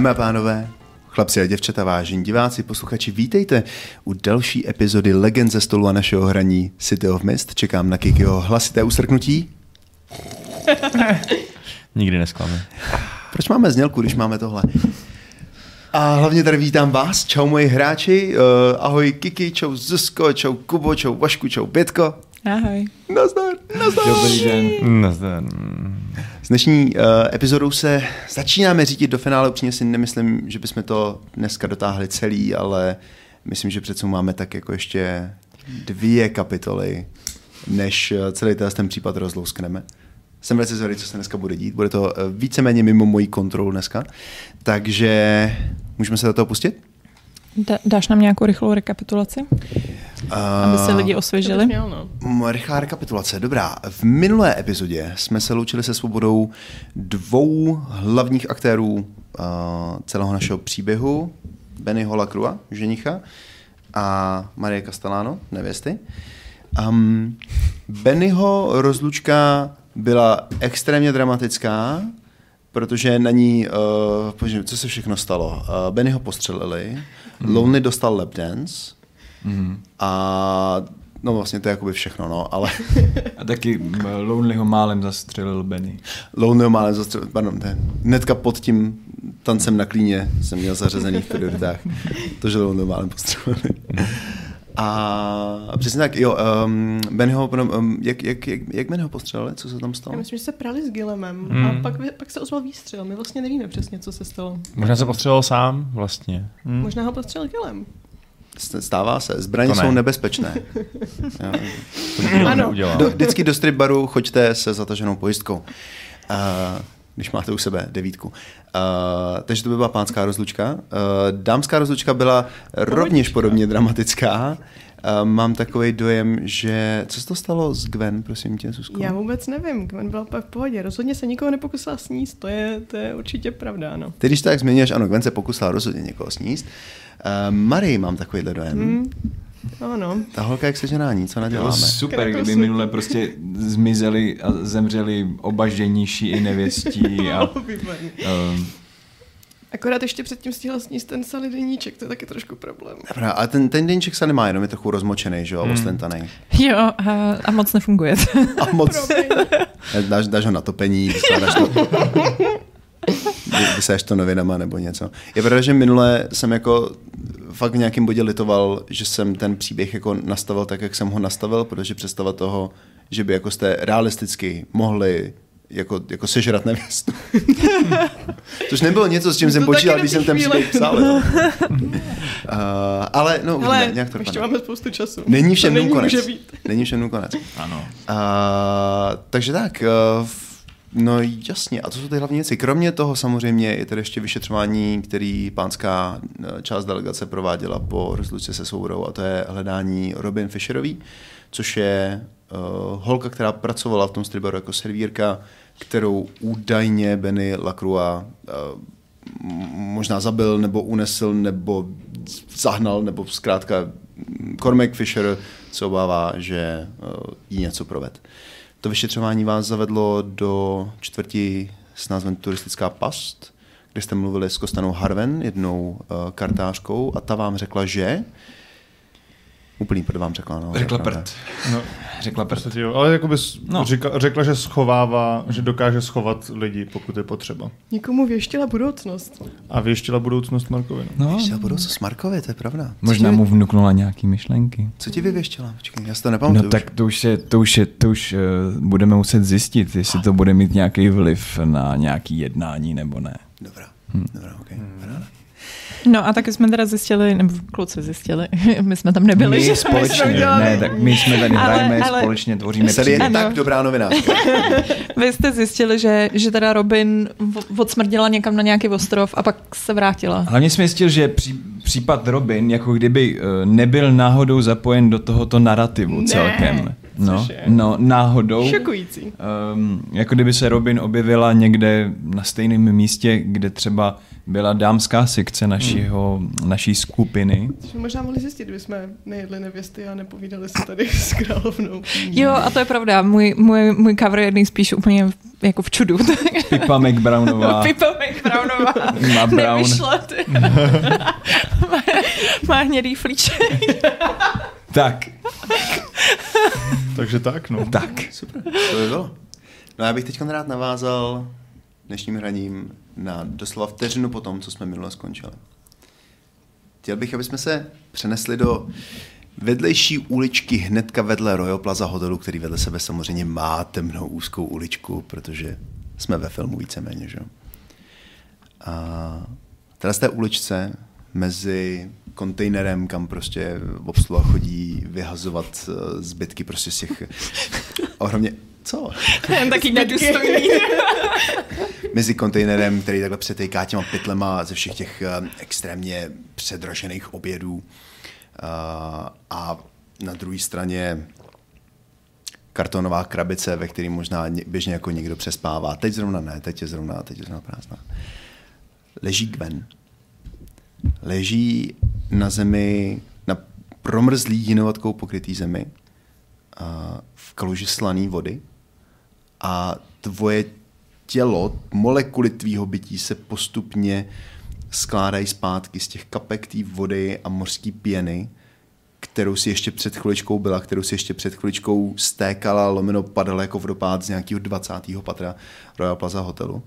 Dámy a pánové, chlapci a děvčata, vážení diváci, posluchači, vítejte u další epizody Legend ze stolu a našeho hraní City of Mist. Čekám na Kikiho hlasité usrknutí. Nikdy nesklame. Proč máme znělku, když máme tohle? A hlavně tady vítám vás, čau moji hráči, uh, ahoj Kiki, čau Zuzko, čau Kubo, čau Vašku, čau Pětko. Ahoj. Nazdar, nazdar. Dobrý den. Nazdar. S dnešní uh, epizodou se začínáme řídit do finále. Upřímně si nemyslím, že bychom to dneska dotáhli celý, ale myslím, že přece máme tak jako ještě dvě kapitoly, než eh, celý ten případ rozlouskneme. Jsem velice zvědavý, co se dneska bude dít. Bude to eh, víceméně mimo moji kontrolu dneska. Takže můžeme se do toho pustit? Da, dáš nám nějakou rychlou rekapitulaci, aby se lidi osvěžili? Měl, no. Rychlá rekapitulace, dobrá. V minulé epizodě jsme se loučili se svobodou dvou hlavních aktérů uh, celého našeho příběhu. Bennyho Lacrua, ženicha, a Marie Castellano, nevěsty. Um, Bennyho rozlučka byla extrémně dramatická, protože na ní, uh, co se všechno stalo. Uh, Benny ho postřelili, mm. Lonely dostal lap dance mm. a no vlastně to je jakoby všechno, no, ale... a taky Lonely ho málem zastřelil Benny. Lonely ho málem zastřelil, pardon, ten, hnedka pod tím tancem na klíně jsem měl zařazený v prioritách. to, že Lonely ho málem postřelili. A přesně tak, jo, um, Benho, um, jak, jak, jak, jak Benho postřelili, co se tam stalo? Já myslím, že se prali s Gilemem hmm. a pak, pak se ozval výstřel. My vlastně nevíme přesně, co se stalo. Možná se postřelil sám vlastně. Hmm. Možná ho postřelil Gilem. Stává se. Zbraně jsou nebezpečné. Já, to ano. Do, vždycky do strip baru choďte se zataženou pojistkou. Uh, když máte u sebe devítku. Uh, takže to by byla pánská rozlučka. Uh, dámská rozlučka byla Pohodička. rovněž podobně dramatická. Uh, mám takový dojem, že... Co se to stalo s Gwen, prosím tě, Susko? Já vůbec nevím. Gwen byla v pohodě. Rozhodně se nikoho nepokusila sníst. To je, to je určitě pravda, ano. Ty, když tak zmiňuješ, ano, Gwen se pokusila rozhodně někoho sníst. Uh, Marie mám takovýhle dojem. Hmm. Ano. Ta holka jak seženání, co naděláme? super, kdyby minule prostě zmizeli a zemřeli oba ženíší i nevěstí. A, um, Akorát ještě předtím stihla sníst ten salý deníček, to je taky trošku problém. Dobrá, a ten, ten deníček se nemá, jenom je trochu rozmočený, že jo, hmm. ostentaný. Jo, a, a moc nefunguje. a moc. dáš, dáš ho na topení, skládáš to. vysaješ to novinama nebo něco. Je pravda, že minule jsem jako fakt v nějakém bodě litoval, že jsem ten příběh jako nastavil tak, jak jsem ho nastavil, protože představa toho, že by jako jste realisticky mohli jako, jako sežrat nevěstu. Což nebylo něco, s čím jsem počítal, když jsem ten příběh psal. uh, ale no, ale ne, nějak to ještě máme spoustu času. Není všem konec. Není všem konec. Ano. Uh, takže tak, uh, No jasně, a to jsou ty hlavní věci. Kromě toho samozřejmě je tady ještě vyšetřování, který pánská eh, část delegace prováděla po rozluce se soudou a to je hledání Robin Fisherový, což je uh, holka, která pracovala v tom stribaru jako servírka, kterou údajně Benny Lacroix uh, možná zabil, nebo unesl, nebo zahnal, nebo zkrátka Cormac Fisher se obává, že uh, jí něco proved. Uh, to vyšetřování vás zavedlo do čtvrti s názvem Turistická past, kde jste mluvili s Kostanou Harven, jednou uh, kartářkou, a ta vám řekla, že Úplný prd vám řekla. No, řekla prd. No, řekla prd. Jo, ale jako bys no. řekla, řekla, že schovává, že dokáže schovat lidi, pokud je potřeba. Někomu věštila budoucnost. A věštila budoucnost Markovi. No. no. Věštila budoucnost Markovi, to je pravda. Možná mu vnuknula nějaký myšlenky. Co ti vyvěštila? Počkej, já si to nepamatuju. No tak to už, je, to už, je, to už uh, budeme muset zjistit, jestli to bude mít nějaký vliv na nějaký jednání nebo ne. Dobrá, hm. dobrá, ok. Hmm. No a taky jsme teda zjistili, nebo kluci zjistili, my jsme tam nebyli. My společně, ne, tak my jsme tady hrajeme, ale, společně tvoříme Tady je tak dobrá novinářka. Vy jste zjistili, že, že teda Robin odsmrdila někam na nějaký ostrov a pak se vrátila. Hlavně jsme zjistili, že pří, případ Robin jako kdyby uh, nebyl náhodou zapojen do tohoto narrativu ne. celkem. No, Což je no, náhodou. šokující. Um, jako kdyby se Robin objevila někde na stejném místě, kde třeba byla dámská sekce našího, naší skupiny. Což možná mohli zjistit, kdyby jsme nejedli nevěsty a nepovídali se tady s královnou. Jo, a to je pravda. Můj, můj, můj cover je nejspíš úplně v- jako v čudu. Pipa McBrownová. Pipa McBrownová. Má brown. Nevyšla, má, má hnědý flíček. Tak, Takže tak, no. tak. Super, to by bylo. No já bych teď rád navázal dnešním hraním na doslova vteřinu po tom, co jsme minule skončili. Chtěl bych, aby jsme se přenesli do vedlejší uličky hnedka vedle Royal Plaza hotelu, který vedle sebe samozřejmě má temnou úzkou uličku, protože jsme ve filmu víceméně, že? jo. A teda z té uličce mezi kontejnerem, kam prostě obsluha chodí vyhazovat eh, zbytky prostě z těch ohromně... Co? Jen taky nedůstojný. mezi kontejnerem, který takhle přetejká těma pytlema ze všech těch eh, extrémně předražených obědů. A, a na druhé straně kartonová krabice, ve které možná ně- běžně jako někdo přespává. Teď zrovna ne, teď je zrovna, teď je zrovna prázdná. Leží Gwen. Leží na zemi, na promrzlý jinovatkou pokrytý zemi, a v kaluži slaný vody a tvoje tělo, molekuly tvýho bytí se postupně skládají zpátky z těch kapek té vody a mořské pěny, kterou si ještě před chviličkou byla, kterou si ještě před chviličkou stékala, lomeno padala jako vodopád z nějakého 20. patra Royal Plaza hotelu.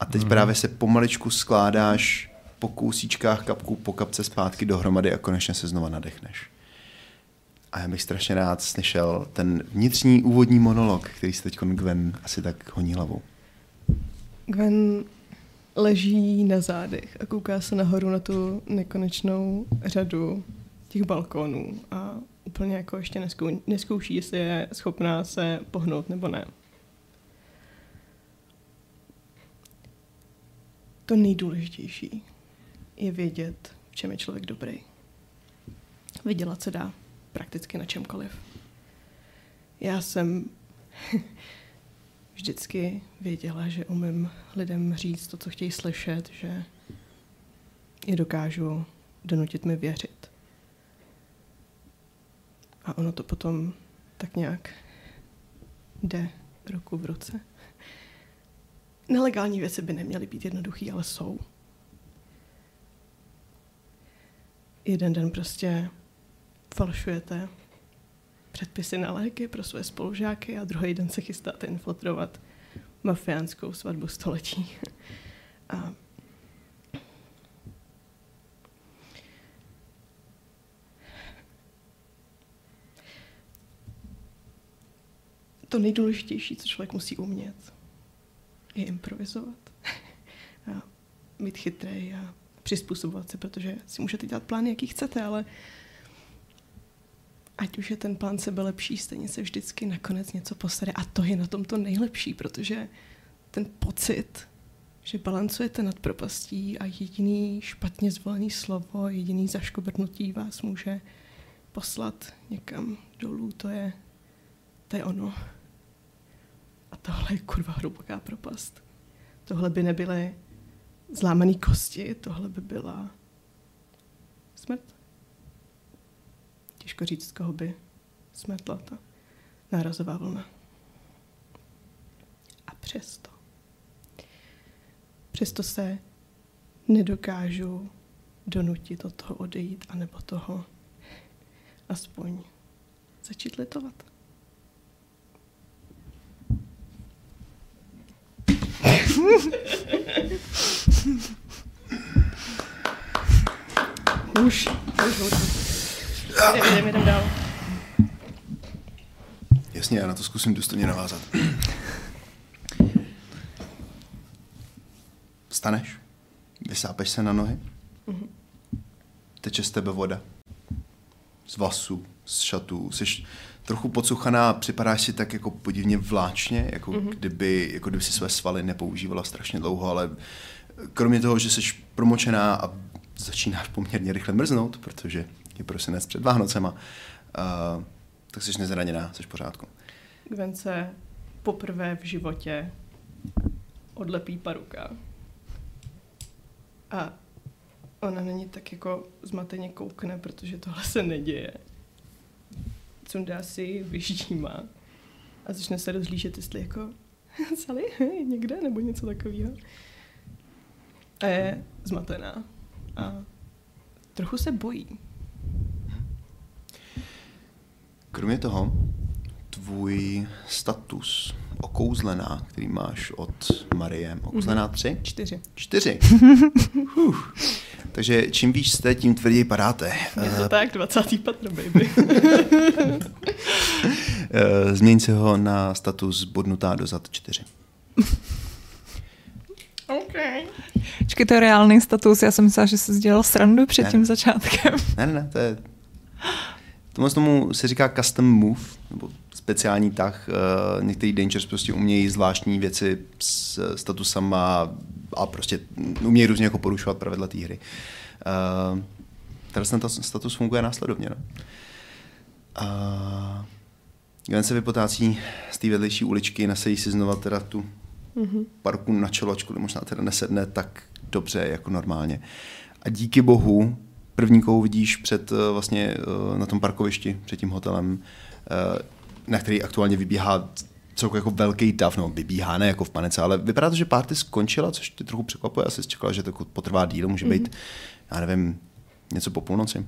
A teď mm. právě se pomaličku skládáš po kousíčkách kapku po kapce zpátky dohromady a konečně se znova nadechneš. A já bych strašně rád slyšel ten vnitřní úvodní monolog, který se teď Gwen asi tak honí hlavou. Gwen leží na zádech a kouká se nahoru na tu nekonečnou řadu těch balkónů a úplně jako ještě neskou, neskouší, jestli je schopná se pohnout nebo ne. To nejdůležitější je vědět, v čem je člověk dobrý. Vydělat se dá prakticky na čemkoliv. Já jsem vždycky věděla, že umím lidem říct to, co chtějí slyšet, že je dokážu donutit mi věřit. A ono to potom tak nějak jde ruku v ruce. Nelegální věci by neměly být jednoduchý, ale jsou. Jeden den prostě falšujete předpisy na léky pro své spolužáky a druhý den se chystáte infiltrovat mafiánskou svatbu století. A to nejdůležitější, co člověk musí umět, je improvizovat. A být chytrý a přizpůsobovat se, protože si můžete dělat plány, jaký chcete, ale ať už je ten plán sebe lepší, stejně se vždycky nakonec něco posede. A to je na tom to nejlepší, protože ten pocit, že balancujete nad propastí a jediný špatně zvolený slovo, jediný zaškobrnutí vás může poslat někam dolů, to je, to je ono. A tohle je kurva hluboká propast. Tohle by nebyly zlámané kosti, tohle by byla smrt. Těžko říct, koho by smetla ta nárazová vlna. A přesto. Přesto se nedokážu donutit od toho odejít, anebo toho aspoň začít litovat. Už. Jdeme, jdeme, dál. Jasně, já na to zkusím důstojně navázat. Vstaneš, vysápeš se na nohy, teče z tebe voda. Z vlasů, z šatů, jsi trochu pocuchaná, připadáš si tak jako podivně vláčně, jako, mm-hmm. kdyby, jako kdyby si své svaly nepoužívala strašně dlouho, ale kromě toho, že jsi promočená a začínáš poměrně rychle mrznout, protože je prosinec před Vánocema, uh, Tak jsi nezraněná, jsi v pořádku. Gwen se poprvé v životě odlepí paruka. A ona není tak jako zmateně koukne, protože tohle se neděje. Sundá si vyždíma a začne se rozlížet, jestli jako Sally, někde, nebo něco takového. A je zmatená. A trochu se bojí. Kromě toho, tvůj status okouzlená, který máš od Marie, okouzlená tři? Čtyři. Čtyři. Huh. Takže čím víc jste, tím tvrději padáte. Je to tak, 20. patro, baby. Eh, Změň si ho na status bodnutá do zad čtyři. OK. Počkej, to je reálný status. Já jsem myslela, že jsi dělal srandu před Ne. tím začátkem. Ne, ne, ne, to je... Tomu tomu se říká custom move, nebo speciální tah. Uh, některý Dangers prostě umějí zvláštní věci s statusama a prostě umějí různě jako porušovat pravidla té hry. Teraz ten ta- status funguje následovně. No. Uh, Gwen se vypotácí z té vedlejší uličky, nasadí si znova teda tu Mhm. parku na čelo, ačkoliv možná teda nesedne tak dobře jako normálně. A díky bohu první kou vidíš před eh, vlastně eh, na tom parkovišti před tím hotelem, eh, na který aktuálně vybíhá celkově jako velký dav, no vybíhá ne jako v panice, ale vypadá to, že party skončila, což ty trochu překvapuje, asi čekala, že to jako potrvá díl, může být, já nevím, něco po půlnoci.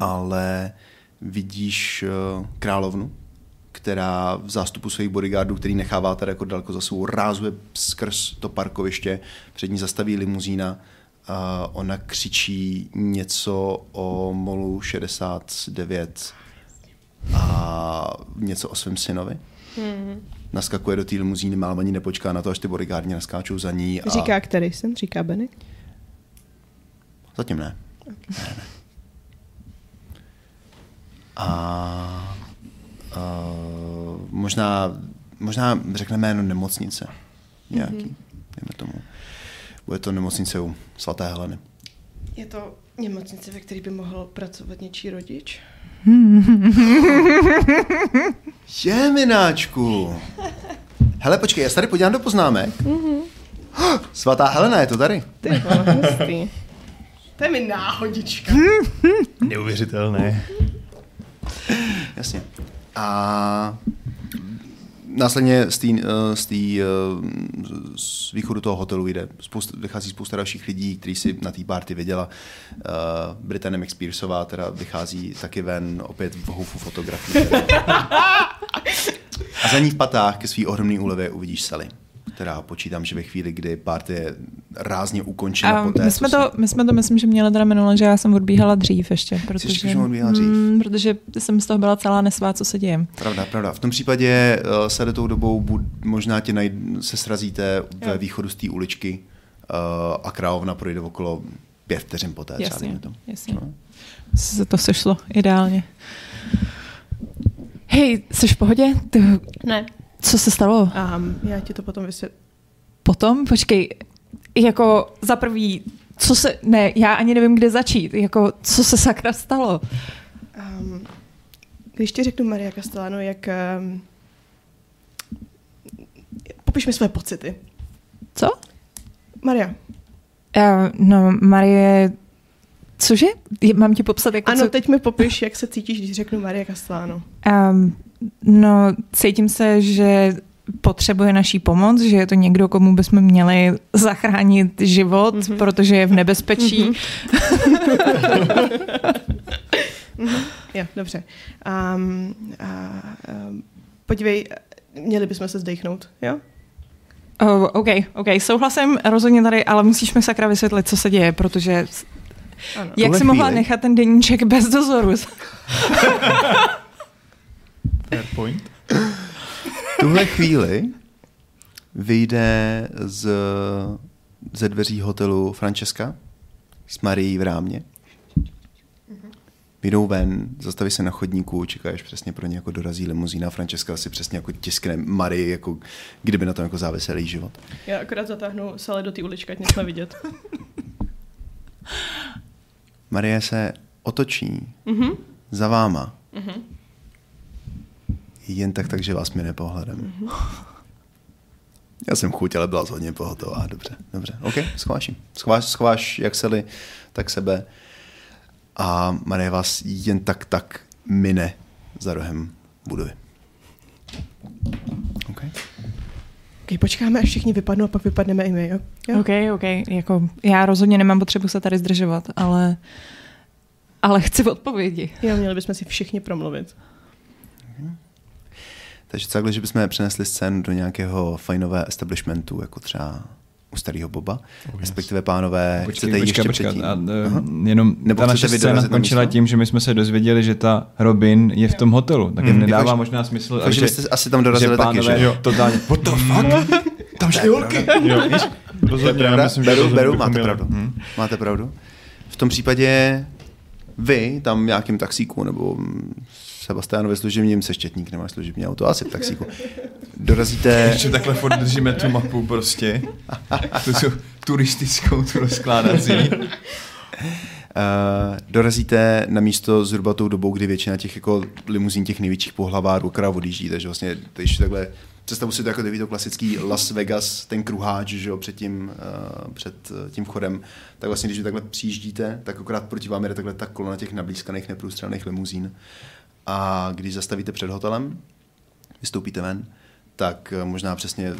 Ale vidíš eh, královnu, která v zástupu svých bodyguardů, který nechává tady jako daleko za svou, rázuje skrz to parkoviště, před ní zastaví limuzína a ona křičí něco o molu 69 a něco o svém synovi. Naskakuje do té limuzíny, málem ani nepočká na to, až ty bodyguardi naskáčou za ní. A... Říká který jsem? Říká Benny? Zatím ne. ne, ne. A uh, možná, možná řekne jméno nemocnice. Nějaký, mm-hmm. dejme tomu. Bude to nemocnice u svaté Heleny. Je to nemocnice, ve které by mohl pracovat něčí rodič? Je, mináčku. Hele, počkej, já se tady podívám do poznámek. Mm-hmm. Svatá Helena je to tady. Ty vole, hustý. To je mi náhodička. Neuvěřitelné. Jasně. A následně z, tý, eh, z, tý, eh, z východu toho hotelu jde. Spousta, vychází spousta dalších lidí, kteří si na té party věděla. Uh, Britannie McSpearsová teda vychází taky ven, opět v houfu fotografií. A za ní v patách ke svý ohromný úlevě uvidíš Sally, která počítám, že ve chvíli, kdy party je rázně ukončena A poté, my, jsme to, my jsme to, myslím, že měli teda minule, že já jsem odbíhala dřív ještě. Protože, že odbíhala dřív? Mm, protože jsem z toho byla celá nesvá, co se děje. Pravda, pravda. V tom případě uh, se do tou dobou bud, možná tě najd, se srazíte ve východu z té uličky uh, a královna projde okolo pět vteřin poté. třeba, Jasně, dejme tomu. jasně. No. Se to sešlo ideálně. Hej, jsi v pohodě? Ty, Ne. Co se stalo? Um, já ti to potom vysvětlím. Potom? Počkej, jako za prvý, co se, ne, já ani nevím, kde začít, jako co se sakra stalo? Um, když ti řeknu Maria Castellano, jak... Um, popiš mi své pocity. Co? Maria, Uh, no, Marie, cože? Je- Mám ti popsat, jako ano, co? teď mi popiš, jak se cítíš, když řeknu Maria Castellano. Um, no, cítím se, že potřebuje naší pomoc, že je to někdo, komu bychom měli zachránit život, mm-hmm. protože je v nebezpečí. Mm-hmm. Jo, dobře. Um, a, um, podívej, měli bychom se zdechnout, jo? Oh, OK, OK, souhlasím rozhodně tady, ale musíš mi sakra vysvětlit, co se děje, protože Ano. jak tuhle jsi mohla chvíli- nechat ten deníček bez dozoru? Fair point. V tuhle chvíli vyjde z, ze dveří hotelu Francesca s Marií v rámě. Vyjdou ven, zastaví se na chodníku, čekáš přesně pro ně jako dorazí limuzína. Francesca si přesně jako tiskne Marii, jako kdyby na tom jako závisel její život. Já akorát zatáhnu Sale do té uličky, ať nesme vidět. Marie se otočí Mhm. za váma Mhm. Jen tak, takže vás mi nepohledem. Já jsem chuť, ale byla hodně pohotová. Dobře, dobře. OK, schováš Schováš, schováš jak sely, tak sebe. A Marie vás jen tak tak mine za rohem budovy. OK. OK, počkáme, až všichni vypadnou a pak vypadneme i my, jo? jo? OK, OK. Jako, já rozhodně nemám potřebu se tady zdržovat, ale, ale chci odpovědi. Jo, měli bychom si všichni promluvit. Takže takhle, že bychom přenesli scénu do nějakého fajnového establishmentu, jako třeba u starého Boba, oh, respektive pánové, počkej, chcete počkej, ještě počkej, předtím? A, uh, jenom Nebo ta naše scéna končila tím, že my jsme se dozvěděli, že ta Robin je v tom hotelu, tak jim Mm. nedává Jakože- možná smysl, Takže že, jste asi tam dorazili že taky, pánové že jo? totálně, what the fuck? Tam šly holky. Jo. Rozhodně, já myslím, že beru, rozhodně beru, máte měli. pravdu. Hm. Máte pravdu. V tom případě vy tam v nějakým taxíku nebo Sebastianovi služebním se štětník nemá služební auto, asi v taxíku. Dorazíte, Že takhle furt držíme tu mapu prostě. Tu, tu turistickou, tu rozkládací. uh, dorazíte na místo zhruba tou dobou, kdy většina těch jako limuzín těch největších pohlavárů krát odjíždí, takže vlastně když takhle Představu si to jako takový to klasický Las Vegas, ten kruháč, že jo, před tím, uh, před eh, tím vchodem, tak vlastně, když vy takhle přijíždíte, tak akorát proti vám jede takhle ta kolona těch nablízkaných neprůstřelných limuzín. A když zastavíte před hotelem, vystoupíte ven, tak eh, možná přesně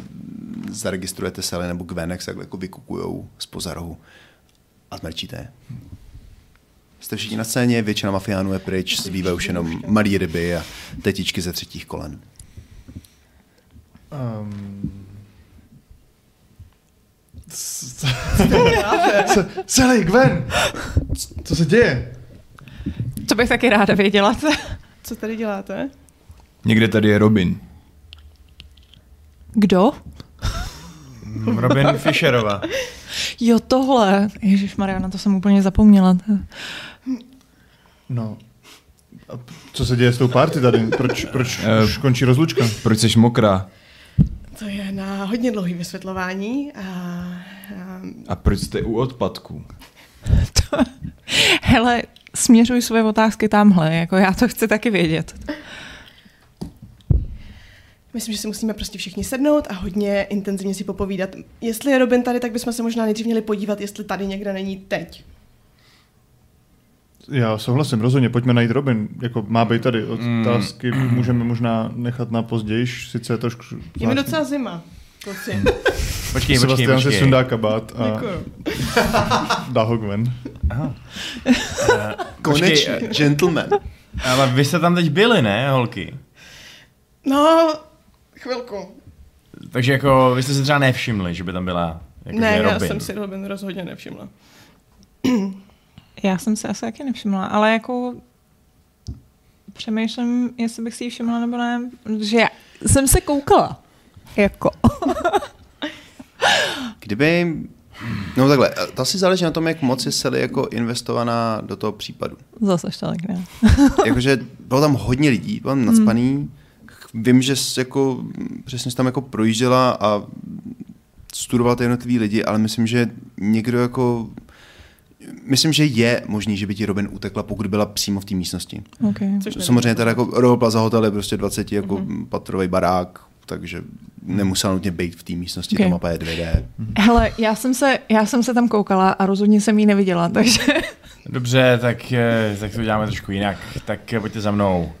zaregistrujete Sally nebo Gvenex, takhle jako vykukujou z rohu a zmrčíte. Jste všichni na scéně, většina mafiánů je pryč, zbývají už jenom malé ryby a tetičky ze třetích kolen. Um... Celý Gwen! Co se děje? To bych taky ráda věděla. Co tady děláte? Někde tady je Robin. Kdo? Robin Fisherova. Jo, tohle. Ježíš Maria, na to jsem úplně zapomněla. No. A co se děje s tou party tady? Proč, proč Eh, už končí rozlučka? Proč jsi mokrá? To je na hodně dlouhý vysvětlování a, a A proč jste u odpadku? Hele, směřuj své otázky tamhle, jako já to chci taky vědět. myslím, že si musíme prostě všichni sednout a hodně intenzivně si popovídat. Jestli je Robin tady, tak bychom se možná nejdřív měli podívat, jestli tady někde není teď. Já souhlasím, rozhodně, pojďme najít Robin. Jako má být tady. Otázky můžeme možná nechat na později, sice je trošku... Je mi docela zima. Kluci. Počkej, počkej, si počkej. sundá kabát a Děkuju. dá ho Gwen. Aha. Konečně, Počkej, gentleman. Ale vy jste tam teď byli, ne, holky? No, chvilku. Takže jako vy jste se třeba nevšimli, že by tam byla jako ne, já Robin. jsem si Robin rozhodně nevšimla. Já jsem se asi taky nevšimla, ale jako přemýšlím, jestli bych si ji všimla nebo ne, že já jsem se koukala. Jako. Kdyby... No takhle, to asi záleží na tom, jak moc je Sally jako investovaná do toho případu. Zase tak ne. Jakože bylo tam hodně lidí, bylo tam nadspaný. Vím, že jsi jako, přesně jsi tam jako projížděla a studovala ty jednotlivý lidi, ale myslím, že někdo jako Myslím, že je možný, že by ti Robin utekla, pokud byla přímo v té místnosti. Okay. Což. Samozřejmě teda jako Royal Plaza Hotel je prostě 20 jako mm-hmm. patrový barák, takže nemusela nutně být v té místnosti, Okay. ta mapa je 2D. Hele, já jsem, se, já jsem se tam koukala a rozhodně jsem ji neviděla, takže... Dobře, tak, eh, tak to uděláme trošku jinak. Tak eh, pojďte za mnou.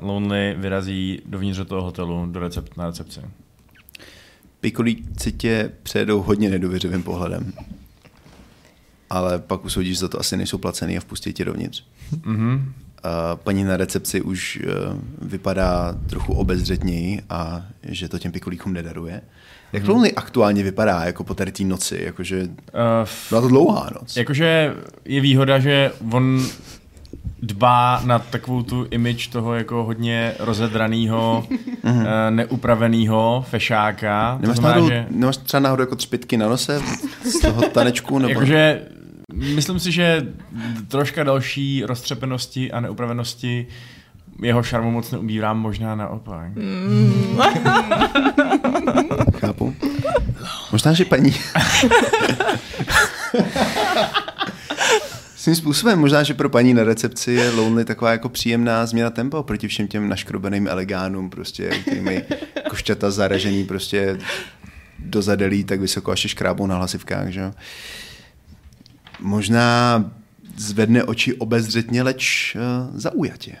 Uh, Lonely vyrazí dovnitř do toho hotelu do recept, na recepci. Pikolíci tě přejedou hodně nedůvěřivým pohledem. Ale pak usoudíš, že za to asi nejsou placený a vpustí tě dovnitř. Mhm. A paní na recepci už eh, vypadá trochu obezřetněji a že to těm pikolíkům nedaruje. Jak to mm. aktuálně vypadá jako po tady té noci? Jakože Uh, byla to dlouhá noc. Jakože je výhoda, že on dbá na takovou tu image toho jako hodně rozedraného, eh, neupraveného fešáka. To Nemáš, znamená, náhodou, že, nemáš třeba náhodou jako třpitky na nose z toho tanečku? Nebo... jakože myslím si, že troška další roztřepenosti a neupravenosti jeho šarmu moc neubírám, možná naopak. Chápu. Možná, že paní Svým způsobem, možná, že pro paní na recepci je Lonely taková jako příjemná změna tempa oproti všem těm naškrobeným elegánům, prostě, kterými košťata zaražený prostě do zadelí tak vysoko, až je škrábou na hlasivkách, že jo. Možná zvedne oči obezřetně, leč uh, zaujatě.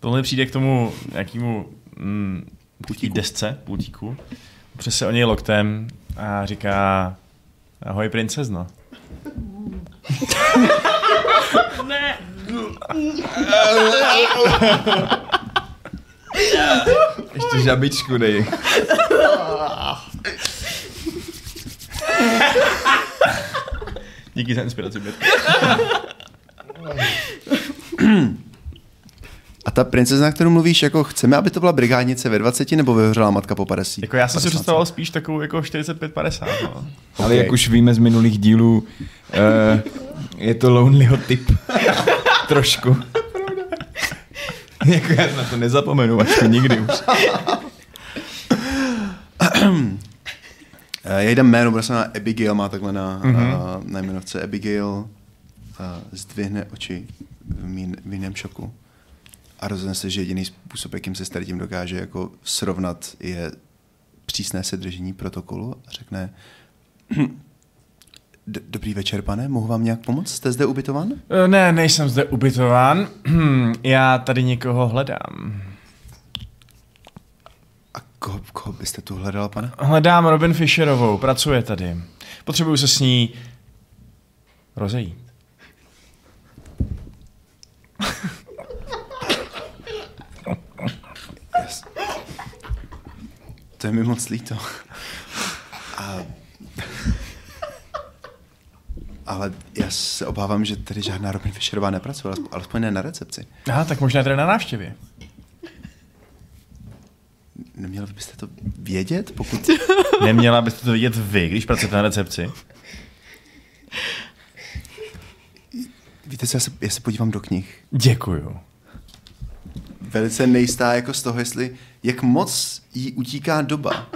Tohle přijde k tomu nějakému mm, pultíku. desce, pultíku, přes se o něj loktem a říká ahoj princezno. Ne. Ještě žabičku dej. Díky za inspiraci, Bětko. A ta princezna, kterou mluvíš, jako chceme, aby to byla brigádnice ve 20 nebo vyhořela matka po 50? Jako já jsem si 50. představoval spíš takovou jako 45-50. No. Ale Ok. jak už víme z minulých dílů, uh, je to Lonelyho typ. Trošku. jako já na to nezapomenu, až to nikdy už. Eh, Já jí dám jméno, bude se jmenovat Abigail, má takhle na, mm-hmm. uh, na jmenovce Abigail, uh, zdvihne oči v, mín, v jiném šoku a rozhodne se, že jediný způsob, jakým se s tím dokáže jako srovnat, je přísné sedržení protokolu a řekne "D- Dobrý večer, pane, mohu vám nějak pomoct? Jste zde ubytovan? Ne, nejsem zde ubytován. Já tady někoho hledám. Koho, koho byste tu hledal, pane? Hledám Robin Fisherovou, pracuje tady. Potřebuju se s ní rozejít. Yes. To je mi moc líto. A... Ale já se obávám, že tady žádná Robin Fisherová nepracuje, alespoň- alespoň ne na recepci. Aha, tak možná tady na návštěvě. Neměli byste to vědět, pokud... Neměla byste to vidět vy, když pracujete na recepci? Víte co, já se, já se podívám do knih. Děkuju. Velice nejistá jako z toho, jestli jak moc jí utíká doba.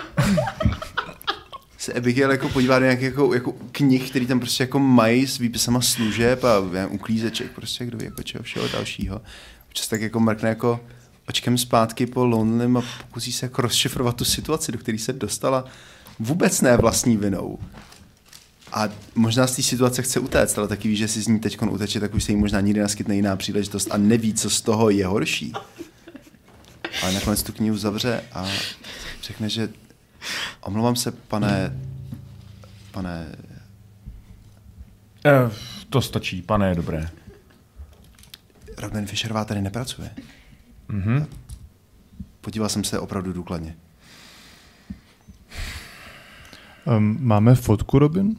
se Abigail jako podívá do nějakých jako, jako knih, který tam prostě jako mají s výpisama služeb a nevím, uklízeček, prostě kdo ví, jako čeho všeho dalšího. Občas tak jako mrkne jako očkem zpátky po Lonelym a pokusí se jako rozšifrovat tu situaci, do které se dostala vůbec ne vlastní vinou. A možná z té situace chce utéct, ale taky ví, že si z ní teď uteče, tak už se jí možná nikdy naskytne jiná příležitost a neví, co z toho je horší. Ale nakonec tu knihu zavře a řekne, že omlouvám se, pane, pane, E, to stačí, pane, je dobré. Robin Fisherová tady nepracuje. Mhm. Podíval jsem se opravdu důkladně. Um, máme fotku, Robin?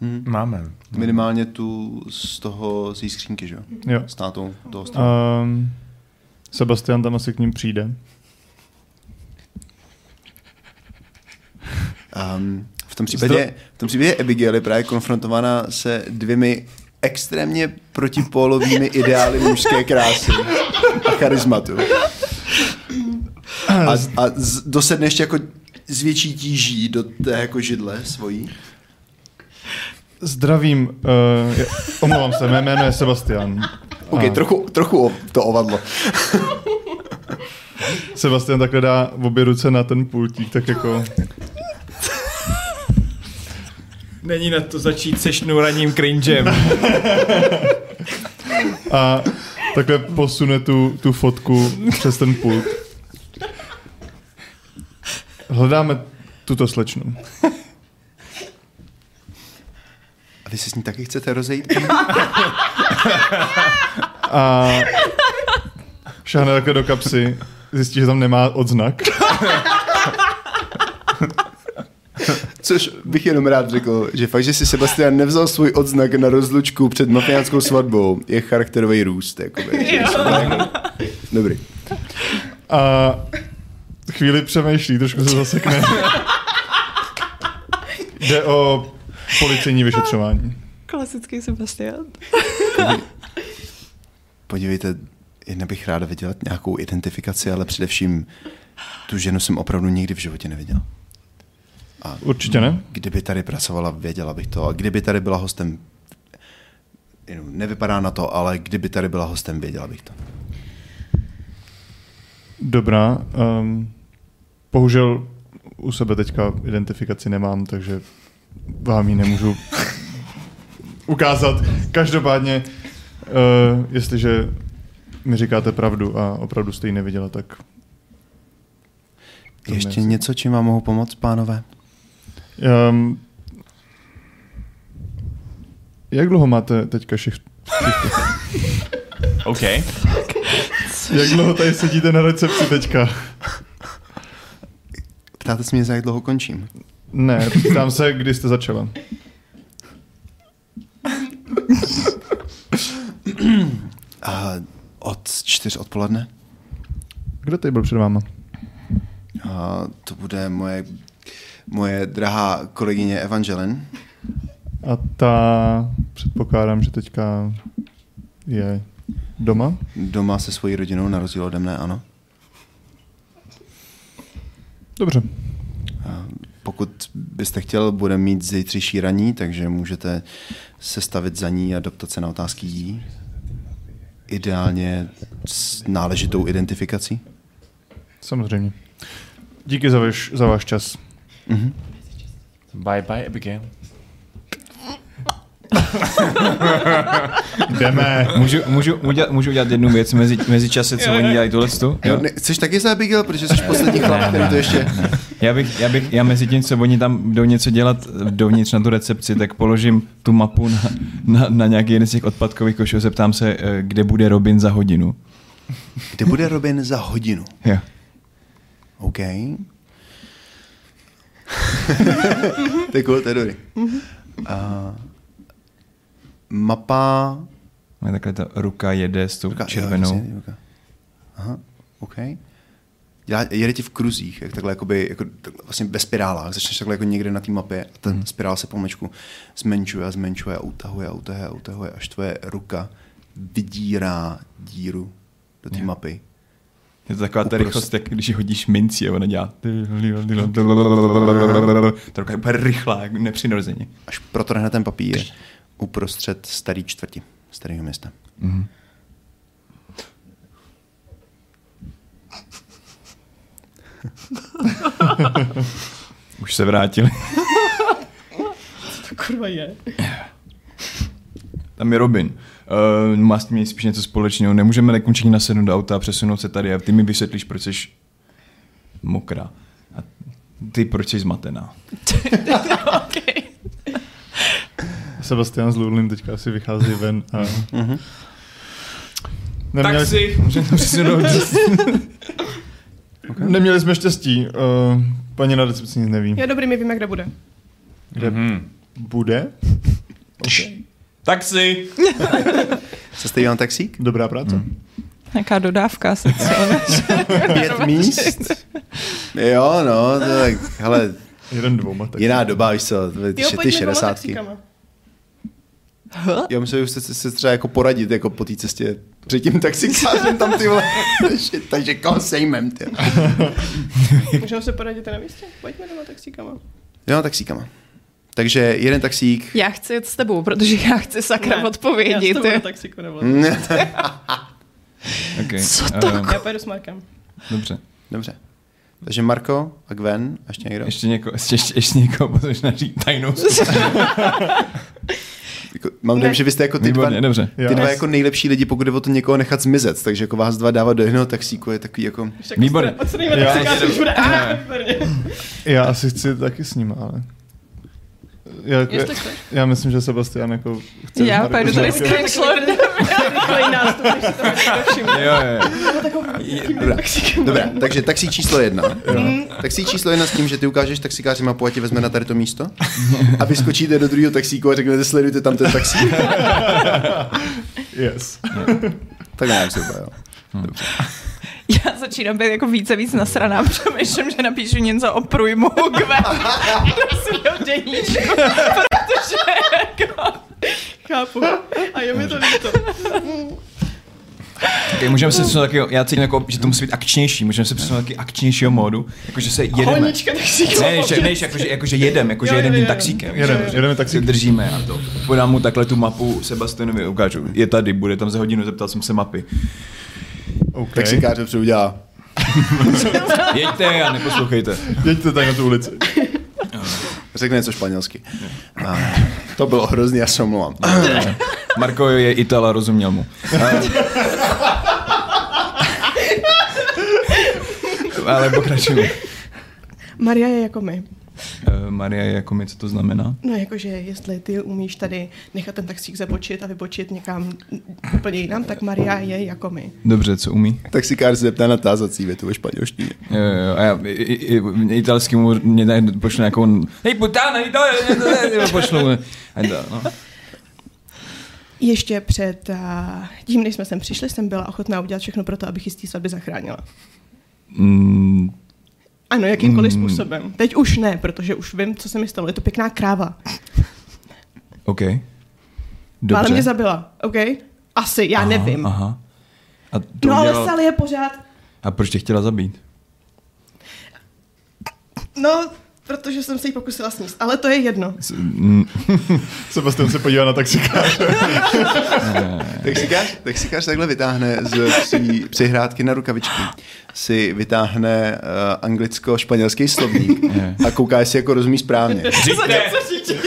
Hm. Máme. Minimálně tu z toho, z její skřínky, že jo? S tátou toho. Um, Sebastian tam asi k ním přijde. Um, v tom případě, v tom případě Abigail je právě konfrontována se dvěmi extrémně protipólovými ideály mužské krásy a charizmatu. A, a z, dosedne ještě jako s větší tíží do té jako židle svojí. Zdravím, uh, omlouvám se, mé jméno je Sebastian. OK, A trochu, trochu o, to ovadlo. Sebastian takhle dá obě ruce na ten pultík, tak jako... Není na to začít se šnuraním cringem. A takhle posune tu, tu fotku přes ten pult. Hledáme tuto slečnu. A vy se s ní taky chcete rozejít? A šáhne takhle do kapsy, zjistí, že tam nemá odznak. Což bych jenom rád řekl, že fakt, že si Sebastian nevzal svůj odznak na rozlučku před mafiánskou svatbou, je charakterový růst. Jakoby, že jako- Dobrý. A chvíli přemýšlí, trošku se zasekne. Jde o policejní vyšetřování. Klasický Sebastian. Podívejte, jen bych ráda viděla nějakou identifikaci, ale především tu ženu jsem opravdu nikdy v životě neviděl. A Určitě ne. kdyby tady pracovala, věděla bych to. A kdyby tady byla hostem, nevypadá na to, ale kdyby tady byla hostem, věděla bych to. Dobrá. Um, bohužel u sebe teďka identifikaci nemám, takže vám ji nemůžu ukázat. Každopádně, uh, jestliže mi říkáte pravdu a opravdu jste ji neviděla, tak... Ještě něco, čím vám mohu pomoct, pánové? Um, jak dlouho máte teďka šift? OK. Jak dlouho tady sedíte na recepci teďka? Ptáte se mě, za jak dlouho končím? Ne, ptám se, kdy jste začala. A od čtyř odpoledne? Kdo tady byl před váma? A to bude moje, moje drahá kolegyně Evangeline. A ta, předpokládám, že teďka je doma? Doma se svojí rodinou, na rozdíl ode mne, ano. Dobře. A pokud byste chtěl, bude mít zítřejší raní, takže můžete sestavit za ní a doptat se na otázky jí. Ideálně s náležitou identifikací. Samozřejmě. Díky za, vaš, za váš čas. Mhm. Bye bye, Abigail. Jdeme. Můžu, můžu, udělat, můžu udělat jednu věc mezi, mezi časy, co oni dělají tohle tu? Jo? Ne, chceš taky za Abigail, protože jsi poslední chlap, který to ještě... Já bych, já bych, já mezi tím, co oni tam jdou něco dělat dovnitř na tu recepci, tak položím tu mapu na, na, na nějaký jeden z těch odpadkových košů, zeptám se, eh, kde bude Robin za hodinu. Kde bude Robin za hodinu? Jo. OK. to je cool, to je dobrý. A mapa... A takhle ta ruka jede s tou Ruka- jo, červenou. jasně, ruka. Aha, OK. Dělá, jede ti v kruzích, jak takhle jakoby, jako, takhle vlastně ve spirálách. Začneš takhle jako někde na té mapě a ten spirál se pomečku zmenšuje a zmenšuje a utahuje a utahuje a utahuje, až tvoje ruka vydírá díru do té Jo. mapy. Je to taková ta Uprost- rychlost, jak když hodíš minci a ona dělá. Ta ruka je úplně rychlá, nepřirozeně. Až protrhne ten papír uprostřed starý čtvrti, starého města. Mhm. Už se vrátili. To kurva je. Tam je Robin. Uh, má s tím spíš něco společného. Nemůžeme nekončení nasednout do auta a přesunout se tady a ty mi vysvětlíš, proč jsi mokrá. A ty proč jsi zmatená. okay. Sebastian s Lurlin teďka asi vychází ven. A... Mhm. Neměli, si, můžeme to přesunout. neměli jsme štěstí. Uh, paní na recepci nic neví. Já dobrý, my víme, kde bude. Kde Mhm. bude? Taxi! Se jste na taxík? Dobrá práce. Hmm. Nějaká dodávka se co? Pět míst? Jo, no, to tak, hele, Jeden dvouma. Tak. jiná doba, víš co, ty, Jo, ty šedesátky. taxíkama. Já myslím, že jste se třeba jako poradit jako po té cestě před tím taxikářem tam ty vole. Takže koho sejmem, ty. Můžeme se poradit na místě? Pojďme doma taxíkama. Jo, taxíkama. Takže jeden taxík. Já chci jet s tebou, protože já chci sakra Ne, odpovědi. Já s tebou taxíku nebo. Okay. Co eh, Já pojedu s Markem. dobře. Dobře. Takže Marko a Gwen, a ještě někdo? Ještě někoho, ještě, ještě, ještě někoho potřebuješ nařídit tajnou Jako, mám dojem, že vy jste jako ty dva, Výborně, dobře. ty Jo. dva jako nejlepší lidi, pokud jde o to někoho nechat zmizet. Takže jako vás dva dávat do jednoho taxíku je takový jako... Výborně. Já-. Já asi chci taky s ním, ale... Já, Jestli chceš. já myslím, že Sebastian jako chce... Já s tady s všimnout. Jo, jo. Dobrá, takže taxík číslo jedna. Taxík číslo jedna s tím, že ty ukážeš taxikáři mapu a tě vezme na tady to místo. A vy skočíte do druhého taxíku a řeknete, sledujte tam ten taxík. Yes. Tak ne, super, jo. Já začínám být jako více víc nasraná, přemýšlím, že napíšu něco o průjmu Gwen do svého deníčku, protože jako... Chápu. A je mi to líto. Okay, můžeme se přesunout taky, já cítím, jako, že to musí být akčnější, můžeme se přesunout taky akčnějšího módu, jakože se jedeme. Honička taxík. Ne, že, ne, že jakože, jakože jedem, jakože jedem tím taxíkem. Jedeme, jedeme Si taxík. držíme a to. Podám mu takhle tu mapu Sebastianovi, ukážu. Je tady, bude tam za hodinu, zeptal jsem se mapy. Okay. Taxikář to přeudělá. Jeďte a neposlouchejte. Jeďte tady na tu ulici. Řekne něco španělsky. A to bylo hrozný, já se omlouvám. Marko je Itala, rozuměl mu. Ale pokračujeme. Maria je jako my. Uh, Maria je jako mi, co to znamená? No jakože jestli ty umíš tady nechat ten taxík zabočit a vybočit někam úplně jinam, tak Maria je jako my. Dobře, co umí? Taxikář se zeptá na tázací větu ve španělštině. Jo, jo, a já i, i, i, italský mu mě pošlu nějakou, hej putána, to je, pošlu. A no. Ještě před uh, tím, než jsme sem přišli, jsem byla ochotná udělat všechno pro to, abych jistý svatby zachránila. Mm, Ano, jakýmkoliv Mm. způsobem. Teď už ne, protože už vím, co se mi stalo. Je to pěkná kráva. OK. Ale Dobře. mě zabila, OK? Asi, já aha, nevím. Aha. A, to No ale udělal- Sally je pořád, a proč tě chtěla zabít? no, protože jsem se jí pokusila sníst, ale to je jedno. Mm, Sebastian se podívá na taxikáře. Taxikář, taxikář takhle vytáhne z svý přihrádky na rukavičky. Si vytáhne uh, anglicko-španělský slovník a kouká, jestli jako rozumí správně.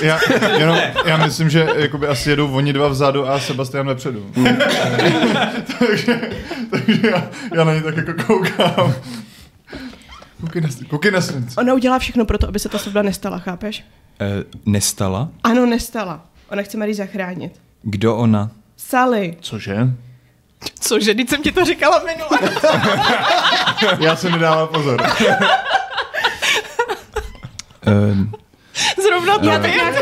Já, jenom, já myslím, že jakoby asi jedou oni dva vzadu a Sebastian vepředu. takže takže já, já na ně tak jako koukám. Koukej na, koukej na slunce. Ona udělá všechno pro to, aby se ta svatba nestala, chápeš? eh, nestala? Ano, nestala. Ona chce Marii zachránit. Kdo ona? Sally. Cože? Cože, teď jsem ti to říkala minule. Já jsem nedával pozor. Eh, Zrovna já tak nějak,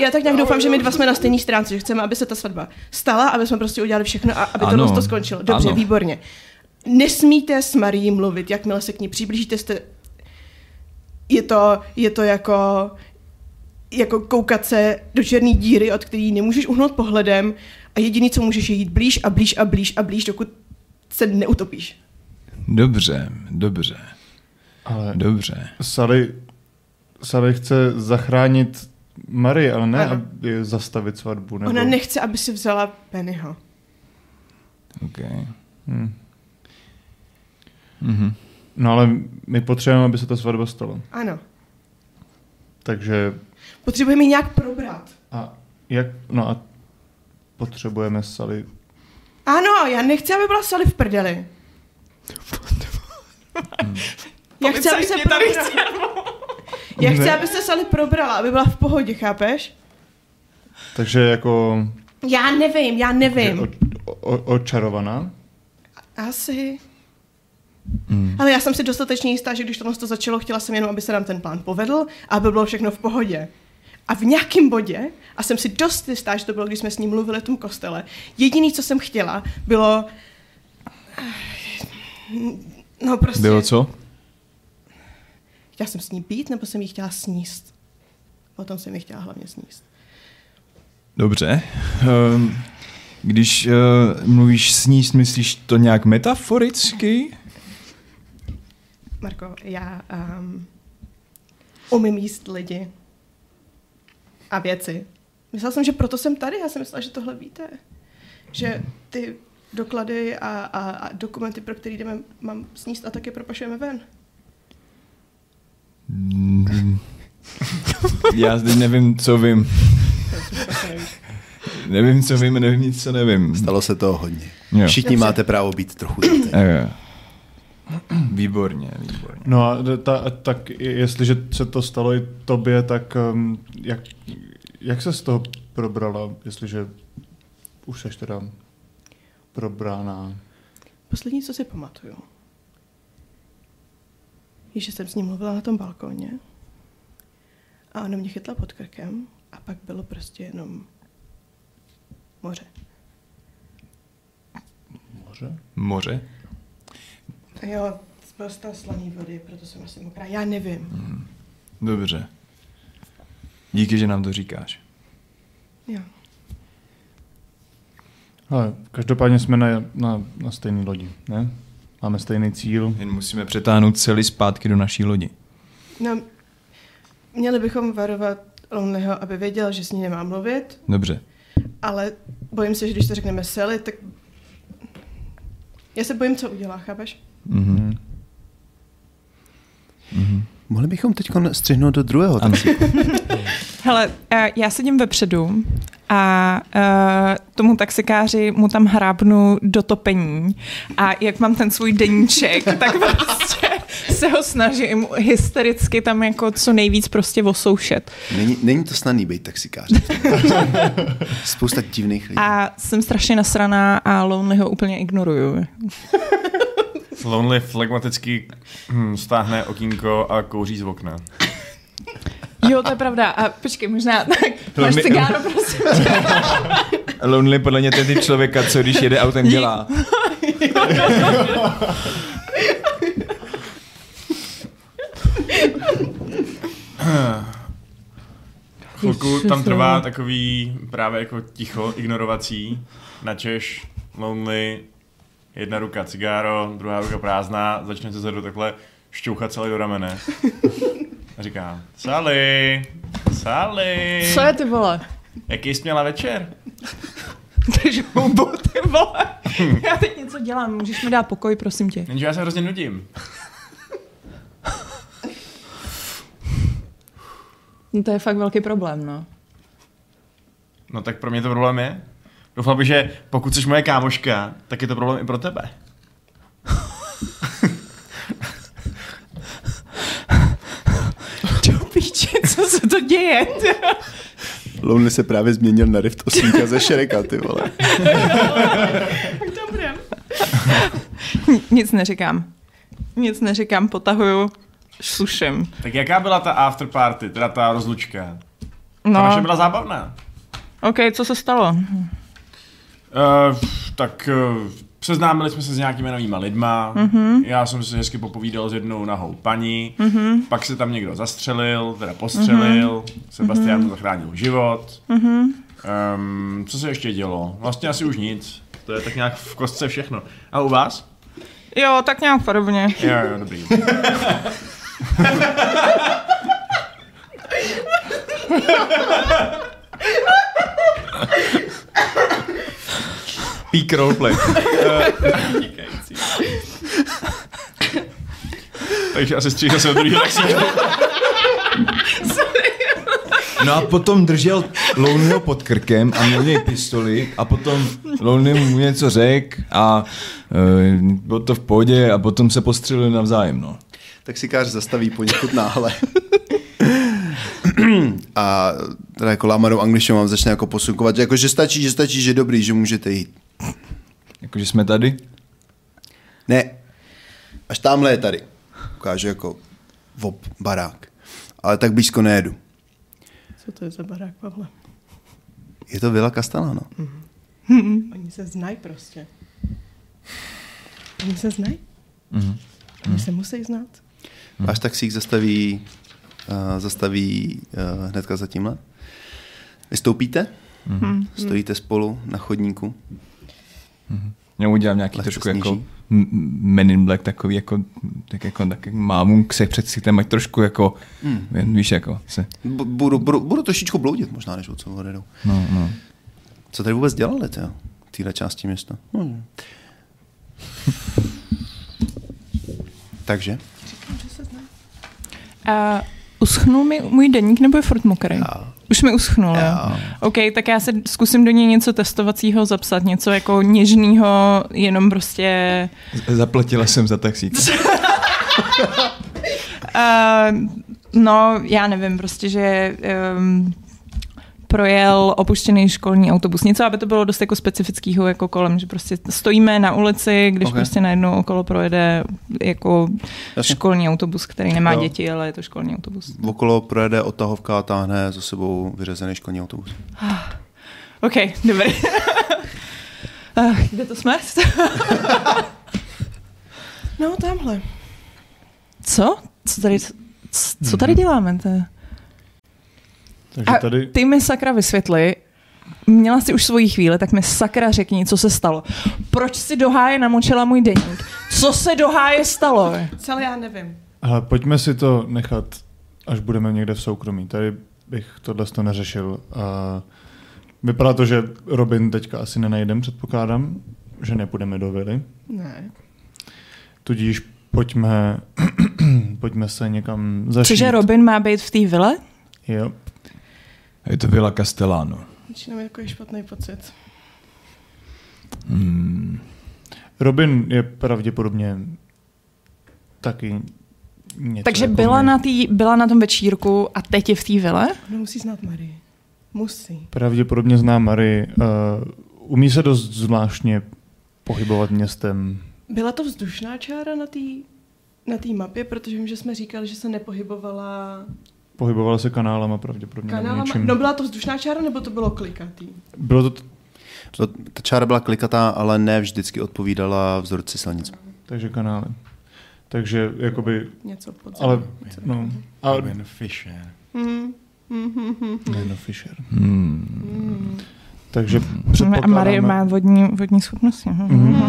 já tak nějak doufám, že my dva jsme na stejné stránce, že chceme, aby se ta svatba stala, aby jsme prostě udělali všechno a aby Ano. to to skončilo. Dobře, Ano. výborně. Nesmíte s Marií mluvit, jakmile se k ní přiblížíte, jste... Je to, je to jako, jako koukat se do černé díry, od který nemůžeš uhnout pohledem a jediný, co můžeš, je jít blíž a blíž a blíž a blíž, dokud se neutopíš. dobře, dobře, Ale dobře. Sally, Sally chce zachránit Marie, ale ne, Ano. aby zastavit svatbu. Nebo... Ona nechce, aby si vzala Pennyho. OK. Hm. Mhm. No ale my potřebujeme, aby se ta svatba stala. Ano. Takže Potřebujeme ji nějak probrat. a jak, no a potřebujeme Sally. Ano, já nechci, aby byla Sally v prdeli. Já chci, aby se probrala. Já chci, aby se Sally probrala, aby byla v pohodě, chápeš? Takže jako Já nevím, já nevím. o, o, očarovaná. Asi. Mm. Ale já jsem si dostatečně jistá, že když tohle to začalo, chtěla jsem jenom, aby se nám ten plán povedl a aby bylo všechno v pohodě. A v nějakém bodě, a jsem si dost jistá, že to bylo, když jsme s ním mluvili v tom kostele, jediný, co jsem chtěla, bylo... No prostě... Bylo co? Chtěla jsem s ní být, nebo jsem jí chtěla sníst? Potom jsem ji chtěla hlavně sníst. Dobře. Um, když uh, mluvíš sníst, myslíš to nějak metaforicky? Marko, já um, umím jíst lidi a věci. Myslela jsem, že proto jsem tady. Já jsem myslela, že tohle víte. Že ty doklady a, a, a dokumenty, pro které jdeme, mám sníst a taky propašujeme ven. Mm. Já teď nevím, co vím. Nevím, co vím, nevím nic, co nevím. Stalo se toho hodně. Jo. Všichni Dobře. máte právo být trochu. Výborně, výborně. No a ta, tak jestliže se to stalo i tobě, tak um, jak, jak se z toho probrala, jestliže už seš teda probraná? Poslední, co si pamatuju, je, že jsem s ním mluvila na tom balkóně a ona mě chytla pod krkem a pak bylo prostě jenom moře. Moře? Moře? Jo, spousta slaný vody, proto jsem asi mokrá. Já nevím. Dobře. Díky, že nám to říkáš. Jo. Ale každopádně jsme na, na, na stejné lodi, ne? Máme stejný cíl. Jen musíme přetáhnout celý zpátky do naší lodi. No, měli bychom varovat Lonelyho, aby věděl, že s ní nemá mluvit, Dobře. ale bojím se, že když to řekneme Sally, tak... Já se bojím, co udělá, chápeš? Mhm. Mhm. Mohli bychom teď střihnout do druhého taxíku. Hele, eh, já sedím vepředu a uh, tomu taxikáři mu tam hrábnu do topení a jak mám ten svůj deníček, tak prostě se ho snažím hystericky tam jako co nejvíc prostě osoušet. Není, není to snadný být taxikář. Spousta divných lidí. A jsem strašně nasraná a Lonely ho úplně ignoruju. Lonely flegmaticky hm, stáhne okýnko a kouří z okna. Jo, to je pravda. A počkej, možná, tak máš Lonely- cigáro, prosím. Lonely podle mě ten typ člověka, co když jede autem dělá. Chvilku tam trvá takový právě jako ticho, ignorovací. Načeš, lonely, jedna ruka cigáro, druhá ruka prázdná, začne se zadu takhle šťouchat celý do ramene. A říká, Sally, Sally, Co je ty vole? jaký jsi měla večer? Držu hubu, ty vole. Já teď něco dělám, můžeš mi dát pokoj, prosím tě. Jenže já se hrozně nudím. No to je fakt velký problém, no. No tak pro mě to problém je. Bych, že pokud jsi moje kámoška, tak je to problém i pro tebe. Do píče, co se to děje? Lonely se právě změnil na rift osmíka ze Šereka, ty vole. Dobré. Nic neříkám. Nic neříkám, potahuju, sluším. Tak jaká byla ta after party, teda ta rozlučka? Ta naše No, byla zábavná. ok, co se stalo? Uh, tak uh, seznámili jsme se s nějakými novýma lidma. Mm-hmm. Já jsem si hezky popovídal s jednou nahou paní. Mm-hmm. Pak se tam někdo zastřelil, teda postřelil. Mm-hmm. Sebastian mu zachránil život. Mm-hmm. Um, co se ještě dělo? Vlastně asi už nic. To je tak nějak v kostce všechno. A u vás? Jo, tak nějak podobně. Jo, jo, dobrý. Peak roleplay. Takže asi stříhal se druhého taxíku. No a potom držel Lonelyho pod krkem a měl něj pistoli a potom Lonely mu něco řekl a uh, bylo to v pohodě a potom se postřelili navzájem, no. Taxikář zastaví poněkud náhle. A teda jako lámanou angličtinou vám začne jako posunkovat, jako že stačí, že stačí, že dobrý, že můžete jít. Jakože jsme tady. Ne, až tamhle je tady. Ukážu jako vop, barák. Ale tak blízko nejedu. Co to je za barák, Pavle? Je to Vila Castellano. Oni se znají prostě. Oni se znají. Mhm. Oni se musí znát. Váš taxík zastaví, uh, zastaví uh, hnedka za tímhle. Vystoupíte, Mhm. stojíte spolu na chodníku. Já udělám nějaký Lehce trošku jako sníží. m- Men in Black, takový jako, tak jako, tak mámu ksech před sítem, ať trošku jako, hmm. víš, jako se, Bu- Budu, budu, budu trošičku bloudit možná, než od co odjedou. no, no. Co tady vůbec dělali, tyjo, v téhle části města? Hmm. Takže? A uschnul mi můj deník nebo je furt mokrý? Jo. Už mi uschnul, jo. Jo. OK, tak já se zkusím do něj něco testovacího zapsat, něco jako něžného, jenom prostě... Z- Zaplatila jsem za taxík. Uh, no, já nevím, prostě, že um, projel opuštěný školní autobus. Něco, aby to bylo dost jako specifického jako kolem, že prostě stojíme na ulici, když Ok. okay. prostě najednou okolo projede jako Jasně. školní autobus, který nemá Jo. děti, ale je to školní autobus. Okolo projede odtahovka a táhne za sebou vyřazený školní autobus. OK, dobrý. uh, kde to jsme? No, tamhle. Co? Co tady, co tady děláme? To je... Takže A tady... ty mi sakra vysvětli, měla si už svoji chvíli, tak mi sakra řekni, co se stalo. Proč si do háje namočila můj deník? Co se do háje stalo? Celé já nevím. Ale pojďme si to nechat, až budeme někde v soukromí. Tady bych tohle to neřešil. A vypadá to, že Robin teďka asi nenajdem, předpokládám, že nepůjdeme do vily. Ne. Tudíž pojďme, pojďme se někam zašít. Cože Robin má být v té vile? Jo. Je to Villa Castellano. Začíná mi takový špatný pocit. Hmm. Robin je pravděpodobně taky něco Takže jako byla na, tý, byla na tom večírku a teď je v té vile? Ona musí znát Marie. Musí. Pravděpodobně zná Mary. Uh, umí se dost zvláštně pohybovat městem. Byla to vzdušná čára na té na té mapě, protože vím, že jsme říkali, že se nepohybovala Pohybovala se kanálama pravděpodobně. nebo kanálama. něčím. No byla to vzdušná čára, nebo to bylo klikatý? Bylo to, t- To, ta čára byla klikatá, ale ne vždycky odpovídala vzorci silnic. takže kanály. Takže jakoby, Něco pod ale no. A Robin Fisher. Hmm. Hmm, hmm, hmm. no Takže A předpokládáme, Marie má vodní, vodní schopnosti. Mhm.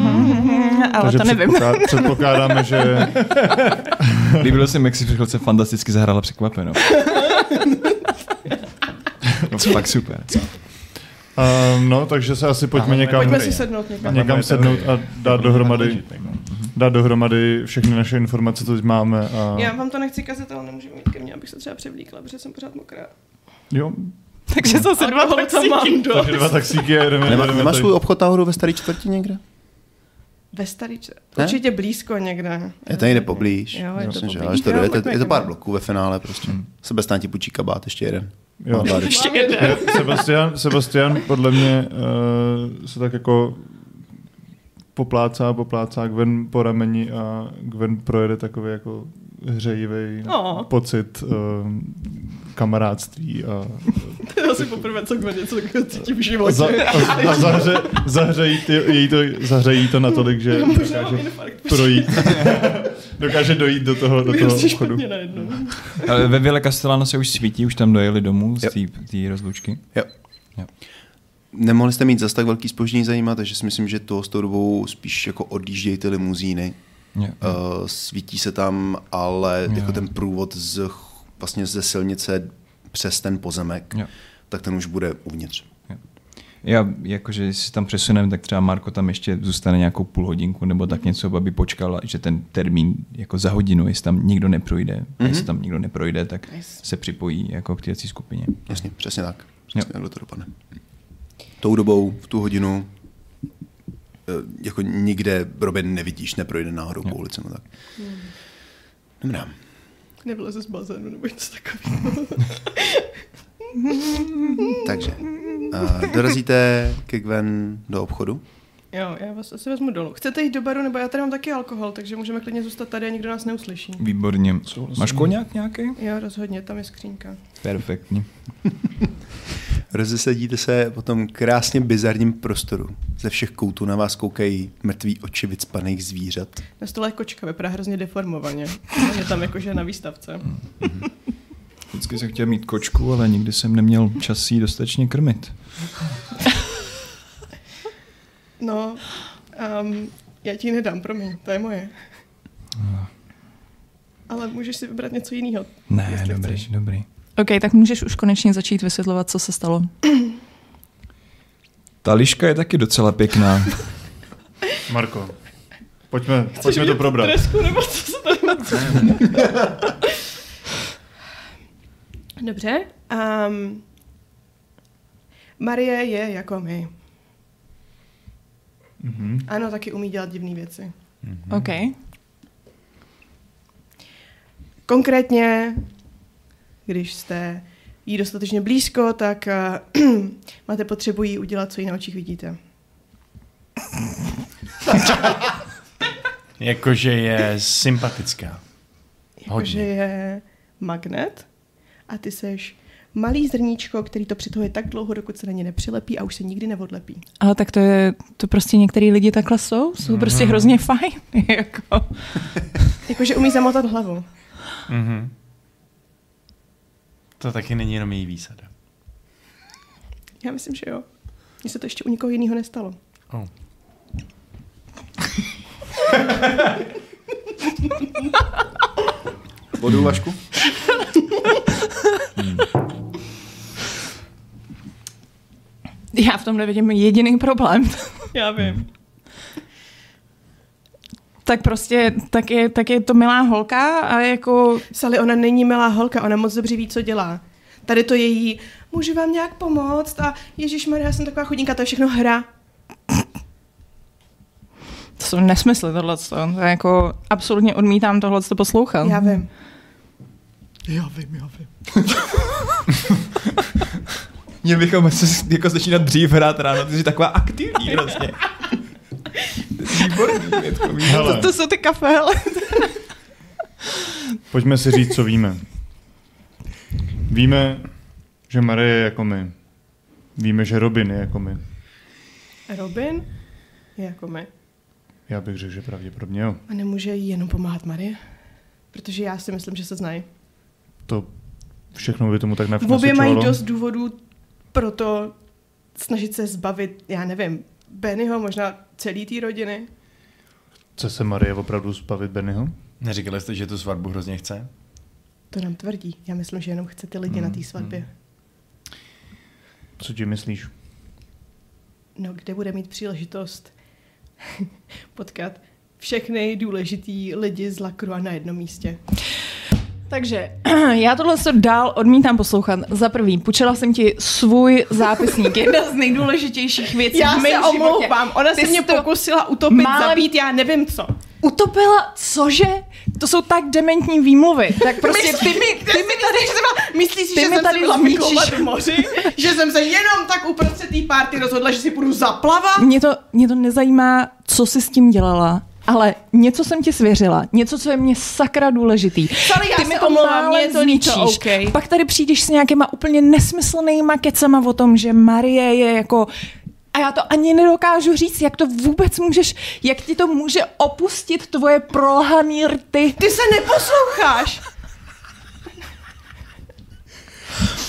Ale takže to nevím. předpoklá- Předpokládáme, že Líbilo se mi, jak si fantasticky zahrála překvapenou. no, fakt super. um, no, takže se asi pojďme někam, Pojďme si sednout někam. někam sednout a dát dohromady, dát dohromady všechny naše informace, co teď máme. A... Já vám to nechci kazit, ale nemůžu mít ke mně, abych se třeba převlíkla, protože jsem pořád mokrá. Jo, Takže zase dva tam mám taxíky. dost. takže dva taxíky a jdeme. Nemá, nemáš svůj obchod náhodou ve staré čtvrti někde? Ve Stariče. Ne? Určitě blízko někde. Je to někde poblíž. Jo, je to poblíž. ale že to Jo, dojete, pojďme je to pár bloků ve finále prostě. Hmm. Sebastian ti půjčí kabát, ještě jeden. Jo. Ještě jeden. Sebastian, Sebastian podle mě uh, se tak jako poplácá, poplácá Gwen po rameni a Gwen projede takový jako hřejivý Oh. pocit uh, kamarádství a, To je asi poprvé, co kdo něco takového cítím v životě. za, a, a zahře, zahřejí, ty, její to, zahřejí to natolik, že dokáže projít. dokáže dojít do toho, do toho obchodu. ve Villa Castellano se už svítí, už tam dojeli domů z té- rozlučky. Jo. Jo. Nemohli jste mít zas tak velký spoždění zajímat, takže si myslím, že to s tou dobou spíš jako odjíždějí ty limuzíny. Jo. Uh, svítí se tam, ale Jo. jako ten průvod z, vlastně ze silnice přes ten pozemek, Jo. tak ten už bude uvnitř. Já, jakože jestli si tam přesuneme, tak třeba Marko tam ještě zůstane nějakou půl hodinku nebo tak něco, aby počkal, že ten termín jako za hodinu, jestli tam nikdo neprojde, mm-hmm. jestli tam nikdo neprojde, tak Nice. se připojí jako k této skupině. Jasně, přesně tak. Jo. Přesně takhle to dopadne. Tou dobou, v tu hodinu, eh, jako nikde Robin nevidíš, neprojde náhodou po ulici. No tak. Dobrá. Nevyleze z bazénu nebo něco takového. Takže, uh, dorazíte ke Gwen do obchodu. Jo, já vás asi vezmu dolů. Chcete jít do baru, nebo já tady mám taky alkohol, takže můžeme klidně zůstat tady a nikdo nás neuslyší. Výborně. Máš koněk nějaký? Jo, rozhodně, tam je skřínka. Perfektní. Rozesedíte se po tom krásně bizarním prostoru. Ze všech koutů na vás koukají mrtví oči vycpaných zvířat. Na stole je kočka, vypadá hrozně deformovaně. Je tam jakože na výstavce. Vždycky jsem chtěl mít kočku, ale nikdy jsem neměl čas jí dostatečně krmit. No, um, já ti ji nedám, promiň, to je moje. Ale můžeš si vybrat něco jiného. Ne, dobrý, chceš. dobrý. OK, tak můžeš už konečně začít vysvětlovat, co se stalo. Ta liška je taky docela pěkná. Marko, pojďme, pojďme to probrat. Tresku, nebo co se tady? Dobře. Um, Marie je jako my. Mhm. Ano, taky umí dělat divné věci. OK. Konkrétně, když jste jí dostatečně blízko, tak uh, máte potřebu jí udělat, co jí na očích vidíte. Jakože je sympatická. Jakože je magnet a ty seš malý zrníčko, který to přitahuje tak dlouho, dokud se na ně nepřilepí a už se nikdy neodlepí. Ale tak to je, to prostě některý lidi takhle jsou, jsou prostě hrozně fajn, jako. Jakože umí zamotat hlavu. Mhm. To taky není jenom její výsada. Já myslím, že jo. Mně se to ještě u nikoho jiného nestalo. Oh. Vodu, Vašku? Já v tom nevidím jediný problém. Já vím. Tak prostě, tak je, tak je to milá holka a jako... Sally, ona není milá holka, ona moc dobře ví, co dělá. Tady to její, můžu vám nějak pomoct a Ježíš Maria, já jsem taková chudinka, to je všechno hra. To jsou nesmysly tohle. To je jako absolutně odmítám tohle to poslouchat. Já vím. Já vím, já vím. Měli bychom se jako začínat dřív hrát ráno, ty jsi taková aktivní hrozně. Výborný, Větko. Hele, To jsou ty kafe, hele. pojďme si říct, co víme. Víme, že Marie je jako my. Víme, že Robin je jako my. Robin je jako my. Já bych řekl, že pravděpodobně jo. A nemůže jí jenom pomáhat Marie? Protože já si myslím, že se znají. To všechno by tomu tak V obě mají dost důvodů pro to snažit se zbavit, já nevím, Bennyho, možná celý té rodiny. Chce se Marie opravdu zbavit Bennyho? Neříkali jste, že tu svatbu hrozně chce? To nám tvrdí. Já myslím, že jenom chce ty lidi na té svatbě. Co ti myslíš? No, kde bude mít příležitost potkat všechny důležitý lidi z Lakru a na jednom místě. Takže já tohle se dál odmítám poslouchat. Za prvý, půjčila jsem ti svůj zápisník, jedna z nejdůležitějších věcí Já v mém se životě. omlouvám, ona Ty se mě to pokusila utopit, málem- zabít, já nevím co. Utopila, cože? To jsou tak dementní výmluvy. Tak prostě ty mi, ty mi tady... Myslíš si, Ty že mi jsem tady se v moři? že jsem se jenom tak uprostřed té party rozhodla, že si půjdu zaplavat? Mě to, mě to nezajímá, co jsi s tím dělala, ale něco jsem ti svěřila, něco, co je mě sakra důležitý. Já Ty se mi to omlouvám, mě je to líto, zničíš. OK. Pak tady přijdeš s nějakýma úplně nesmyslnýma kecama o tom, že Marie je jako a já to ani nedokážu říct, jak to vůbec můžeš, jak ti to může opustit tvoje prolhaný rty. Ty se neposloucháš.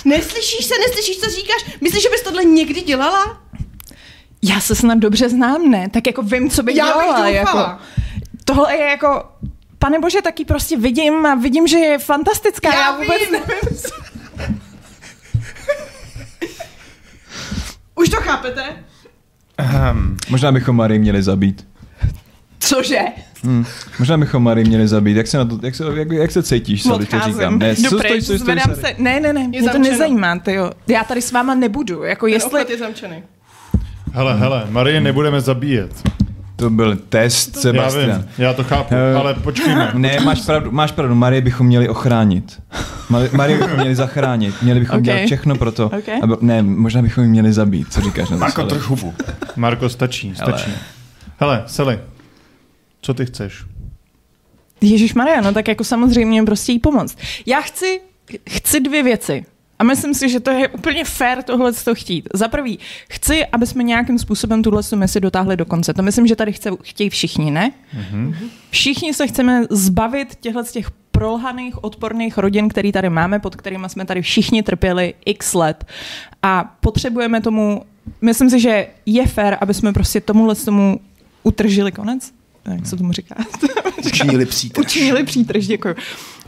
Neslyšíš se, neslyšíš, co říkáš? Myslíš, že bys tohle někdy dělala? Já se snad dobře znám, ne? Tak jako vím, co bych Já bych dělala. jako. doufala. Tohle je jako, pane bože, taky prostě vidím a vidím, že je fantastická. Já, já vůbec vím. nevím. Už to chápete? Um, Možná bychom Marii měli zabít. Cože? Hmm. Možná bychom Marii měli zabít. Jak se, na to, jak se, jak, jak se cítíš, Sally, to říkám. Ne, co stojí, stojí, stojí, se. Ne, ne, ne, mě to nezajímá, tyjo. Já tady s váma nebudu. Jako Ten jestli... je zamčený. Hele, hele, Marie nebudeme zabíjet. To byl test, Já Sebastian. vím, já to chápu, Eh, ale počkejme. Ne, máš pravdu, máš pravdu, Marie bychom měli ochránit. Mari- Marie bychom měli zachránit, měli bychom Ok. dělat všechno pro to. Ok. Aby, ne, možná bychom ji měli zabít, co říkáš na to? Marko, hubu. Marko, stačí, stačí. Hele, Sally, co ty chceš? Ježíš Maria, no tak jako samozřejmě prostě jí pomoct. Já chci, chci dvě věci. A myslím si, že to je úplně fair tohle to chtít. Za prvý, chci, aby jsme nějakým způsobem tuhle tu misi dotáhli do konce. To myslím, že tady chce, chtějí všichni, ne? Mm-hmm. Všichni se chceme zbavit těchto těch prolhaných, odporných rodin, který tady máme, pod kterými jsme tady všichni trpěli x let. A potřebujeme tomu, myslím si, že je fair, aby jsme prostě tomuhle tomu utržili konec. Jak se tomu říká? Učinili přítrž. Učinili přítrž, děkuji.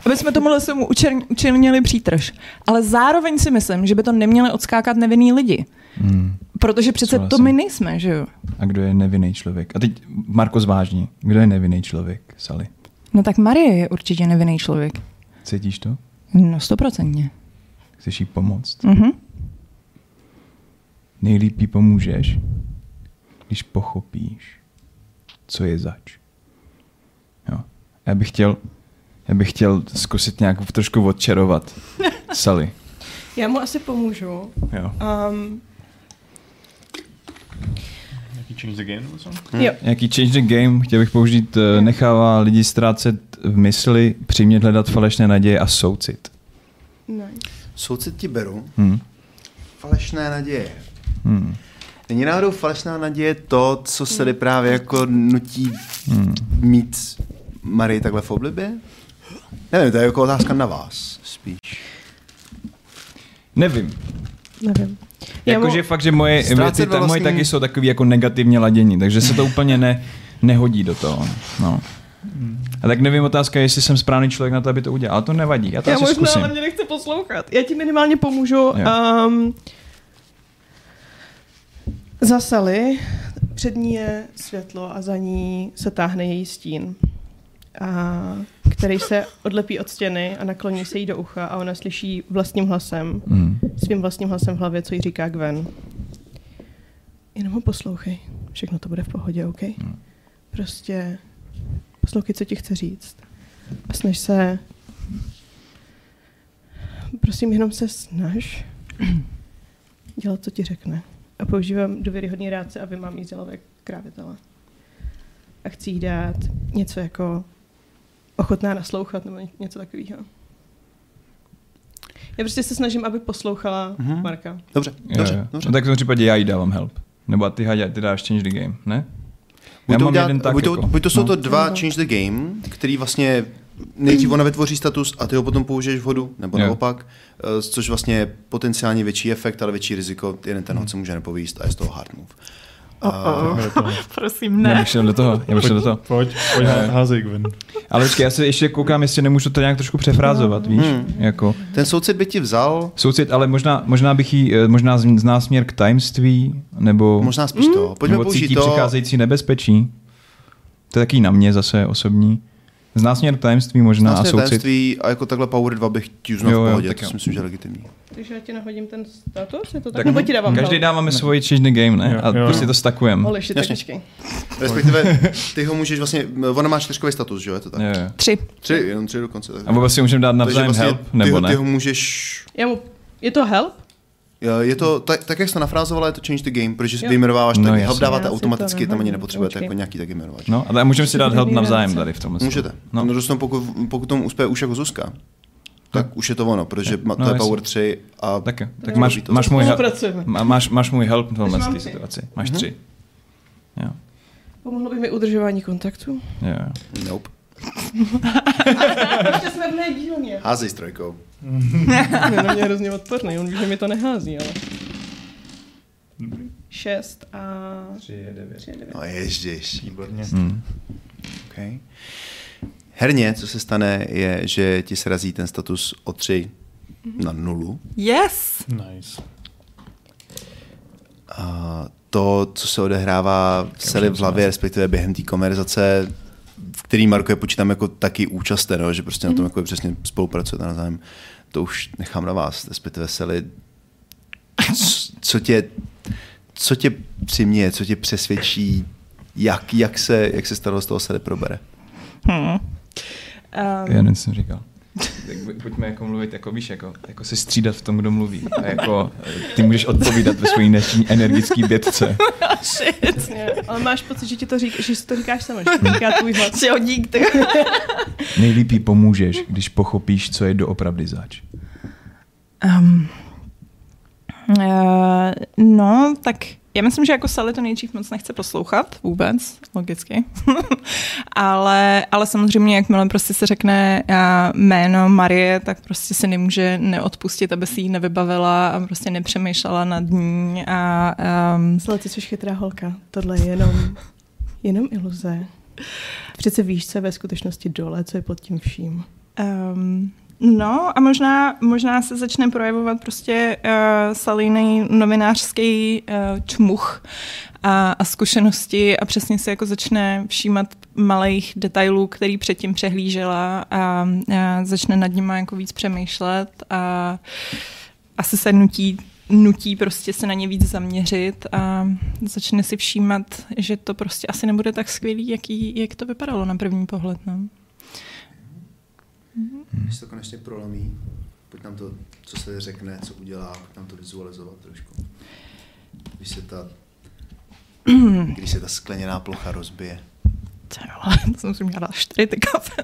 Aby jsme tomuhle tomu učer- učinili přítrž. Ale zároveň si myslím, že by to neměli odskákat nevinný lidi. Hmm. Protože přece to my nejsme, že jo? A kdo je nevinný člověk? A teď Marko zvážní. Kdo je nevinný člověk, Sally? No tak Marie je určitě nevinný člověk. Cítíš to? No stoprocentně. Chceš jí pomoct? Mhm. Nejlíp jí pomůžeš, když pochopíš, co je zač. Jo. Já bych chtěl, já bych chtěl zkusit nějak trošku odčarovat Sally. Já mu asi pomůžu. Jo. Um, Nějaký change the game co? jo. Nějaký change the game, chtěl bych použít, eh, nechává lidi ztrácet v mysli, přimět hledat falešné naděje a soucit. Nice. Soucit ti beru. Hm. Falešné naděje. Hm. Není náhodou falešná naděje to, co se jde právě jako nutí Hm. mít Marii takhle v oblibě? Nevím, to je jako otázka na vás spíš. Nevím. Nevím. Já mu- Jakože fakt, že moje Ztrácet věci, ta, moje taky jsou takový jako negativně ladění, takže se to úplně ne, nehodí do toho. No. A tak nevím, otázka je, jestli jsem správný člověk na to, aby to udělal. Ale to nevadí, já to Já asi možná, zkusím. ale mě nechce poslouchat. Já ti minimálně pomůžu. Jo. Um, za Sally před ní je světlo a za ní se táhne její stín, a, který se odlepí od stěny a nakloní se jí do ucha a ona slyší vlastním hlasem, Mm. svým vlastním hlasem v hlavě, co jí říká Gwen. Jenom ho poslouchej. Všechno to bude v pohodě, OK? Prostě poslouchej, co ti chce říct. A snaž se... Prosím, jenom se snaž dělat, co ti řekne. A používám důvěryhodný rádce, aby mám jí krávitele. A chci jí dát něco jako ochotná naslouchat nebo ně- něco takového. Já prostě se snažím, aby poslouchala Mhm. Marka. Dobře, dobře, jo. dobře. No, tak v tom případě já jí dávám help. Nebo ty, Hadě, ty dáš change the game, ne? Buď Já to, mám udělat, jeden tak buď, to, jako, buď to jsou no. to dva No. change the game, který vlastně nejdřív ona vytvoří status a ty ho potom použiješ v hodu, nebo Jo. naopak, eh, což vlastně je potenciálně větší efekt, ale větší riziko. Jeden ten hod se může nepovíst a je z toho hard move. A, Prosím, Ne. Já ne. bych šel do toho, já šel do toho. Pojď, pojď há- házej Gwen. Ale počkej, já se ještě koukám, jestli nemůžu to nějak trošku přefrázovat, víš? Hmm. Jako, ten soucit by ti vzal, soucit, ale možná, možná bych jí, eh, možná z- zná směr k tajemství, nebo, možná spíš to. Pojďme nebo použít cítí to. přicházející nebezpečí. To je taky na mě zase osobní. Zná směr k tajemství možná a Vlastně soucit. tajemství a jako takhle Power 2 bych ti uznal Jo, v pohodě, tak to jo. si myslím, že je legitimní. Takže já ti nahodím ten status, je to tak? Tak Nebo ti dávám Každý dáváme svoji change the game, ne? Jo, A jo. prostě to stakujeme. Holy shit, tak. Respektive ty ho můžeš vlastně, ona má čtyřkový status, že jo, je to tak? Jo, jo. Tři. Tři, jenom tři dokonce. Tak. A vůbec si můžeme dát navzájem vlastně help, ty, nebo ho, ty ne? ho můžeš Já mu... Je to help? Jo, Je to, tak, tak jak jsi to nafrázovala, je to change the game, protože Jo. vy jmenováváš No, tak, jasně. help dáváte Já si automaticky, to tam ani nepotřebujete Počkej. jako nějaký taky jmenovač. No, ale můžeme si dát help navzájem tady v tomhle. Můžete. No. No. No, pokud, pokud tomu uspěje už jako Zuzka, tak už je to ono, protože ma, to No, je. Power 3 a Tak, tak máš, To máš, můj, hel- Spolupracujeme. má- máš, máš můj help v tomhle situaci. Máš Mhm. tři. Jo. Pomohlo by mi udržování kontaktu? Jo, nope. Ještě jsme v dílně. Házej s trojkou. Je na mě hrozně odporný, on ví, že mi to nehází, ale... Šest a... Tři je devět. No ježděš. Výborně. Hmm. Okay. Herně, co se stane, je, že ti srazí ten status o 3 na nulu. Yes! Nice. A to, co se odehrává v celé v hlavě, respektive během té konverzace, v který Marko je počítám jako taky účasten, no, že prostě na tom jako přesně spolupracujete navzájem, to už nechám na vás, respektive Sally, c- co tě, co tě přiměje, co tě přesvědčí, jak, jak, se, jak se stalo z toho Sally probere. Hmm. Um, Já co jsem říkal. Pojďme jako mluvit, jako víš, jako, jako se střídat v tom, kdo mluví. A jako ty můžeš odpovídat ve své dnešní energické bětce. Přesně. Ale máš pocit, že ti to řík, že si to říkáš sama, že to říká tvůj hlas. že hodík, ty. Nejlíp jí pomůžeš, když pochopíš, co je doopravdy zač. Um, uh, no, tak já myslím, že jako Sally to nejdřív moc nechce poslouchat vůbec, logicky. ale, ale samozřejmě, jakmile prostě se řekne uh, jméno Marie, tak prostě se nemůže neodpustit, aby si ji nevybavila a prostě nepřemýšlela nad ní. A, um, Sle, ty jsi chytrá holka. Tohle je jenom, jenom iluze. Přece víš, co je ve skutečnosti dole, co je pod tím vším. Um, no a možná, možná se začne projevovat prostě uh, salíný novinářský uh, čmuch a, a zkušenosti a přesně se jako začne všímat malých detailů, který předtím přehlížela a, a začne nad nimi jako víc přemýšlet a asi se nutí nutí prostě se na ně víc zaměřit a začne si všímat, že to prostě asi nebude tak skvělý, jaký, jak to vypadalo na první pohled. No. Když to konečně prolomí, pojď nám to, co se řekne, co udělá, pojď nám to vizualizovat trošku. Když se ta, když se ta skleněná plocha rozbije. Ty vole, to jsem si měla čtyři ty kafe.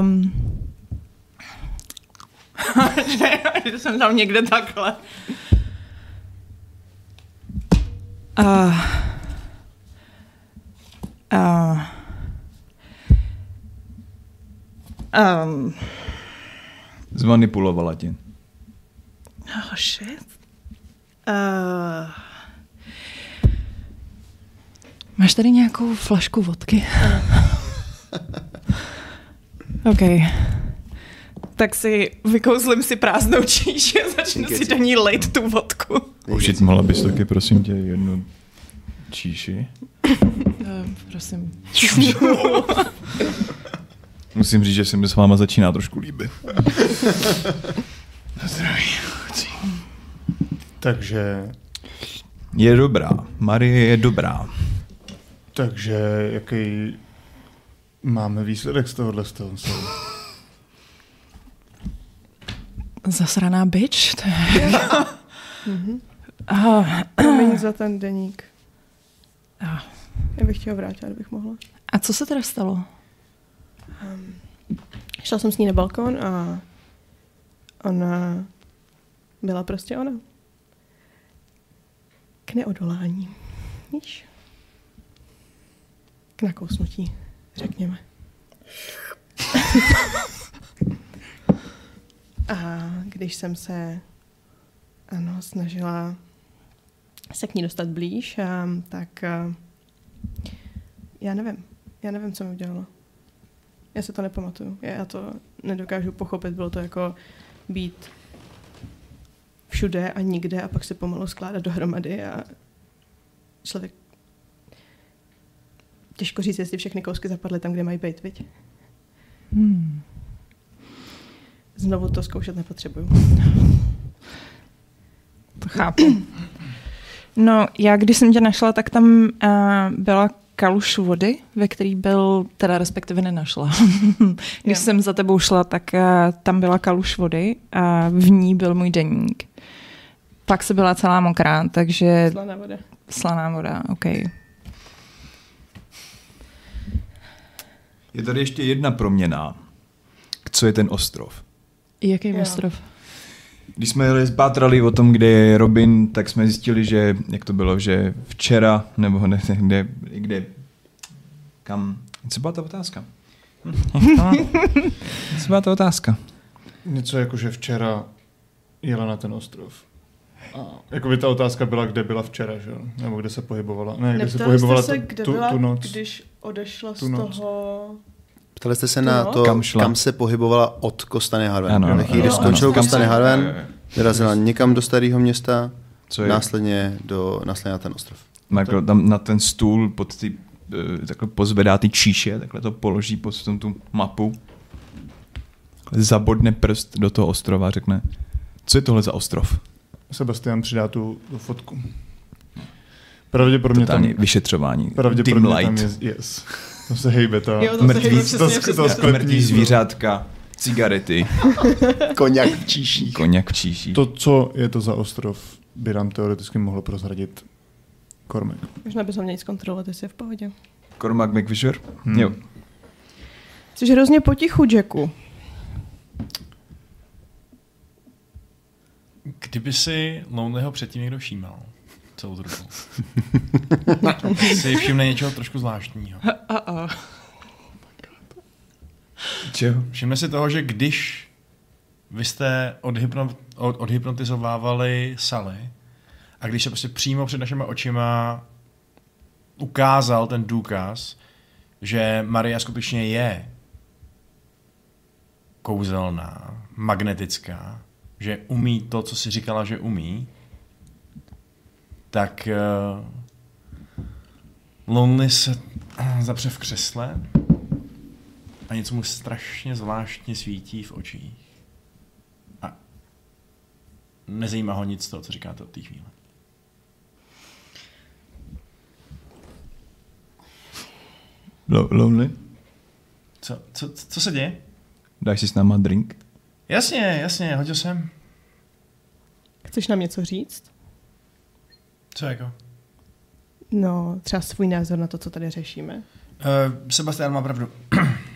um, že jsem tam někde takhle. Uh, uh, um, Zmanipulovala tě. Oh shit. Uh, máš tady nějakou flašku vodky? OK. Tak si vykouzlím si prázdnou číši a začnu si do ní lejt tu vodku. Užit mohla bys taky, prosím tě, jednu číši. Uh, prosím. Musím říct, že se mi s váma začíná trošku líbit. Na zdraví. Chci. Takže, Je dobrá. Marie je dobrá. takže jaký máme výsledek z tohohle z toho? Zasraná bitch? To je... Ah, Promiň za ten deník. ah. Já bych ti ho vrátila, kdybych mohla. A co se teda stalo? Um, šla jsem s ní na balkon a ona byla prostě ona. K neodolání. Víš? K nakousnutí, řekněme. a když jsem se ano, snažila se k ní dostat blíž, a, tak a, já nevím. Já nevím, co mi udělalo. Já se to nepamatuju. Já, to nedokážu pochopit. Bylo to jako být všude a nikde a pak se pomalu skládat dohromady a člověk těžko říct, jestli všechny kousky zapadly tam, kde mají být, viď? Hmm. Znovu to zkoušet nepotřebuju. To chápu. No, já když jsem tě našla, tak tam uh, byla kaluš vody, ve který byl, teda respektive nenašla. když Jo. jsem za tebou šla, tak uh, tam byla kaluš vody a v ní byl můj deník. Pak se byla celá mokrá, takže Slaná voda. slaná voda, OK. Je tady ještě jedna proměna. Co je ten ostrov? Jaký Jo. ostrov? Když jsme jeli zbátrali o tom, kde je Robin, tak jsme zjistili, že, jak to bylo, že včera, nebo ne, kde, kde, kam, co byla ta otázka? Co byla ta otázka? Něco jako, že včera jela na ten ostrov. A jakoby ta otázka byla, kde byla včera, že jo? Nebo kde se pohybovala. Ne, kde se Neptali pohybovala jste se, tu, kde tu, byla, tu noc. když odešla Tu z noc. toho... Ptali jste se Tu na to, Kam kam, šla? kam se pohybovala od Kostany Harven. Ano, ano, ano, kdy ano. skončil Kostany Harven, vyrazila někam do starého města, Co je? následně, do, následně na ten ostrov. Michael tam na ten stůl pod ty, eh, takhle pozvedá ty číše, takhle to položí pod tom tu mapu, zabodne prst do toho ostrova a řekne, co je tohle za ostrov? Sebastian přidá tu, tu fotku. Pravděpodobně tam, Totální vyšetřování. Dim pravděpodobně tam light. je, yes. To se hejbe ta... Jo, to se mrtví- hejbe to, přesně, to, přesně, to přesně. Mrtví zvířátka, cigarety, Koněk v číších. koněk v číší. To, co je to za ostrov, by nám teoreticky mohlo prozradit Kormek. Možná bychom měli zkontrolovat, jestli je v pohodě. Cormac McVisher? Hmm. Jo. Jsi hrozně potichu, Jacku. Kdyby si Lonelyho předtím někdo všímal, celou tu dobu, si všimne něčeho trošku zvláštního. Uh-oh. Čeho? Všimne si toho, že když vy jste odhypno, od, odhypnotizovávali Sally a když se prostě přímo před našimi očima ukázal ten důkaz, že Maria skutečně je kouzelná, magnetická, že umí to, co si říkala, že umí, tak uh, Lonely se zapře v křesle a něco mu strašně zvláštně svítí v očích. A nezajímá ho nic z toho, co říkáte od té chvíle. Lo- lonely? Co, co, co se děje? Dáš si s náma drink? Jasně, jasně, hodil jsem. Chceš nám něco říct? Co jako? No, třeba svůj názor na to, co tady řešíme. Uh, Sebastian má pravdu.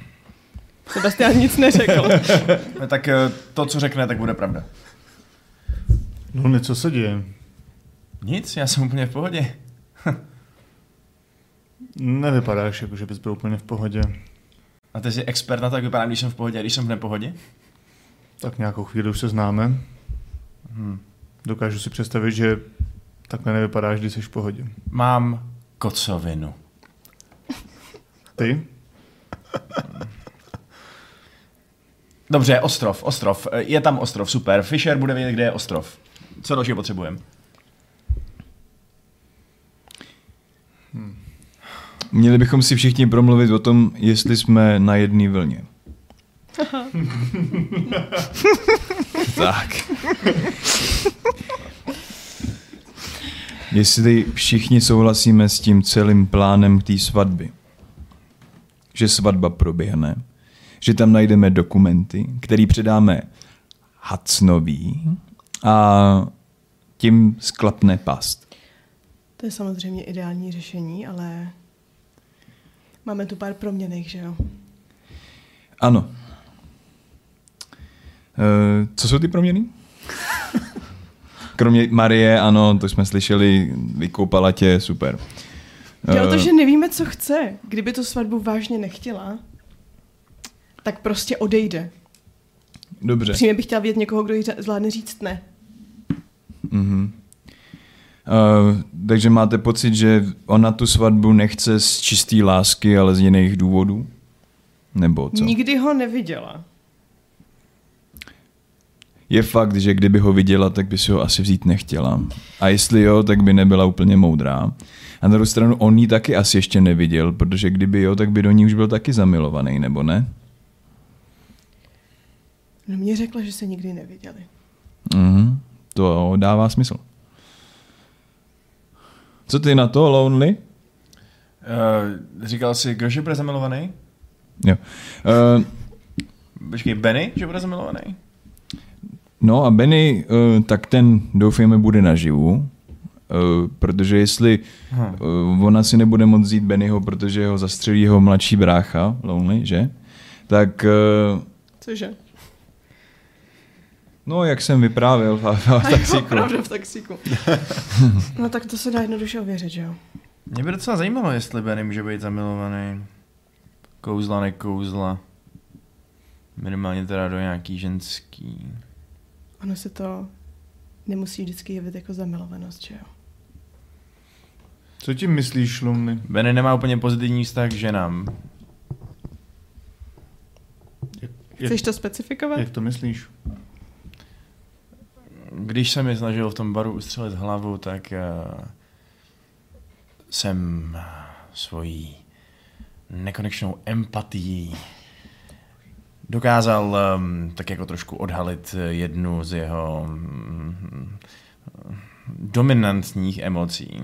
Sebastian nic neřekl. No, tak uh, to, co řekne, tak bude pravda. No, ne, co se děje? Nic, já jsem úplně v pohodě. Nevypadáš, jako že bys byl úplně v pohodě. A ty jsi expert na to, jak vypadám, když jsem v pohodě a když jsem v nepohodě? Tak nějakou chvíli už se známe. Hm. Dokážu si představit, že takhle nevypadáš, když jsi v pohodě. Mám kocovinu. Ty? Dobře, ostrov, ostrov. Je tam ostrov, super. Fisher bude vědět, kde je ostrov. Co dalšího potřebujeme? Měli bychom si všichni promluvit o tom, jestli jsme na jedné vlně. tak. Jestli všichni souhlasíme s tím celým plánem té svatby, že svatba proběhne, že tam najdeme dokumenty, který předáme Hacnový a tím sklapne past. To je samozřejmě ideální řešení, ale máme tu pár proměných, že jo? Ano. E, co jsou ty proměny? Kromě Marie, ano, to jsme slyšeli, vykoupala tě, super. Jde o to, Eh, že nevíme, co chce. Kdyby tu svatbu vážně nechtěla, tak prostě odejde. Dobře. Přímě bych chtěla vidět někoho, kdo jí zvládne říct ne. Mhm. Uh, takže máte pocit, že ona tu svatbu nechce z čisté lásky, ale z jiných důvodů? Nebo co? Nikdy ho neviděla. Je fakt, že kdyby ho viděla, tak by si ho asi vzít nechtěla. A jestli jo, tak by nebyla úplně moudrá. A na druhou stranu on ji taky asi ještě neviděl, protože kdyby jo, tak by do ní už byl taky zamilovaný, nebo ne? No mě řekla, že se nikdy neviděli. Mhm. To dává smysl. Co ty na to, Lonely? Uh, říkal jsi, kdo že bude zamilovaný? Jo. Uh, Počkej, Benny, že bude zamilovaný? No a Benny, uh, tak ten doufejme bude naživu, uh, protože jestli Hm. uh, ona si nebude moct vzít Bennyho, protože ho zastřelí jeho mladší brácha, Lonely, že? Tak, Cože? no jak jsem vyprávěl v, v taxíku. Opravdu v taxíku. no tak to se dá jednoduše ověřit, že jo? Mě by docela zajímalo, jestli Benny může být zamilovaný. Kouzla, nekouzla. Minimálně teda do nějaký ženský. Ono se to nemusí vždycky jevit jako zamilovanost, že jo? Co tím myslíš, Lumny? Benny nemá úplně pozitivní vztah k ženám. Jak, Chceš to specifikovat? jak to myslíš? Když se mi snažil v tom baru ustřelit hlavu, tak uh, jsem svojí nekonečnou empatií dokázal um, tak jako trošku odhalit eh, jednu z jeho mm, dominantních emocí.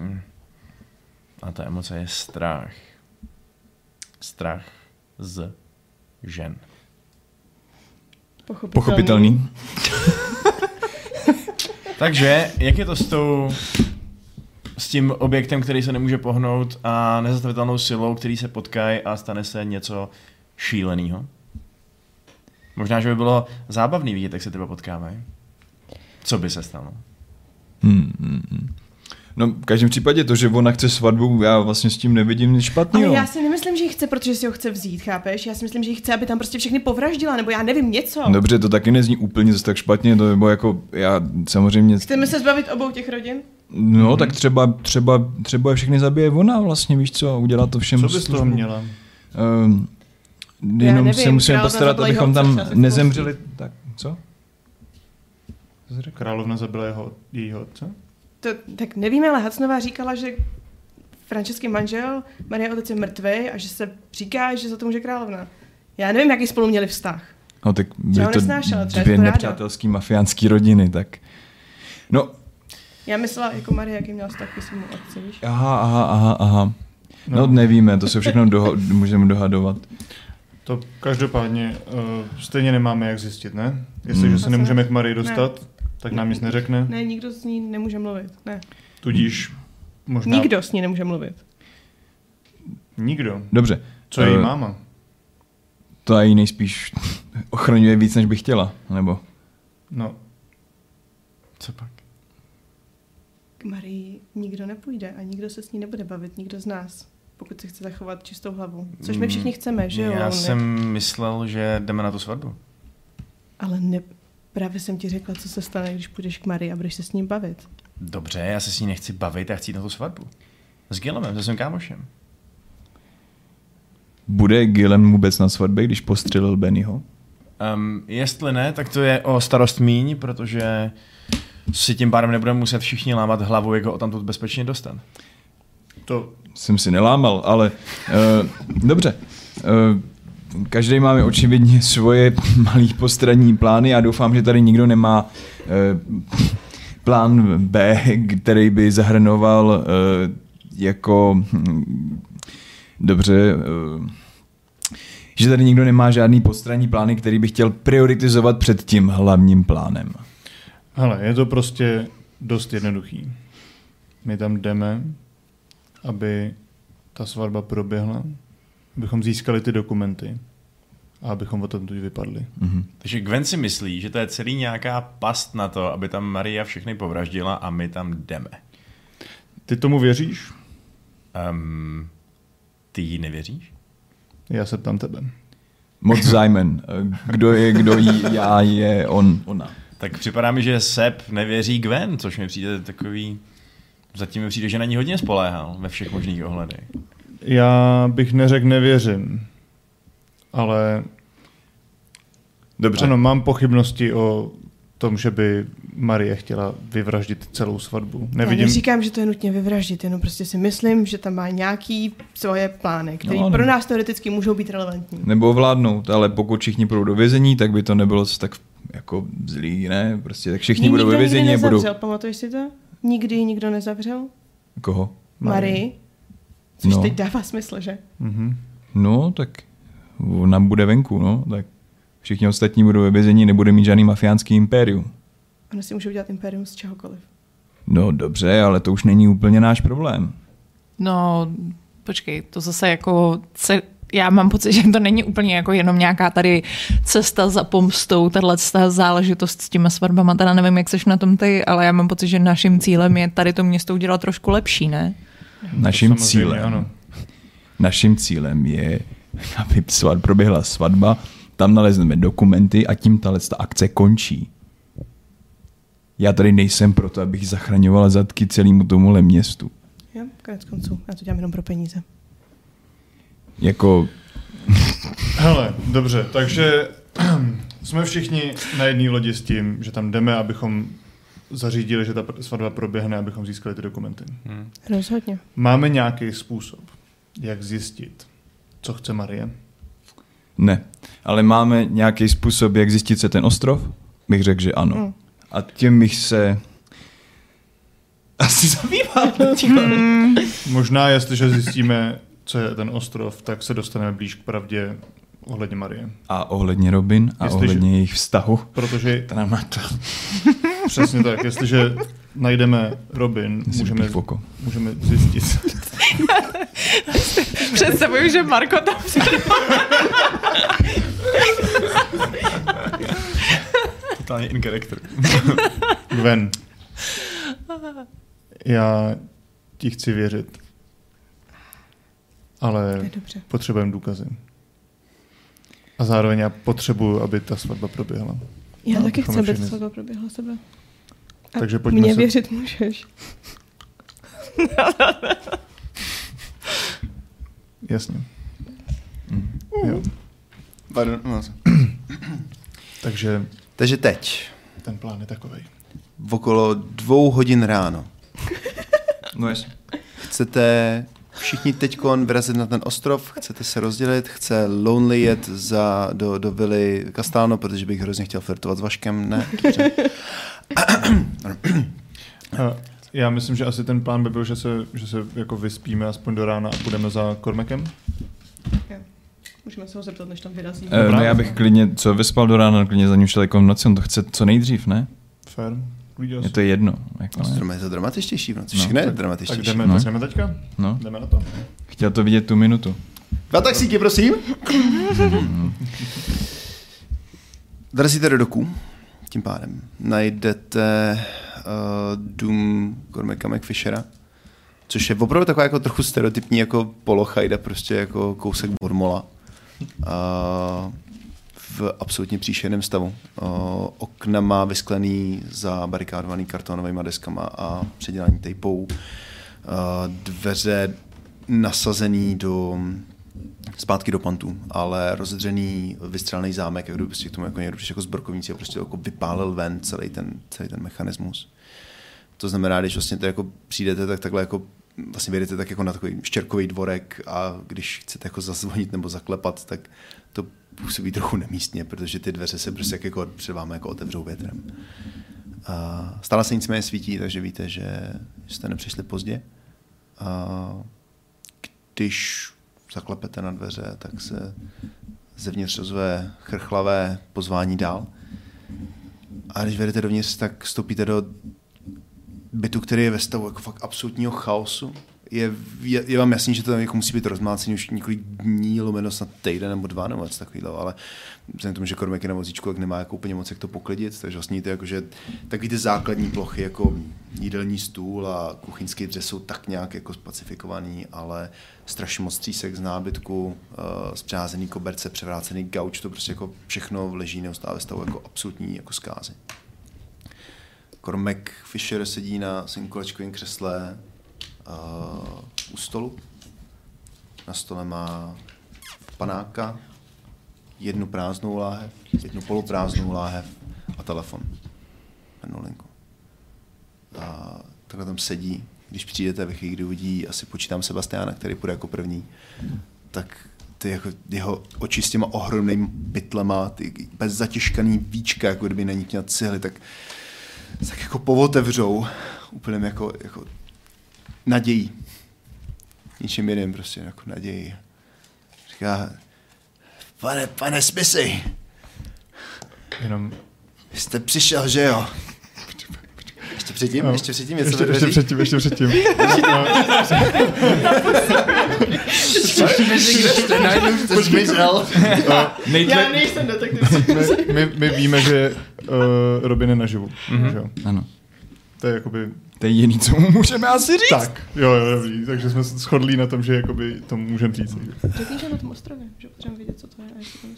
A ta emoce je strach. Strach z žen. Pochopitelný. Pochopitelný. Takže, jak je to s tou s tím objektem, který se nemůže pohnout a nezastavitelnou silou, který se potkají a stane se něco šíleného? Možná, že by bylo zábavný vidět, jak se tebe potkávají. Co by se stalo? Hmm, hmm, hmm. No, v každém případě to, že ona chce svatbu, já vlastně s tím nevidím nic Ale špatného. já si nemyslím, že ji chce, protože si ho chce vzít, chápeš? Já si myslím, že ji chce, aby tam prostě všechny povraždila, nebo já nevím něco. Dobře, to taky nezní úplně zase tak špatně, to nebo jako já samozřejmě... Chceme se zbavit obou těch rodin? No, tak třeba, třeba, třeba je všechny zabije ona vlastně, víš co, a udělá to všem Co bys toho službu. měla? Um, jenom nevím, se musíme postarat, abychom tam nezemřeli. Tak, co? Královna zabila jeho, jejího otce? To, tak nevíme, ale Hacnová říkala, že Franceský manžel, Marie otec je mrtvý a že se říká, že za to může královna. Já nevím, jaký spolu měli vztah. No tak byly to nesnášela, dvě nepřátelský mafiánský rodiny, tak... No, Já myslela jako Marie, jaký měla vztah ke svému otci, víš? aha, aha, aha, aha. No, No. no nevíme, to se všechno doho- můžeme dohadovat. To každopádně uh, stejně nemáme jak zjistit, ne? Jestliže Hmm. se nemůžeme k Marii dostat, tak nám nic neřekne. Ne, nikdo s ní nemůže mluvit. Ne. Tudíž možná... Nikdo s ní nemůže mluvit. Nikdo. Dobře. Co je její Eh, máma? To ji nejspíš ochraňuje víc, než by chtěla, nebo... No, Co pak? K Marii nikdo nepůjde a nikdo se s ní nebude bavit, nikdo z nás. Pokud si chce zachovat čistou hlavu. Což my Mm, všichni chceme, že jo? Já Ne- jsem myslel, že jdeme na tu svatbu. Ale ne, Právě jsem ti řekla, co se stane, když půjdeš k Marii a budeš se s ním bavit. Dobře, já se s ní nechci bavit, já chci jít na tu svatbu. S Gilemem, se svým kámošem. Bude Gilem vůbec na svatbě, když postřelil Bennyho? Um, jestli ne, tak to je o starost míň, protože si tím pádem nebudeme muset všichni lámat hlavu, jak ho tamtud bezpečně dostat. To Jsem si nelámal, ale uh, dobře. Uh, každý máme očividně svoje malý postranní plány. Já doufám, že tady nikdo nemá uh, plán B, který by zahrnoval jako... hm, Dobře, že tady nikdo nemá žádný postranní plány, který by chtěl prioritizovat před tím hlavním plánem. Hele, je to prostě dost jednoduchý. My tam jdeme, aby ta svatba proběhla, abychom získali ty dokumenty a abychom o tom vypadli. Mhm. Takže Gwen si myslí, že to je celý nějaká past na to, aby tam Maria všechny povraždila a my tam jdeme. Ty tomu věříš? Um, ty jí nevěříš? Já se ptám tebe. Moc zájmen. Kdo je, kdo jí, já je, on, ona. Tak připadá mi, že Seb nevěří Gwen, což mi přijde takový... Zatím mi přijde, že na ní hodně spoléhal ve všech možných ohledech. Já bych neřekl nevěřím, ale Dobře. ano, mám pochybnosti o tom, že by Marie chtěla vyvraždit celou svatbu. Já Nevidím, neříkám, že to je nutně vyvraždit, jenom prostě si myslím, že tam má nějaký svoje plány, které No, no, ano. pro nás teoreticky můžou být relevantní. Nebo ovládnout, ale pokud všichni půjdou do vězení, tak by to nebylo tak jako zlý, ne? Prostě tak všichni Jí budou ve vězení a budou... nezavřel, pamatuješ si to? Nikdy ji nikdo nezavřel? Koho? Marii. Což No. teď dává smysl, že? Mhm. No, tak ona bude venku, no, tak všichni ostatní budou ve vězení, nebude mít žádný mafiánský impérium. Ona si může udělat impérium z čehokoliv. No dobře, ale to už není úplně náš problém. No, počkej, to zase jako... Já mám pocit, že to není úplně jako jenom nějaká tady cesta za pomstou, tahle záležitost s těma svatbama, teda nevím, jak seš na tom ty, ale já mám pocit, že naším cílem je tady to město udělat trošku lepší, ne? Naším cílem, ano. naším cílem je, aby svat, proběhla svatba, tam nalezneme dokumenty a tím tahle ta akce končí. Já tady nejsem proto, abych zachraňoval zadky celému tomuhle městu. Jo, konec konců. Já to dělám jenom pro peníze. Jako, Hele, dobře, takže jsme všichni na jedné lodi s tím, že tam jdeme, abychom zařídili, že ta svatba proběhne, abychom získali ty dokumenty. Rozhodně. Máme nějaký způsob, jak zjistit, co chce Marie? ne. Ale máme nějaký způsob, jak zjistit se ten ostrov? Bych řekl, že ano. Mm. A tím bych se asi zabýval. Možná, jestliže zjistíme, co je ten ostrov, tak se dostaneme blíž k pravdě ohledně Marie. A ohledně Robin a Jestliže- ohledně jejich vztahu. Protože To přesně tak, jestliže najdeme Robin, můžeme, můžeme zjistit. Představuju, že Marko tam Totálně in character. Gwen, já ti chci věřit, ale potřebujeme důkazy. A zároveň já potřebuju, aby ta svatba proběhla. Já No, taky chci, aby to všichni- svatba proběhla sebe. A Takže pojďme Mně se- věřit můžeš. Jasně. Jo. Pardon, no. Takže Takže teď, ten plán je takový. v okolo dvou hodin ráno, No jasně. chcete všichni teď vyrazit na ten ostrov, chcete se rozdělit, chce Lonely jet za, do, do vily Castelno, protože bych hrozně chtěl flirtovat s Vaškem, ne? Já myslím, že asi ten plán by byl, že se, že se jako vyspíme aspoň do rána a půjdeme za Kormekem. Jo. Můžeme se ho zeptat, než tam vyrazíme. Eh, no já bych klidně, co vyspal do rána, klidně za ním šel jako v noci, on to chce co nejdřív, ne? Fair. Je to jedno. Jako ne. Je to dramatičtější v noci, No, všechno je tak, tak dramatičtější. jdeme, No. jdeme teďka? No, Jdeme na to? chtěl to vidět tu minutu. Dva taxíky, prosím. Dorazíte do doku, tím pádem. Najdete uh, dům Cormaca McFishera, což je opravdu taková jako trochu stereotypní jako polochajda, prostě jako kousek Bormola. Uh, v absolutně příšerném stavu. Okna má vysklený za barikádovaný kartonovými deskama a předělání tejpou. Dveře nasazený do zpátky do pantů, ale rozedřený vystřelený zámek, jak kdyby prostě k tomu jako někdo jako zbrokovníci a prostě jako vypálil ven celý ten, celý ten mechanismus. To znamená, když vlastně to jako přijdete, tak takhle jako vlastně vyjedete tak jako na takový štěrkový dvorek a když chcete jako zazvonit nebo zaklepat, tak působí trochu nemístně, protože ty dveře se prostě jako před vámi jako otevřou větrem. A stále se nicméně svítí, takže víte, že jste nepřišli pozdě. A když zaklepete na dveře, tak se zevnitř rozvé chrchlavé pozvání dál. A když vedete dovnitř, tak vstoupíte do bytu, který je ve stavu jako fakt absolutního chaosu. Je, je, je vám jasný, že to jako musí být rozmácený už několik dní, lomeno snad týden nebo dva nebo něco takového, ale vzhledem tomu, že Kormek je na vozíčku, tak nemá jako úplně moc jak to poklidit, takže vlastně to jako, že takový ty základní plochy jako jídelní stůl a kuchyňský dřes jsou tak nějak jako spacifikovaný, ale strašně moc třísek z nábytku, uh, zpřázený koberce, převrácený gauč, to prostě jako všechno leží neustále stavu jako absolutní jako zkázy. Kormek Fisher sedí na svým kolečkovém křesle uh, u stolu. Na stole má panáka, jednu prázdnou láhev, jednu poloprázdnou láhev a telefon. Jednu linku. A takhle tam sedí. Když přijdete ve chvíli, kdy uvidí, asi počítám Sebastiana, který půjde jako první, tak ty jako jeho oči s těma ohromnými pytlema, ty bez zatěžkaný víčka, jako kdyby na nich měl cihly, tak tak jako povotevřou úplně jako, jako nadějí. Ničím jiným prostě jako naději. Říká, pane, pane Smithy, Jenom jste přišel, že jo? Ještě předtím, No. ještě předtím něco ještě, ještě dveřích? předtím, ještě předtím. Já nejsem detektiv. my, my, my víme, že uh, Robin je naživu. Mhm. že jo? Ano. To je jakoby To je jediný, co mu můžeme asi říct. tak. Jo, jo, dobrý. Takže jsme se shodli na tom, že jakoby to můžeme říct. Řekni, že na tom ostrově, že potřebujeme vědět, co to je a to.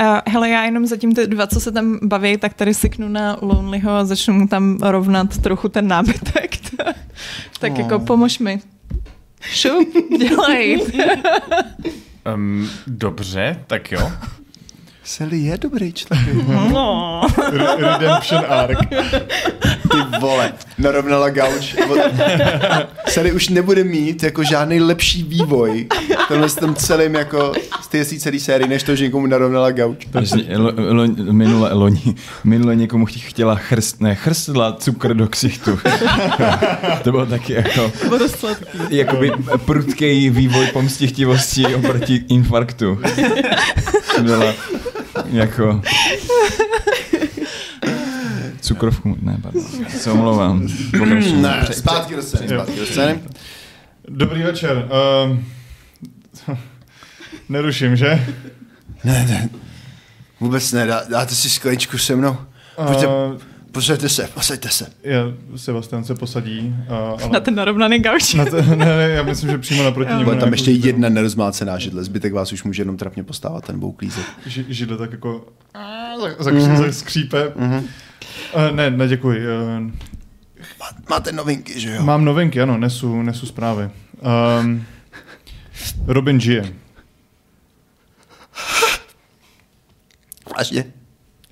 Uh, hele, já jenom zatím ty dva, co se tam baví, tak tady syknu na Lonelyho a začnu mu tam rovnat trochu ten nábytek. tak Oh. jako pomož mi. Šup, dělej. Um, dobře, tak jo. Sally je dobrý člověk. No. Re- Redemption arc. Ty vole, narovnala gauč. Sally už nebude mít jako žádný lepší vývoj tenhle s tím celým jako z té celé série, než to, že někomu narovnala gauč. Lo, lo, minule, loni, minule někomu ch- chtěla chrst, ne, chrstla cukr do ksichtu. to bylo taky jako, Bylo dost sladký. jakoby prudký vývoj pomstichtivosti oproti infarktu. Byla jako... Cukrovku, ne, pardon. Se omlouvám. Ne, zpátky do scény, zpátky do scény. Dobrý večer. Um, neruším, že? Ne, ne, vůbec ne, dá, dáte si skleničku se mnou. Pojďte, Uh, posaďte se, posaďte se. já, Sebastian se posadí. Uh, ale Na ten narovnaný gauč. na to, ne, ne, já myslím, že přímo naproti němu. Bude tam ještě nějakou jedna nerozmácená židle, zbytek vás už může jenom trapně postávat, ten budou klízet. ži- židle tak jako zakří, zaskřípe. Mhm. Uh, ne, ne, děkuji. Uh, Má, máte novinky, že jo? mám novinky, ano, nesu, nesu zprávy. Um, Robin žije. Vážně?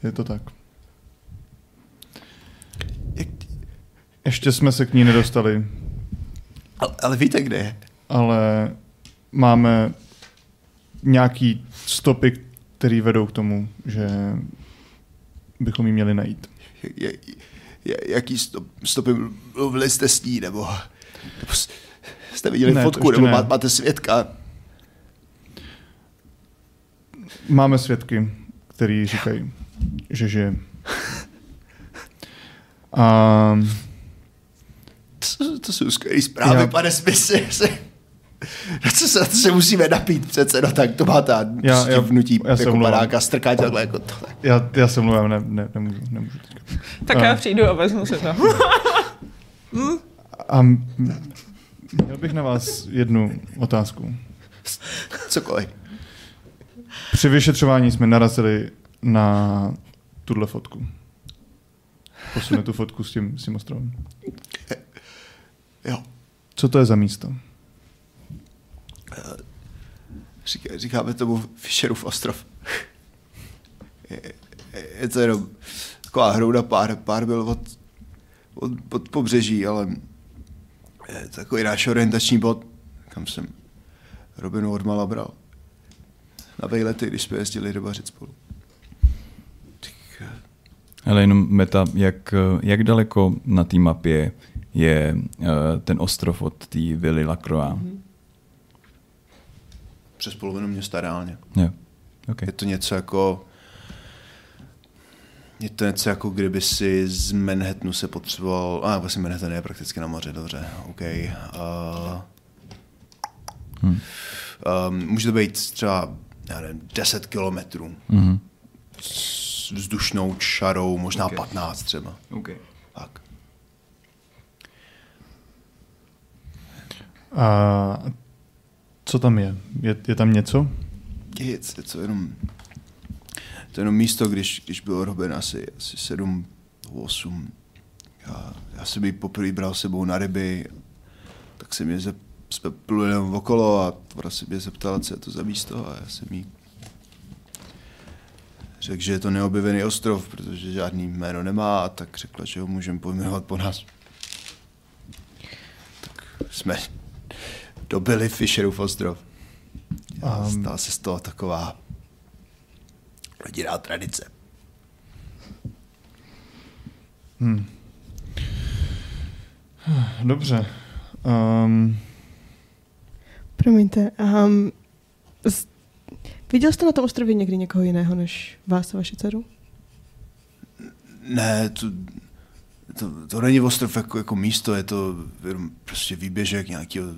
Je to tak. Ještě jsme se k ní nedostali, ale, ale víte, kde je? ale máme nějaký stopy, které vedou k tomu, že bychom ji měli najít. Je, je, jaký stop, stopy mluvili jste s ní, nebo, nebo jste viděli Ne, fotku, nebo ne. má, máte svědka? Máme svědky, který říkají, že žije. A To, to jsou skvělé zprávy, Já- pane Smithy. Na co se, na to se musíme napít přece, no tak to má ta Já- já- vnutí já se jako omlouvám. padáka, strkát takhle jako to. já, já se mluvím, ne, ne, nemůžu, nemůžu teďka. Tak já přijdu a vezmu si to. A m- měl bych na vás jednu otázku. Cokoliv. při vyšetřování jsme narazili na tuhle fotku. Posune tu fotku s tím, s tím ostrovem. Jo. Co to je za místo? Říká, říkáme tomu Fisherův ostrov. Je, to jenom taková hrouda pár, pár byl od, od, od pobřeží, ale je to takový náš orientační bod, kam jsem Robinu odmala bral. Na vejlety, když jsme jezdili rybařit spolu. Tak, Ale jenom meta, jak, jak daleko na té mapě je uh, ten ostrov od té vily Lacroix? Mm-hmm. přes polovinu města reálně. Jo. Okay. Je to něco jako je to něco jako kdyby si z Manhattanu se potřeboval, a vlastně Manhattan je prakticky na moře, dobře, OK. Uh, Hmm. um, může to být třeba, já nevím, 10 kilometrů Mm-hmm. s vzdušnou čarou, možná OK. 15 třeba. Okay. Tak. A co tam je? Je, je tam něco? Nic, je to jenom, to je jenom místo, když, když byl Robin asi, asi 7, 8. Já, já jsem ji poprvé bral sebou na ryby, tak se mě zep, jsme pluli jenom okolo a ona se mě zeptala, co je to za místo a já jsem jí řekl, že je to neobjevený ostrov, protože žádný jméno nemá a tak řekla, že ho můžeme pojmenovat po nás. Tak jsme dobili Fisherův ostrov. A stala se z toho taková rodinná tradice. Hm. Dobře. Um, Promiňte, um, z... viděl jste na tom ostrově někdy někoho jiného než vás a vaši dceru? Ne, to, to, to není ostrov jako, jako místo, je to prostě výběžek nějakého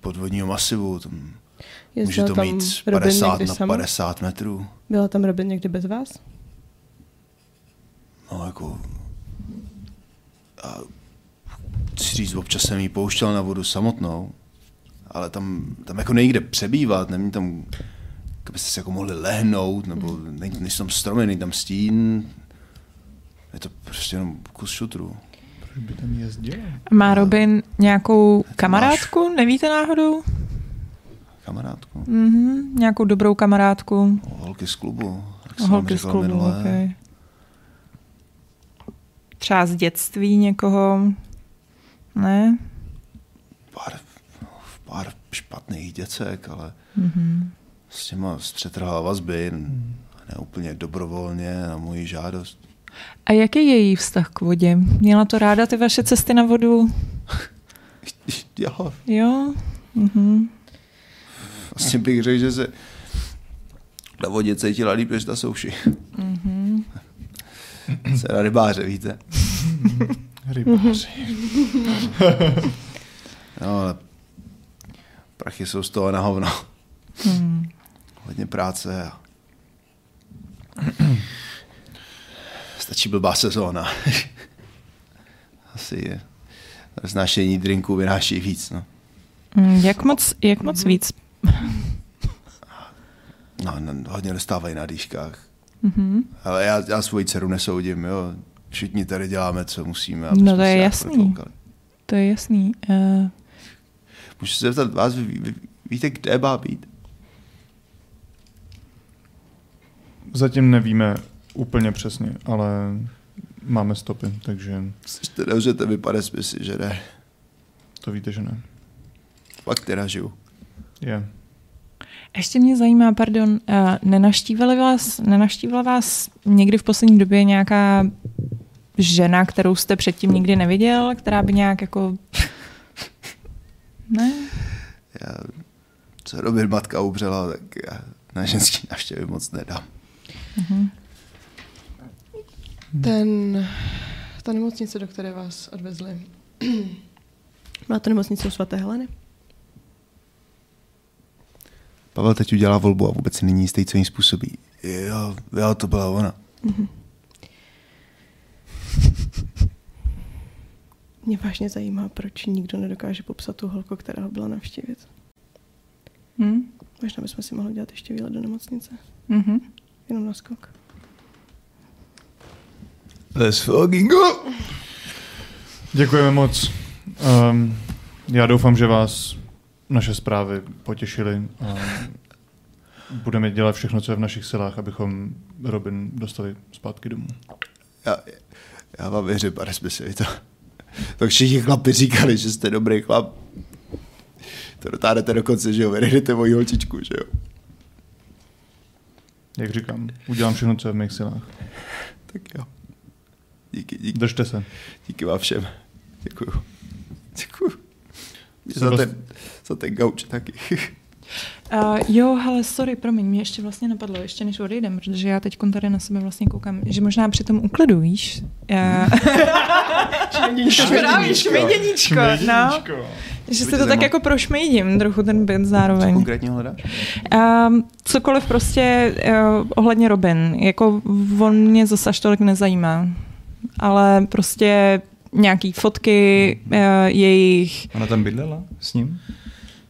podvodního masivu. Tam může to tam mít Robin 50 někdy na sama? 50 metrů. Byla tam Robin někdy bez vás? No jako... A chci říct, občas jsem jí pouštěl na vodu samotnou, ale tam, tam jako nejde přebývat, není tam, jako byste si jako mohli lehnout, nebo není, nejsou tam stromy, není tam stín. Je to prostě jenom kus šutru. Proč by tam jezdil? Má Robin nějakou kamarádku, nevíte náhodou? Kamarádku, Mhm, nějakou dobrou kamarádku. no, holky z klubu. Vám Holky z klubu, minule. okay. Třeba z dětství někoho? Ne? Pár, pár špatných děcek, ale Mhm. s těma střetrhala vazby, ne úplně dobrovolně na moji žádost. A jaký je její vztah k vodě? Měla to ráda ty vaše cesty na vodu? Jo, Jo? Mhm. Vlastně bych řekl, že se na vodě cítila líp než na souši. Mhm. Se na rybáře, víte? Rybáři. No, ale prachy jsou z toho na hovno. Hmm. Hodně práce a stačí blbá sezóna. Asi je. Znášení drinků vynáší víc, no. Mm, Jak moc, jak moc víc? No, no hodně dostávají na dýškách. Mhm. Ale já, já svoji dceru nesoudím, jo. Všichni tady děláme, co musíme. No jsme to je jako jasný. koukali. To je jasný. Uh, Můžu se zeptat vás, vy, vy, víte, kde má být? Zatím nevíme úplně přesně, ale máme stopy, takže Jste nemůžete mi, pane Smithy, že ne. to víte, že ne. Pak teda žiju. Je. ještě mě zajímá, pardon, uh, nenaštívila vás, nenaštívila vás někdy v poslední době nějaká žena, kterou jste předtím nikdy neviděl, která by nějak jako... Ne? Já, co Robin matka umřela, tak já na ženský návštěvy moc nedám. Ten, ta nemocnice, do které vás odvezli, byla to nemocnice u svaté Heleny? Pavel teď udělá volbu a vůbec si není jistý, co jí způsobí. Jo, jo, to byla ona. Mě vážně zajímá, proč nikdo nedokáže popsat tu holku, která ho byla navštívit. Hm? Možná bychom si mohli dělat ještě výlet do nemocnice. Mhm. Jenom na skok. Let's fucking go! Děkujeme moc. Um, já doufám, že vás naše zprávy potěšily. A budeme dělat všechno, co je v našich silách, abychom Robin dostali zpátky domů. Já, já vám věřím, pane to, to všichni chlapi říkali, že jste dobrý chlap. To dotáhnete dokonce, že jo, vyredete moji holčičku, že jo. Jak říkám, udělám všechno, co je v mých silách. Tak jo. Díky, díky, Držte se. díky vám všem. Děkuju. Děkuju. Za dost- ten, za ten gauč taky. Uh, jo, hele, sorry, promiň, mě ještě vlastně napadlo, ještě než odejdem, protože já teď tady na sebe vlastně koukám, že možná při tom uklidu, víš? Já... Právě šmejděníčko, no. Že se to tak jako prošmejdím trochu ten byt Co zároveň. konkrétně hledáš? Um, cokoliv prostě uh, ohledně Robin, jako on mě zase až tolik nezajímá, ale prostě nějaký fotky uh, jejich, Ona tam bydlela s ním?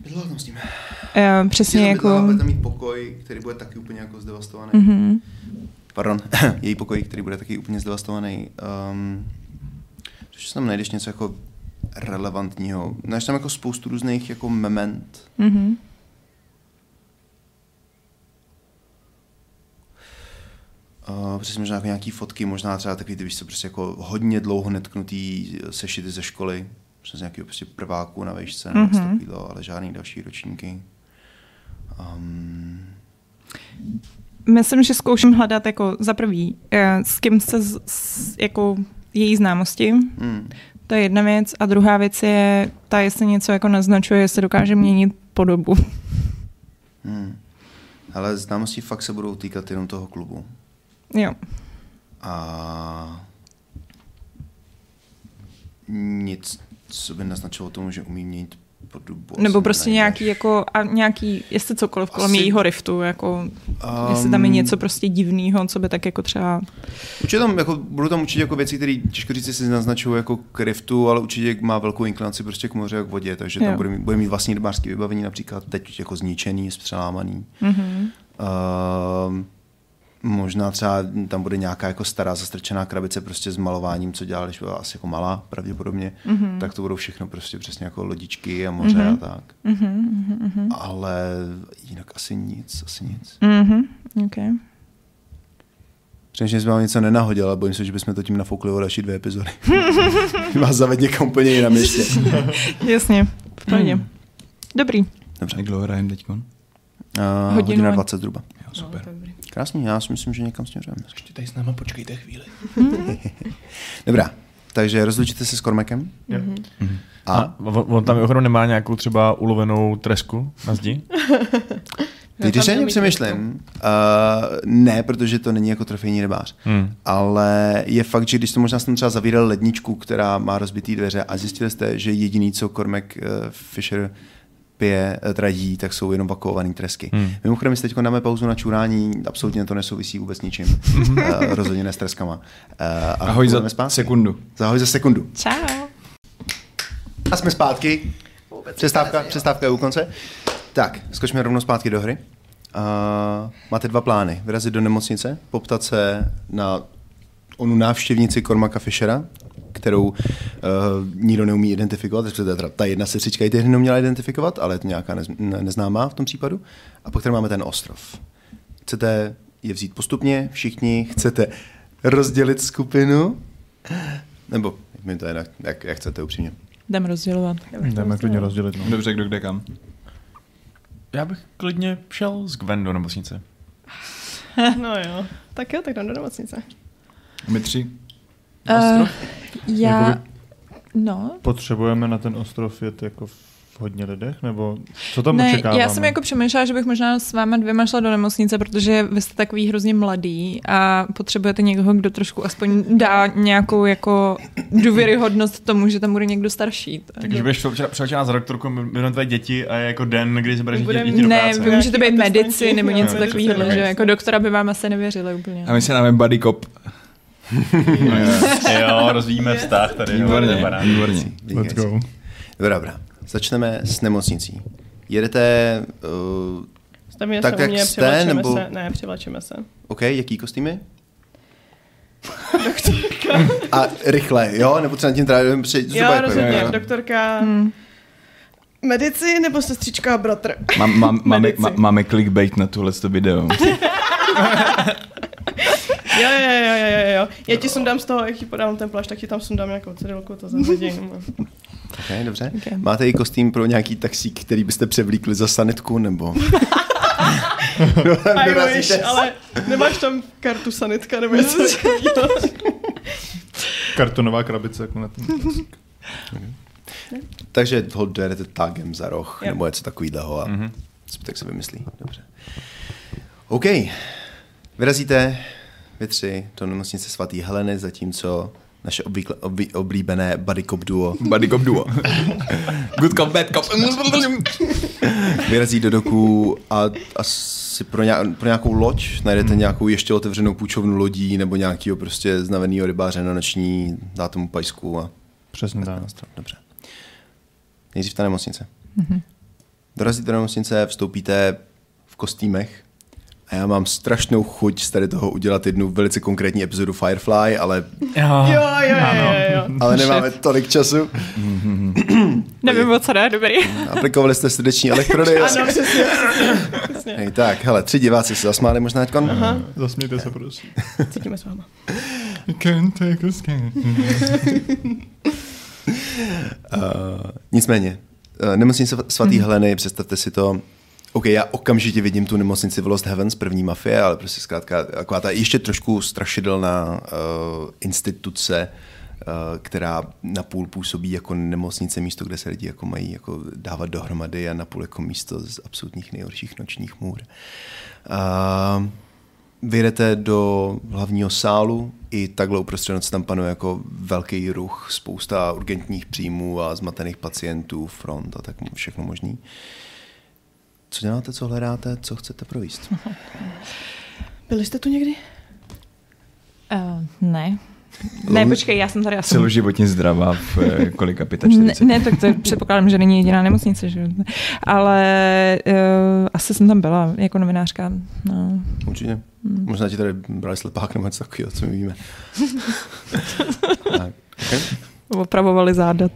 Bydlela tam s ním. uh, přesně jako... Bude tam mít pokoj, který bude taky úplně jako zdevastovaný. Mhm. Pardon, její pokoj, který bude taky úplně zdevastovaný. Um, což tam najdeš něco jako relevantního. Najdeš tam jako spoustu různých jako moment. Mhm. Uh, přesně možná jako nějaký fotky, možná třeba takový, ty víš co, prostě jako hodně dlouho netknutý sešity ze školy, přes nějakého prostě prváku na vejšce, nebo Mhm. mm-hmm. takovýhle, ale žádný další ročníky. Um, Myslím, že zkouším hledat jako za prvý, eh, s kým se z, s, jako její známosti, hmm. to je jedna věc. A druhá věc je ta, jestli něco jako naznačuje, jestli dokáže měnit podobu. Hmm. Ale známosti fakt se budou týkat jenom toho klubu. Jo. A nic, co by naznačilo tomu, že umí měnit podobu. Nebo prostě nenajdeš. nějaký jako, a nějaký, jestli cokoliv kolem Asi- jejího riftu, jako, Um, jestli tam je něco prostě divného, co by tak jako třeba, Určitě tam, jako, budou tam určitě jako věci, které těžko říct, jestli naznačují jako k riftu, ale určitě má velkou inklinaci prostě k moři a k vodě, takže tam Jo. bude mít, bude mít vlastní rybářské vybavení, například teď jako zničený, zpřelámaný. mhm. Um, možná třeba tam bude nějaká jako stará zastrčená krabice prostě s malováním, co dělala, když byla asi jako malá pravděpodobně, Mhm. tak to budou všechno prostě přesně jako lodičky a moře Mhm. a tak. Mhm, mhm, mhm. Ale jinak asi nic, asi nic. Mhm, okay. Přemýšlím, že jsem vám něco nenahodil, ale bojím se, že bychom to tím nafoukli o další dvě epizody. Vás zaved někam úplně jinam ještě. Jasně, v pohodě. Dobrý. Dobře. Jak dlouho hrajeme teďkon? Uh, Hodinu hodina a- 20 zhruba. Jo, super. No. Krásný, já si myslím, že někam směřujeme. Ještě tady s náma počkejte chvíli. Dobrá, takže rozlučíte se s Kormekem. A A on, on tam mimochodem nemá nějakou třeba ulovenou tresku na zdi? Teď, když mít přemýšlím, uh, ne, protože to není jako trofejní rybář, Hmm. ale je fakt, že když to možná jsem třeba zavírali ledničku, která má rozbitý dveře a zjistili jste, že jediný, co Cormac uh, Fisher pije, eh, teda jí, tak jsou jenom vakuované tresky. Hmm. Mimochodem, my si teď dáme pauzu na čurání, absolutně to nesouvisí vůbec ničím. uh, rozhodně ne s treskama. Uh, a Ahoj za zpátky. sekundu. Ahoj za sekundu. Čau. A jsme zpátky. Přestávka, přestávka je u konce. Tak, skočme rovnou zpátky do hry. Uh, máte dva plány. Vyrazit do nemocnice, poptat se na onu návštěvnici Cormaca Fishera, kterou uh, nikdo neumí identifikovat, teda ta jedna sestřička ji tehdy neuměla identifikovat, ale je to nějaká nez, ne, neznámá v tom případu. A pak tady máme ten ostrov. Chcete je vzít postupně, všichni, chcete rozdělit skupinu, nebo mi to je, jak, jak, jak chcete upřímně. Jdem rozdělovat. Jdeme klidně rozdělit. No. Dobře, kdo kde kam? Já bych klidně šel z Gwen do nemocnice. No jo. Tak jo, tak jdem do nemocnice. My tři? Uh, já, Jakoby- no, Potřebujeme na ten ostrov jet jako v hodně lidech? Nebo co tam ne, očekáváme? já jsem jako přemýšlela, že bych možná s váma dvěma šla do nemocnice, protože vy jste takový hrozně mladý a potřebujete někoho, kdo trošku aspoň dá nějakou jako důvěryhodnost tomu, že tam bude někdo starší. Takže budeš přelečená za doktorku, jmenuji tvé děti a je jako den, kdy zabereš děti, Budem- děti do Ne, práce. vy můžete být medici nebo něco takového, že jako doktora by vám asi nevěřili úplně. A my se dáme buddy cop. Jo, rozvíjíme vztah tady. Výborně, výborně. Let's go. Dobrá, dobrá. Začneme s nemocnicí. Jedete uh, Tam je Tak se jak mě, jste, nebo- se. Ne, přivlečeme se. OK, jaký kostýmy? A rychle, jo? Nebo třeba tím trávím při... Jo, rozhodně. jo. Doktorka Hmm. medici nebo sestřička a bratr. Mám, mám, máme, máme clickbait na tuhle video. Jo, jo, jo, jo, jo, jo. Já ti sundám z toho, jak ti podám ten plášť, tak ti tam sundám nějakou cyrilku, to zahodím. OK, dobře. Ok. Máte i kostým pro nějaký taxík, který byste převlíkli za sanitku, nebo... I wish, ale nemáš tam kartu sanitka nebo něco takového. Kartonová krabice jako na ten. Takže ho dojedete tagem za roh, Jo. nebo něco takového a Mhm. zbytek se vymyslí. Dobře. OK. Vyrazíte vy tři do nemocnice svatý Heleny, zatímco naše obvykle, obvy, oblíbené buddy cop duo Buddy cop duo. Good cop, bad cop. vyrazí do doku a asi pro, nějak, pro nějakou loď najdete Hmm. nějakou ještě otevřenou půjčovnu lodí nebo nějakého prostě znaveného rybáře na noční, dá tomu pajsku a Přesně tak. Dobře. Nejdřív ta nemocnice. Mm-hmm. Dorazíte do nemocnice, vstoupíte v kostýmech a já mám strašnou chuť z tady toho udělat jednu velice konkrétní epizodu Firefly, ale, Jo, Jo, jo, jo, jo, jo. ale nemáme tolik času. Nevím, o co dá, dobrý. Aplikovali jste srdeční elektrody. Ano, přesně. přesně. Hej, tak, hele, tři diváci se zasmáli možná teďkon. Zasmějte se prosím. Cítíme s váma. You can take. Uh, nicméně, uh, nemocnice svatý mm-hmm. Heleny, představte si to, OK, já okamžitě vidím tu nemocnici v Lost Heavens, první mafie, ale prostě zkrátka taková ta ještě trošku strašidelná uh, instituce, uh, která napůl působí jako nemocnice, místo, kde se lidi jako mají jako dávat dohromady a napůl jako místo z absolutních nejhorších nočních můr. Uh, vyjedete do hlavního sálu, i takhle uprostřed noci tam panuje jako velký ruch, spousta urgentních příjmů a zmatených pacientů, front a tak všechno možný. Co děláte, co hledáte, co chcete províst? Byli jste tu někdy? Uh, ne. Ne, počkej, já jsem tady asi... Celoživotně zdravá v eh, kolika Ne, 45. ne, tak to předpokládám, že není jediná nemocnice, že? jo. Ale uh, asi jsem tam byla jako novinářka. No. Určitě. Možná ti tady brali slepák nebo něco takového, co my víme. tak, okay. Opravovali záda.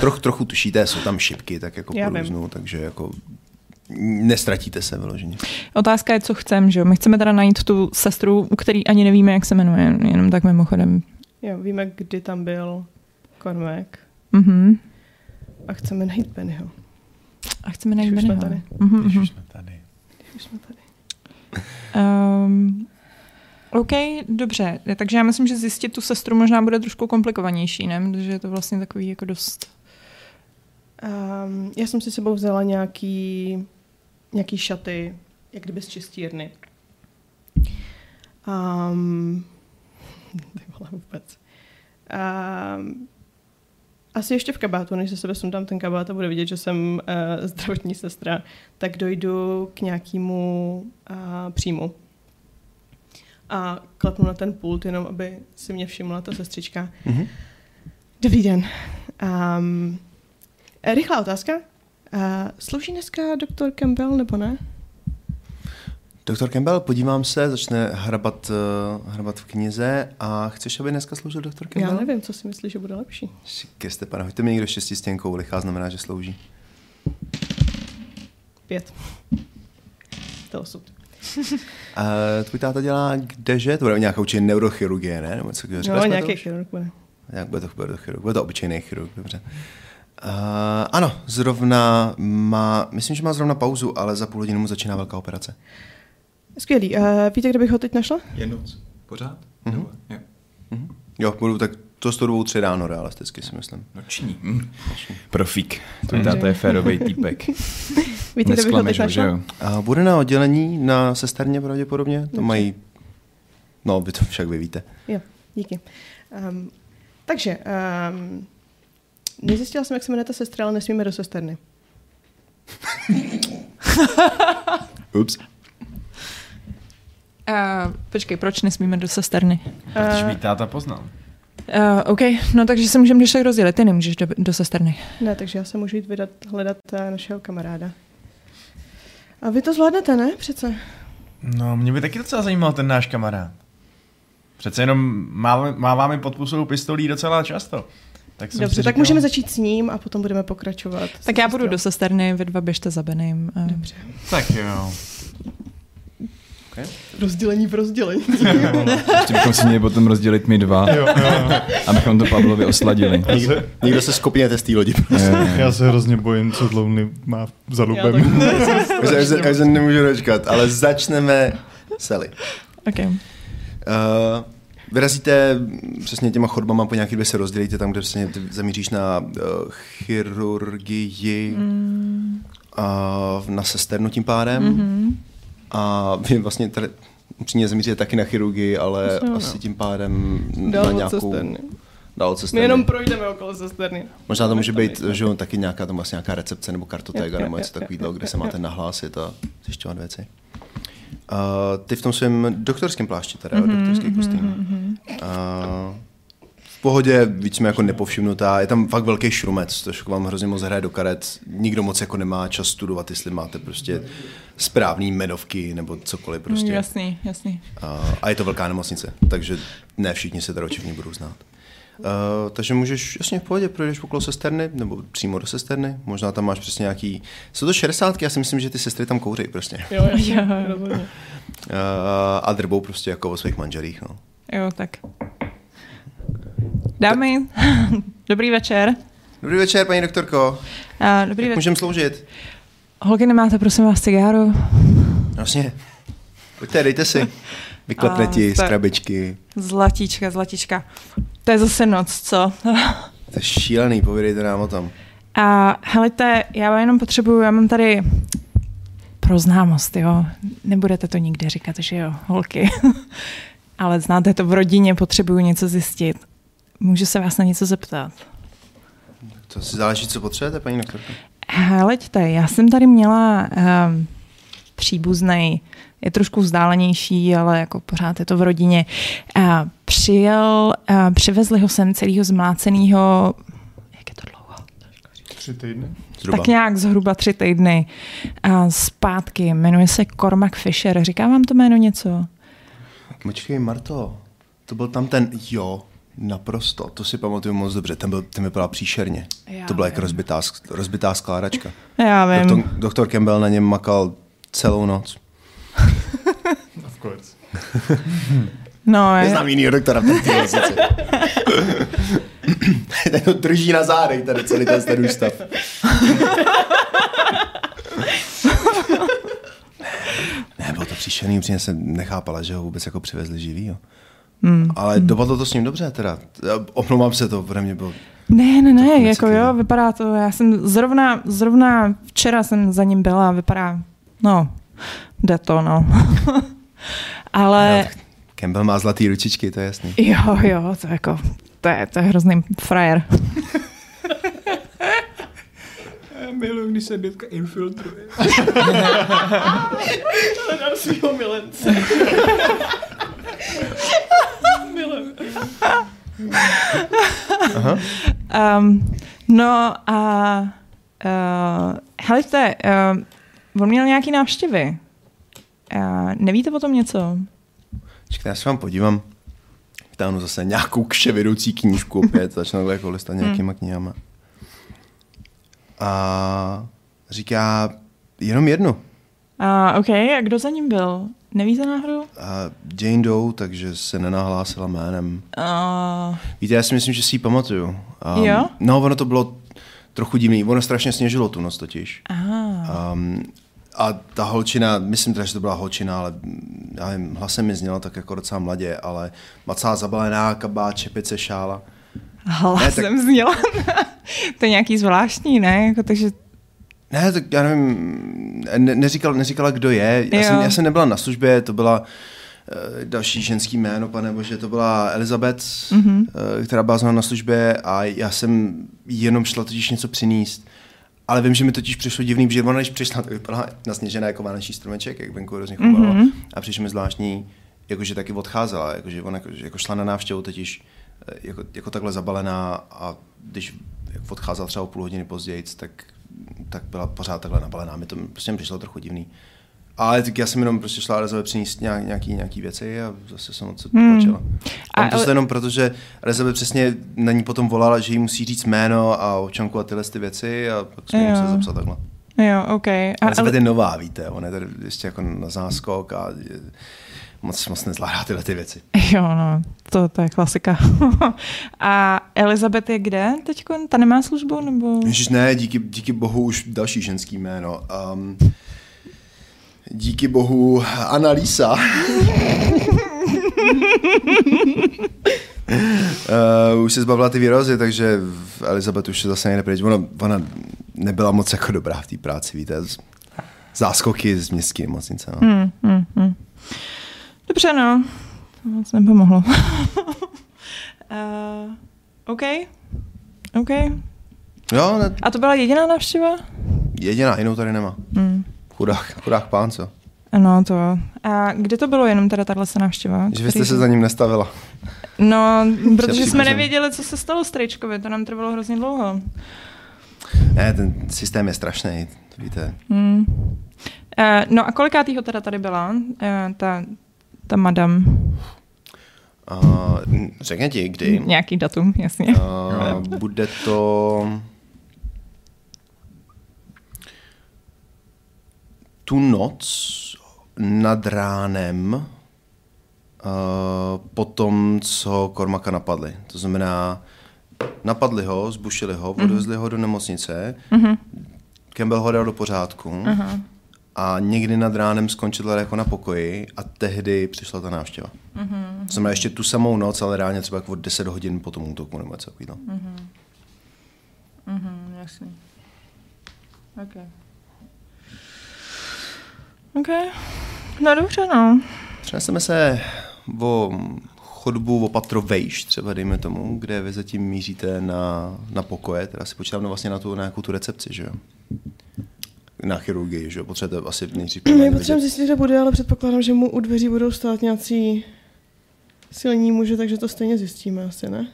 Troch, trochu tušíte, jsou tam šipky, tak jako Já vím. průznu, takže jako nestratíte se vyloženě. Otázka je, co chcem, že jo? My chceme teda najít tu sestru, u který ani nevíme, jak se jmenuje, jenom tak mimochodem. Jo, víme, kdy tam byl Cormac Mhm. a chceme najít Bennyho. A chceme najít Když už jsme Bennyho. tady. Mhm, Když už jsme tady. Když už jsme tady. Um, OK, dobře. Takže já myslím, že zjistit tu sestru možná bude trošku komplikovanější, ne? Protože je to vlastně takový jako dost... Um, já jsem si sebou vzala nějaký, nějaký šaty, jak kdyby z čistírny. Um, vole vůbec. Um, asi ještě v kabátu, než ze sebe sundám ten kabát a bude vidět, že jsem uh, zdravotní sestra, tak dojdu k nějakému uh, příjmu. A klepnu na ten pult, jenom aby si mě všimla ta sestřička. Mhm. Dobrý den. Um, rychlá otázka. Uh, slouží dneska doktor Campbell nebo ne? Doktor Campbell, podívám se, začne hrabat, uh, hrabat v knize a chceš, aby dneska sloužil doktor Campbell? Já nevím, co si myslíš, že bude lepší. Ke Stepana, hoďte mi někdo štěstí stěnkou, lichá znamená, že slouží. Pět. To osud. A tvůj táta dělá kdeže? To bude nějaká určitě neurochirurgie, ne? Nebo co, No, nějaký chirurg bude. Jak bude to, bude to chirurg? Bude to obyčejný chirurg, dobře. Uh, ano, zrovna má, myslím, že má zrovna pauzu, ale za půl hodinu mu začíná velká operace. Skvělý. Uh, víte, kde bych ho teď našla? Je noc. Pořád? Mhm. Nebo- jo. Mhm. Jo, budu tak to s tou tři ráno realisticky si myslím. Noční. Hm. Profík. Tvůj táta je férovej týpek. Víte, kde bych ho teď našla? jo? A bude na oddělení na sesterně pravděpodobně? To mají, no vy to však vy víte. Jo, díky. Um, takže, um, nezjistila jsem, jak se jmenuje ta sestra, ale nesmíme do sesterny. Ups. Uh, počkej, proč nesmíme do sesterny? Protože Uh, by táta poznal. Uh, OK, no takže se můžeme když tak rozdělit, ty nemůžeš do, do sesterny. ne, takže já se můžu jít vydat, hledat uh, našeho kamaráda. A vy to zvládnete, ne? Přece. No, mě by taky docela zajímal ten náš kamarád. Přece jenom máváme, máváme pod pusou pistolí docela často. Tak jsem Dobře, si tak říkal, můžeme začít s ním a potom budeme pokračovat. Tak já budu do sesterny, vy dva běžte za Benem. Dobře. Tak jo. Rozdělení v rozdělení. Ještě bychom si měli potom rozdělit my dva, Jo, jo. abychom to Pavlovi osladili. Někdo, někdo se skopněte z té lodi. Jo, jo. Já se hrozně bojím, co Dlouny má za lubem. Já se, já se, já se nemůžu dočkat, ale začneme Sally. Okay. Uh, vyrazíte přesně těma chodbama po nějaký dvě se rozdělíte tam, kde přesně ty zamíříš na uh, chirurgii mm. uh, na sesternu tím pádem. Mm-hmm. A vy vlastně tady upřímně zamíříte taky na chirurgii, ale Asi jo, asi no. tím pádem Dál na nějakou... sesterny. Dál od My jenom projdeme okolo sesterny. Možná to může být, že jo, taky nějaká, tam asi nějaká recepce nebo kartotéka nebo něco takového, kde se máte nahlásit a zjišťovat věci. Uh, ty v tom svém doktorském plášti, teda, mm-hmm, doktorský kostým. Mm-hmm. Uh, v pohodě, víc jako nepovšimnutá, je tam fakt velký šrumec, což vám hrozně moc hraje do karet. Nikdo moc jako nemá čas studovat, jestli máte prostě správný jmenovky nebo cokoliv prostě. Jasný, jasný. A, a je to velká nemocnice, takže ne všichni se teda očivně budou znát. Uh, takže můžeš jasně v pohodě, projdeš okolo sesterny, nebo přímo do sesterny, možná tam máš přesně nějaký, jsou to šedesátky, já si myslím, že ty sestry tam kouří prostě. Jo, Jo. rozhodně. Uh, a drbou prostě jako o svých manželích, no. Jo, tak. Dámy, dobrý večer. Dobrý večer, paní doktorko, A, dobrý jak večer. můžeme sloužit? Holky, nemáte prosím vás cigáru? Vlastně, pojďte, dejte si. Vyklepne ti z tak. krabičky. Zlatíčka, zlatíčka. To je zase noc, co? To je šílený, povědejte nám o tom. A helejte, já jenom potřebuju, já mám tady pro známost, jo. Nebudete to nikde říkat, že jo, holky. Ale znáte to v rodině, potřebuju něco zjistit. Můžu se vás na něco zeptat? To si záleží, co potřebujete, paní doktorko. Heleďte, já jsem tady měla um, příbuznej, je trošku vzdálenější, ale jako pořád je to v rodině. Uh, přijel, uh, přivezli ho sem celého zmlácenýho, jak je to dlouho? Tři týdny? Zhruba. Tak nějak zhruba tři týdny uh, zpátky. Jmenuje se Cormac Fisher. Říká vám to jméno něco? Počkej, Marto, to byl tam ten, jo, naprosto, to si pamatuju moc dobře, ten, byl, ten vypadal příšerně. Já to byla jak vím. rozbitá, rozbitá skládačka. Já vím. Doktor, doktor Campbell na něm makal celou noc. Of course. No, je, Neznám jinýho doktora v té ten to drží na zádech, tady celý ten ten ústav. ne, bylo to příšerný, upřímně jsem nechápala, že ho vůbec jako přivezli živý, jo. Hmm. Ale dopadlo to s ním dobře teda. Omlouvám se to, pro mě bylo ne, ne, ne, jako jo, vypadá to, já jsem zrovna, zrovna včera jsem za ním byla, vypadá, no, jde to, no. Ale, No, Campbell má zlatý ručičky, to je jasný. jo, jo, to jako, to je, to je hrozný frajer. Miluji, když se Bětka infiltruje. Hledám svýho milence. Miluji. Um, no a uh, helejte, uh, on měl nějaký návštěvy. Uh, nevíte o tom něco? Počkejte, já se vám podívám. Vytáhnu zase nějakou kševidoucí knížku opět, začnu takhle jako listat nějakýma knihama. A říká jenom jednu. Uh, OK, a kdo za ním byl? Nevíte náhodou? A Jane Doe, takže se nenahlásila jménem. Uh, Víte, já si myslím, že si ji pamatuju. Um, Jo? No, ono to bylo trochu divný. Ono strašně sněžilo tu noc totiž. aha. Um, a ta holčina, myslím teda, že to byla holčina, ale já nevím, hlasem mi zněla tak jako docela mladě, ale macá zabalená, kabát, čepice, šála. Hlasem tak- zněla. to je nějaký zvláštní, ne? Jako, takže Ne, tak já nevím, ne, neříkal, neříkala, kdo je. Já Jo. jsem, já jsem nebyla na službě, to byla uh, další ženský jméno, pane bože, to byla Elizabeth, Mhm. mm-hmm. uh, která byla zrovna na službě a já jsem jenom šla totiž něco přinést. Ale vím, že mi totiž přišlo divný, že ona, když přišla, tak vypadala nasněžená jako vánoční stromeček, jak venku hrozně chovala. Mhm. Mm-hmm. A přišlo mi zvláštní, jakože taky odcházela, jakože ona jako, jako šla na návštěvu totiž eh, jako, jako takhle zabalená a když jak odcházela třeba o půl hodiny později, tak tak byla pořád takhle nabalená. Mi to prostě mi přišlo trochu divný. Ale tak já jsem jenom prostě šla Elizabeth přinést nějak, nějaký, nějaký věci a zase jsem moc hmm. A, a to ale... jenom proto, že Elizabeth přesně na ní potom volala, že jí musí říct jméno a občanku a tyhle ty věci a pak jsme museli zapsat takhle. Jo, OK. A, Elizabeth ale... je nová, víte, ona je tady ještě jako na záskok a moc, moc nezvládá tyhle ty věci. Jo, no, to, to je klasika. a Elizabeth je kde teď? Ta nemá službu? Nebo... Ježiš, ne, díky, díky bohu už další ženský jméno. Um, díky bohu Analýsa. uh, už se zbavila ty výrazy, takže Elizabeth už se zase nejde pryč. Ona, ona nebyla moc jako dobrá v té práci, víte. Záskoky z městské nemocnice. No. Hmm, hmm, hmm. Dobře, no. To moc nepomohlo. uh, OK. OK. Jo, ne... A to byla jediná návštěva? Jediná, jinou tady nemá. Hmm. Chudák, chudák pán, co? No to. A kde to bylo jenom teda tahle návštěva? Že vy jste se za ním nestavila. No, protože jsme nevěděli, co se stalo Strejčkovi, to nám trvalo hrozně dlouho. Ne, ten systém je strašný, víte. Hmm. Uh, no a kolikátýho teda tady byla uh, ta, ta madam? Uh, řekně ti, kdy. Nějaký datum, jasně. Uh, bude to... Tu noc nad ránem uh, po tom, co Kormaka napadli. To znamená, napadli ho, zbušili ho, mhm. odvezli mm-hmm. ho do nemocnice, mm-hmm. Campbell ho dal do pořádku, mm-hmm a někdy nad ránem skončila jako na pokoji a tehdy přišla ta návštěva. Mm-hmm. To znamená ještě tu samou noc, ale reálně třeba jako 10 hodin po tom útoku nebo něco takového. Mm-hmm. Mm-hmm, jasný. OK. OK. No dobře, no. Přeneseme se o chodbu o patro vejš, třeba dejme tomu, kde vy zatím míříte na, na pokoje, teda si počítám vlastně na tu nějakou tu recepci, že jo? na chirurgii, že jo? Potřebujete asi nejdřív My potřebujeme zjistit, kde bude, ale předpokládám, že mu u dveří budou stát nějací silní muži, takže to stejně zjistíme asi, ne?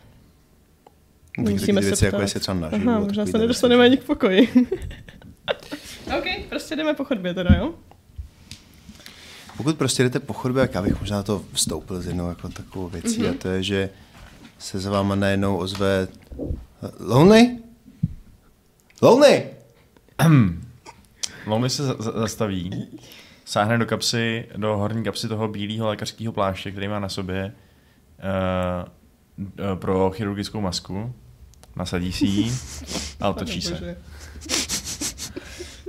Musíme se věci, jako jestli třeba naživu, Aha, možná se nedostaneme ani k pokoji. OK, prostě jdeme po chodbě teda, jo? Pokud prostě jdete po chodbě, tak já bych možná to vstoupil s jednou jako takovou věcí mm-hmm. a to je, že se za váma najednou ozve Lonely? Lonely! Lomy se zastaví, sáhne do kapsy, do horní kapsy toho bílého lékařského pláště, který má na sobě uh, uh, pro chirurgickou masku, nasadí si ji a otočí se.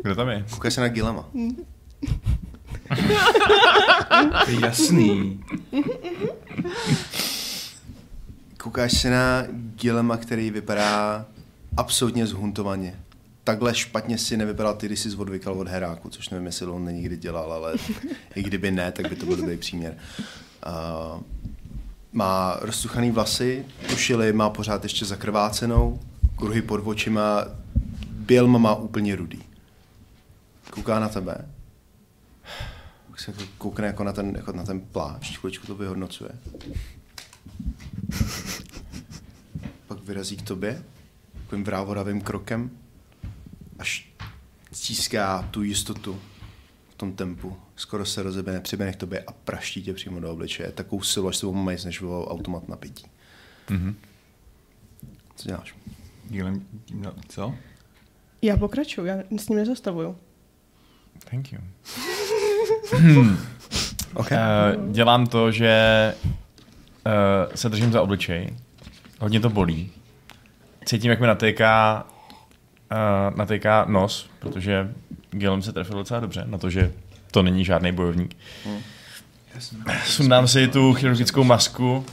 Kdo tam je? Kouká se na Gilema. Jasný. Koukáš se na Gilema, který vypadá absolutně zhuntovaně takhle špatně si nevypadal ty, když jsi odvykal od heráku, což nevím, jestli on někdy dělal, ale i kdyby ne, tak by to byl dobrý příměr. Uh, má rozsuchaný vlasy, košily má pořád ještě zakrvácenou, kruhy pod očima, bělma má úplně rudý. Kouká na tebe. Pak se koukne jako na ten, jako na ten plášť, chvíličku to vyhodnocuje. Pak vyrazí k tobě, takovým vrávoravým krokem, až stíská tu jistotu v tom tempu. Skoro se rozebene, přiběhne k tobě a praští tě přímo do obličeje. Takovou silu, až se mají než automat na pití. Mm-hmm. Co děláš? Dílem, co? Já pokračuju, já s ním nezastavuju. Thank you. Hmm. okay. uh, dělám to, že uh, se držím za obličej. Hodně to bolí. Cítím, jak mi natéká uh, natejká nos, protože Gilem se trefil docela dobře na to, že to není žádný bojovník. Hmm. Sundám si tu chirurgickou masku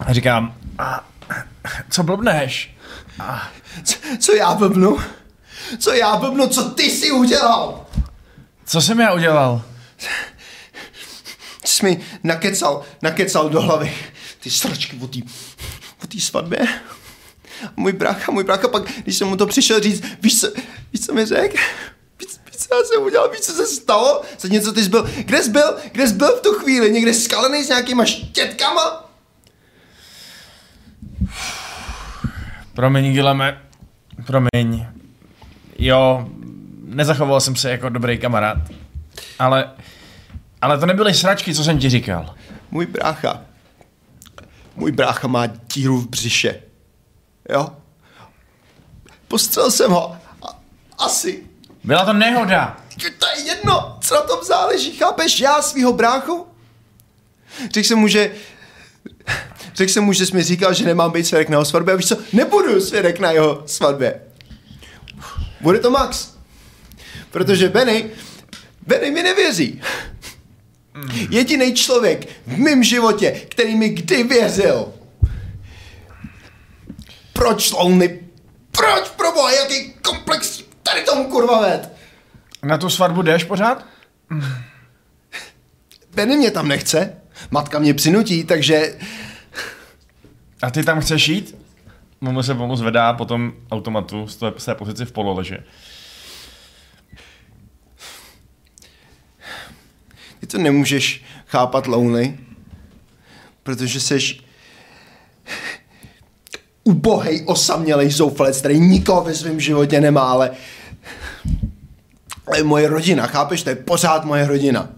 a říkám, a, co blbneš? A... Co, co já blbnu? Co já blbnu? Co ty jsi udělal? Co jsem já udělal? Jsi mi nakecal, nakecal do hlavy ty sračky o té svatbě můj brácha, můj brácha pak, když jsem mu to přišel říct, víš co, víš co mi řekl? Víš, víš, co já jsem udělal, víš, co se stalo? Za něco ty jsi byl, kde jsi byl, kde jsi byl v tu chvíli, někde skalený s nějakýma štětkama? Promiň, Gileme, promiň. jo, nezachoval jsem se jako dobrý kamarád. Ale, ale to nebyly sračky, co jsem ti říkal. Můj brácha. Můj brácha má díru v břiše. Jo? Postřel jsem ho. A, asi. Byla to nehoda. To je jedno, co na tom záleží, chápeš? Já svýho bráchu? Řekl jsem mu, že... Řekl jsem mu, že jsi mi říkal, že nemám být svědek na jeho svatbě a víš co? Nebudu svědek na jeho svatbě. Bude to Max. Protože Benny, Benny mi nevěří. Jediný člověk v mém životě, který mi kdy věřil. Proč, Lonely? Proč, proboha, jaký komplex tady tomu kurva ved? Na tu svatbu jdeš pořád? Benny mě tam nechce, matka mě přinutí, takže A ty tam chceš jít? Momo se pomoct zvedá po tom automatu z té pozici v pololeže. Ty to nemůžeš chápat Lonely, protože seš ubohej, osamělej zoufalec, který nikoho ve svém životě nemá, ale ale moje rodina, chápeš? To je pořád moje rodina.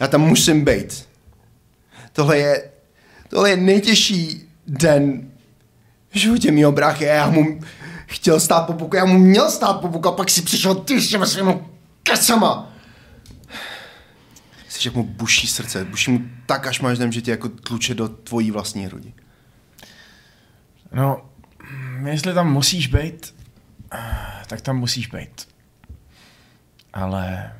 Já tam musím být. Tohle je, tohle je nejtěžší den v životě mýho bráchy já mu chtěl stát po boku, já mu měl stát po boku a pak si přišel ty s těma svýma kecama. Jsi jak mu buší srdce, buší mu tak, až máš že tě jako tluče do tvojí vlastní hrudi. No, jestli tam musíš být, tak tam musíš být. Ale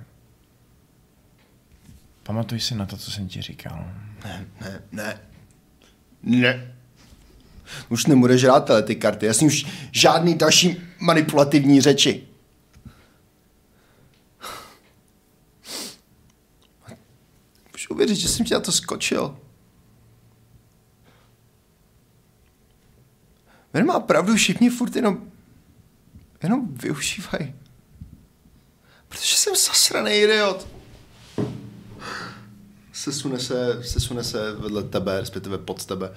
pamatuj si na to, co jsem ti říkal. Ne, ne, ne. Ne. Už nebudeš hrát tyhle ty karty. Já jsem už žádný další manipulativní řeči. Můžu uvěřit, že jsem ti na to skočil. Ben má pravdu, všichni furt jenom, jenom využívají. Protože jsem zasraný idiot. Sesune se, sesune se vedle tebe, respektive pod tebe.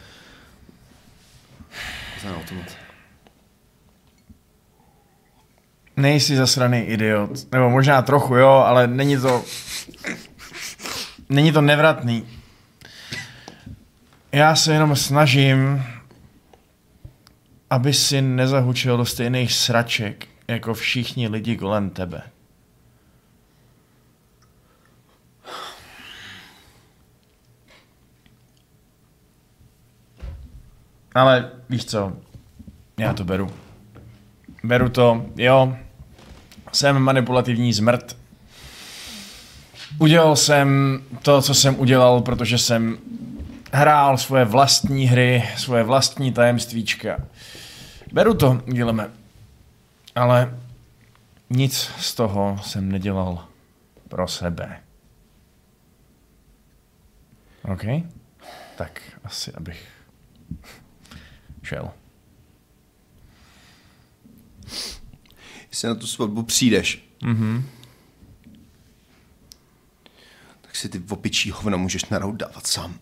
Za automat. Nejsi zasraný idiot. Nebo možná trochu, jo, ale není to... Není to nevratný. Já se jenom snažím, aby si nezahučil do stejných sraček, jako všichni lidi kolem tebe. Ale víš co, já to beru. Beru to, jo, jsem manipulativní zmrt. Udělal jsem to, co jsem udělal, protože jsem hrál svoje vlastní hry, svoje vlastní tajemstvíčka. Beru to, Gileme. Ale nic z toho jsem nedělal pro sebe. OK? Tak asi, abych šel. Jestli na tu svatbu přijdeš, Mhm. tak si ty opičí hovna můžeš na dávat sám.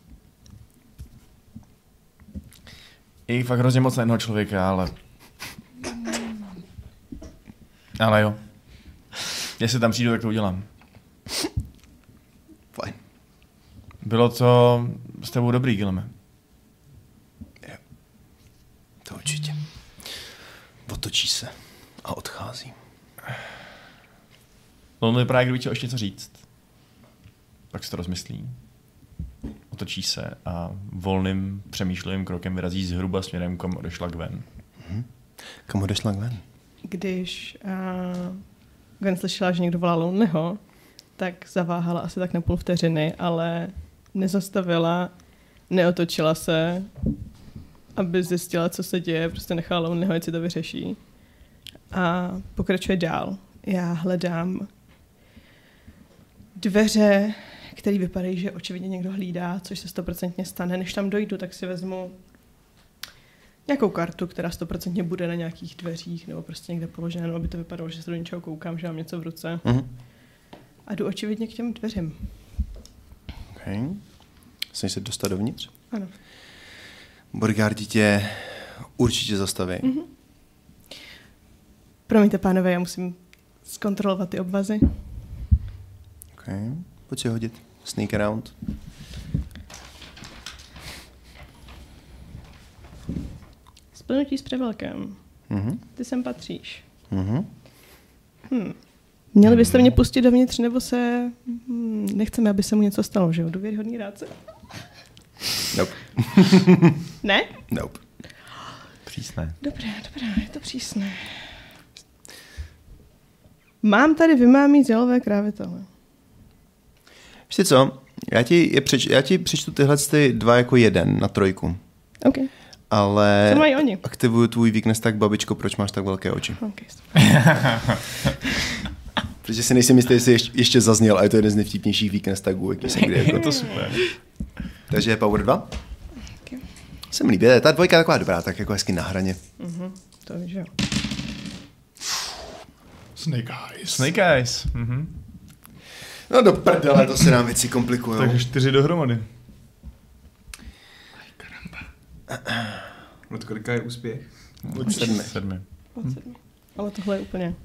Je fakt hrozně moc na jednoho člověka, ale... Ale jo. Jestli tam přijdu, tak to udělám. Fajn. Bylo to s tebou dobrý, Gilme. To určitě. Otočí se a odchází. On vypadá, jak kdyby chtěl ještě něco říct. Pak si to rozmyslí. Otočí se a volným přemýšlivým krokem vyrazí zhruba směrem, kam odešla Gwen. Kam odešla Gwen? Když uh, Gwen slyšela, že někdo volá Lonelyho, tak zaváhala asi tak na půl vteřiny, ale nezastavila, neotočila se, aby zjistila, co se děje, prostě nechala Lonelyho, ať si to vyřeší. A pokračuje dál. Já hledám dveře, které vypadají, že očividně někdo hlídá, což se stoprocentně stane. Než tam dojdu, tak si vezmu nějakou kartu, která stoprocentně bude na nějakých dveřích nebo prostě někde položená, no, aby to vypadalo, že se do něčeho koukám, že mám něco v ruce. Mhm. A jdu očividně k těm dveřím. Okay. Snažíš se dostat dovnitř? Ano. Bodyguardi tě určitě zastaví. Mm-hmm. Promiňte, pánové, já musím zkontrolovat ty obvazy. Okay. Pojď si hodit. Sneak around. Splnutí s převelkem. Mhm. Ty sem patříš. Mhm. Měli byste mě pustit dovnitř, nebo se... Hmm, nechceme, aby se mu něco stalo, že jo? Důvěryhodný rádce? Nope. Ne? Nope. Přísné. Dobré, dobré, je to přísné. Mám tady vymámí z jalové krávy tohle. Víš co? Já ti, je přeč, já ti přečtu tyhle ty dva jako jeden na trojku. OK, Ale co mají oni? aktivuju tvůj weakness tak, babičko, proč máš tak velké oči? OK, super. Protože si nejsem jistý, jestli ještě, ještě zazněl a je to jeden z nejvtipnějších weakness tagů, jaký jsem kdy jako. To super. Takže je power 2. Okay. Se mi líbí, ta dvojka je taková dobrá, tak jako hezky na hraně. To víš, že jo. Snake Eyes. Snake Eyes. Mhm. No do prdele, to se nám věci komplikují. Takže čtyři dohromady. Od kolika je úspěch? Od sedmi. Sedmi. Ale tohle je úplně...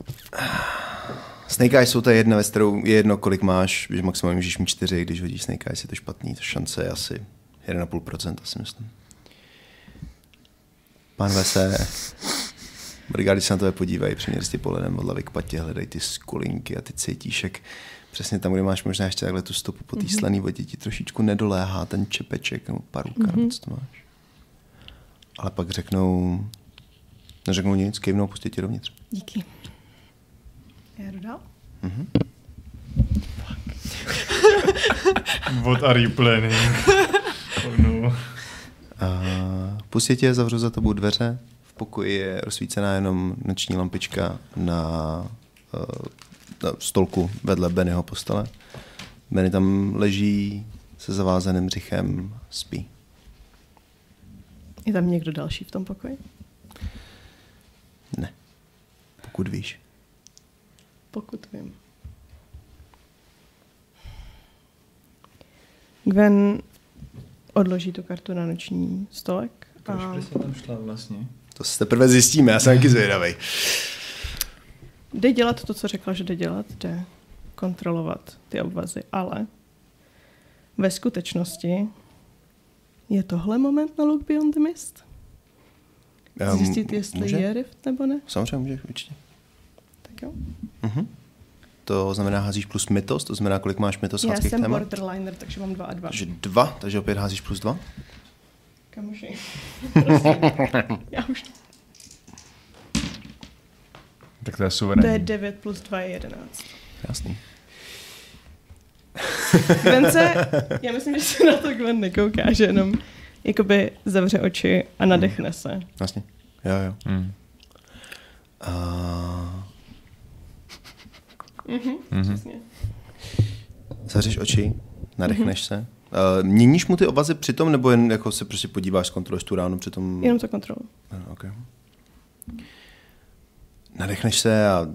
Snake Eyes jsou to jedna věc, kterou je jedno, kolik máš, že maximálně můžeš mít čtyři, když hodíš Snake Eyes, je to špatný, to šance je asi 1,5%, asi myslím. Pánové se, brigády se na tebe podívají, přeměř ty poledem od hlavy k patě, hledají ty skulinky a ty cítíš, jak přesně tam, kde máš možná ještě takhle tu stopu po té mm-hmm. slaný vodě, ti trošičku nedoléhá ten čepeček nebo paruka, mm-hmm. nebo co to máš. Ale pak řeknou, neřeknou nic, kejvnou, pustí tě dovnitř. Díky. Já jdu dál? What are you planning? Oh no. A pustí tě, zavřu za tebou dveře. V pokoji je rozsvícená jenom noční lampička na, uh, na stolku vedle Bennyho postele. Benny tam leží se zavázaným břichem, spí. Je tam někdo další v tom pokoji? Ne. Pokud víš. Pokud vím. Gwen odloží tu kartu na noční stolek a Proč jsi tam šla vlastně? To se teprve zjistíme, já jsem taky zvědavý. Jde dělat to, co řekla, že jde dělat, jde kontrolovat ty obvazy, ale ve skutečnosti je tohle moment na Look Beyond the Mist? Um, Zjistit, jestli může? je rift nebo ne? Samozřejmě můžeš, určitě. Tak jo. Mhm. To znamená, házíš plus mytos, to znamená, kolik máš mytos Já jsem témat? borderliner, takže mám dva a dva. Takže dva, takže opět házíš plus dva. Kamoši. Prosím. Já už. Tak to je To je suverénní. 9 plus 2 je 11. Jasný. Gwen se, já myslím, že se na to Gwen nekouká, že jenom jakoby zavře oči a nadechne se. Jasně. Jo, jo. Mm. A... Mhm. Přesně. Zavřeš oči, nadechneš se. Uh, měníš mu ty obazy přitom, nebo jen jako se prostě podíváš, zkontroluješ tu ránu přitom? Jenom to kontrolu. Uh, okay. Nadechneš se a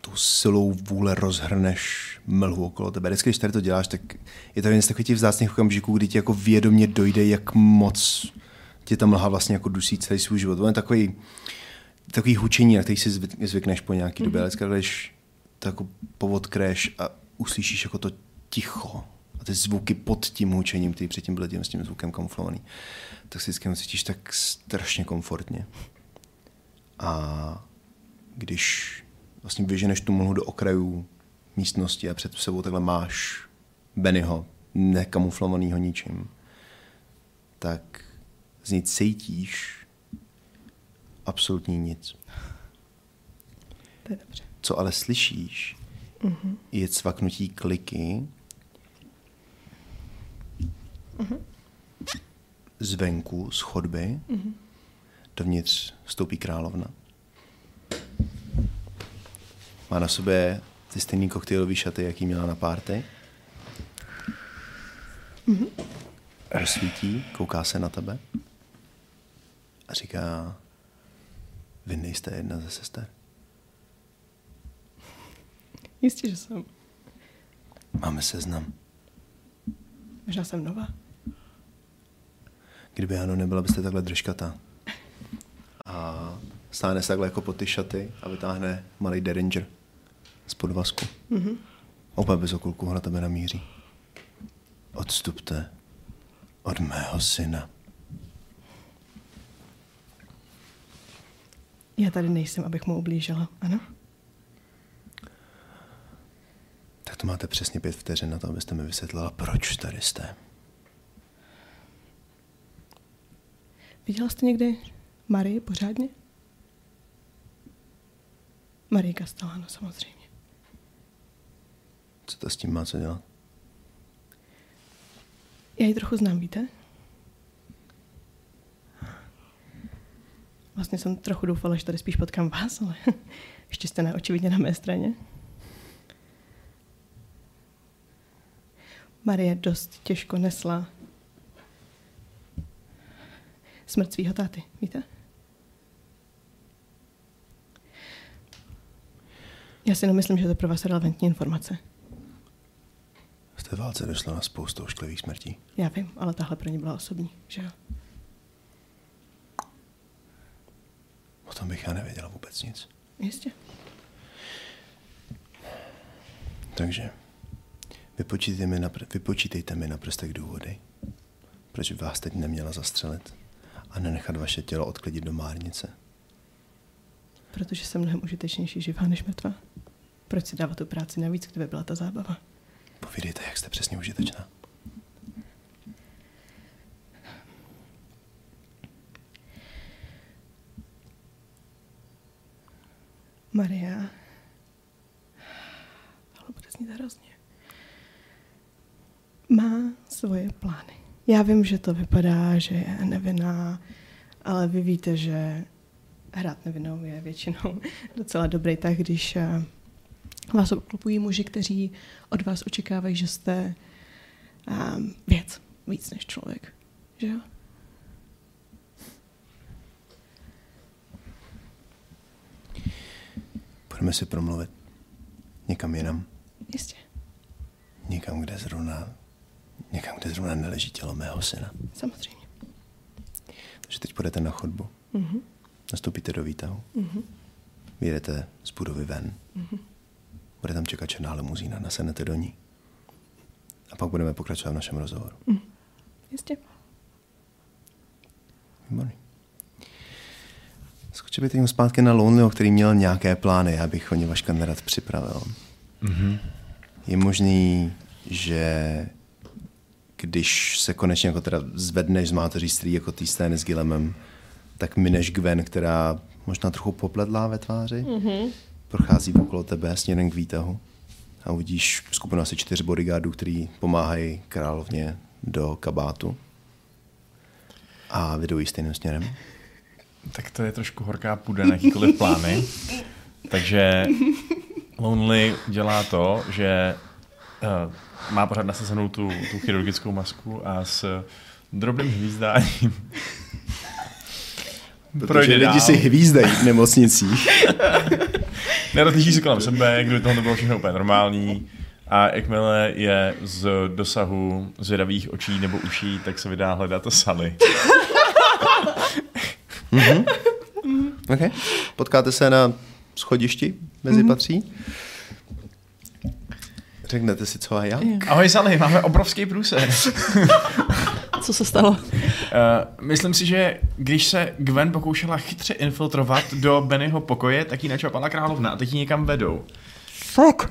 tou silou vůle rozhrneš mlhu okolo tebe. Vždycky, když tady to děláš, tak je to jeden z takových těch vzácných okamžiků, kdy ti jako vědomě dojde, jak moc tě ta mlha vlastně jako dusí celý svůj život. To je takový, takový hučení, na který si zvyk- zvykneš po nějaký době. Ale vždycky, když to jako povodkreš a uslyšíš jako to ticho a ty zvuky pod tím hučením, který předtím byly tím, s tím zvukem kamuflovaný, tak si vždycky cítíš tak strašně komfortně. A když vlastně vyženeš tu mlhu do okrajů místnosti a před sebou takhle máš Bennyho, nekamuflovanýho ničím, tak z něj cítíš absolutně nic. To je dobře. Co ale slyšíš, mm-hmm. je cvaknutí kliky mm-hmm. zvenku, z chodby. Mm-hmm. Dovnitř vstoupí královna. Má na sobě ty stejný koktejlový šaty, jaký měla na párty. Mm-hmm. Rozsvítí, kouká se na tebe a říká, vy nejste jedna ze sester. Jistě, že jsem. Máme seznam. Možná jsem nová. Kdyby ano, nebyla byste takhle držkatá. A stáhne se takhle jako po ty šaty a vytáhne malý Derringer z podvazku. Mm-hmm. Opět bez okulku na tebe namíří. Odstupte od mého syna. Já tady nejsem, abych mu ublížila, ano? Tak to máte přesně pět vteřin na to, abyste mi vysvětlila, proč tady jste. Viděla jste někdy Marii pořádně? Marie Castellano, samozřejmě. To s tím má co dělat? Já ji trochu znám, víte? Vlastně jsem trochu doufala, že tady spíš potkám vás, ale ještě jste neočividně na mé straně. Marie dost těžko nesla smrt svého táty, víte? Já si nemyslím, že to pro vás relevantní informace. V té válce došlo na spoustu ošklivých smrtí. Já vím, ale tahle pro ně byla osobní, že jo? O tom bych já nevěděla vůbec nic. Jistě. Takže vypočítejte mi na, vypočítejte mi na prstech důvody, proč by vás teď neměla zastřelit a nenechat vaše tělo odklidit do márnice. Protože jsem mnohem užitečnější živá než mrtvá. Proč si dávat tu práci navíc, kdyby byla ta zábava? Povídejte, jak jste přesně užitečná. Maria. Ale bude znít hrozně. Má svoje plány. Já vím, že to vypadá, že je nevinná, ale vy víte, že hrát nevinnou je většinou docela dobrý tak, když eh, vás obklopují muži, kteří od vás očekávají, že jste um, věc, víc než člověk. Že jo? Pojďme si promluvit někam jinam. Jistě. Někam, kde zrovna, někam, kde zrovna neleží tělo mého syna. Samozřejmě. Takže teď půjdete na chodbu. Mhm. Nastoupíte do výtahu. Mhm. Vyjedete z budovy ven. Mhm. Bude tam čekat černá limuzína, nasednete do ní. A pak budeme pokračovat v našem rozhovoru. Jistě. Výborný. Skočil bych teď zpátky na Lonelyho, který měl nějaké plány, abych o ně Vaška nerad připravil. Mm-hmm. Je možný, že když se konečně jako teda zvedneš z mátoříství jako té scény s Gilemem, tak mineš Gwen, která možná trochu popledlá ve tváři, mm-hmm. Prochází okolo tebe směrem k výtahu a uvidíš skupinu asi čtyř bodyguardů, který pomáhají královně do kabátu a vedou jí stejným směrem. Tak to je trošku horká půda na jakýkoliv plány. Takže Lonely dělá to, že uh, má pořád nasazenou tu, tu chirurgickou masku a s drobným hvízdáním Protože lidi si hvízdají v nemocnicích. Nerozlíží se kolem sebe, kdyby tohle bylo všechno úplně normální. A jakmile je z dosahu zvědavých očí nebo uší, tak se vydá hledat Sally. Okay. Potkáte se na schodišti mezi patří. Řeknete si co a jak. Ahoj Sally, máme obrovský průser. Co se stalo? Uh, myslím si, že když se Gwen pokoušela chytře infiltrovat do Bennyho pokoje, tak ji načapala královna a teď ji někam vedou. Fuck.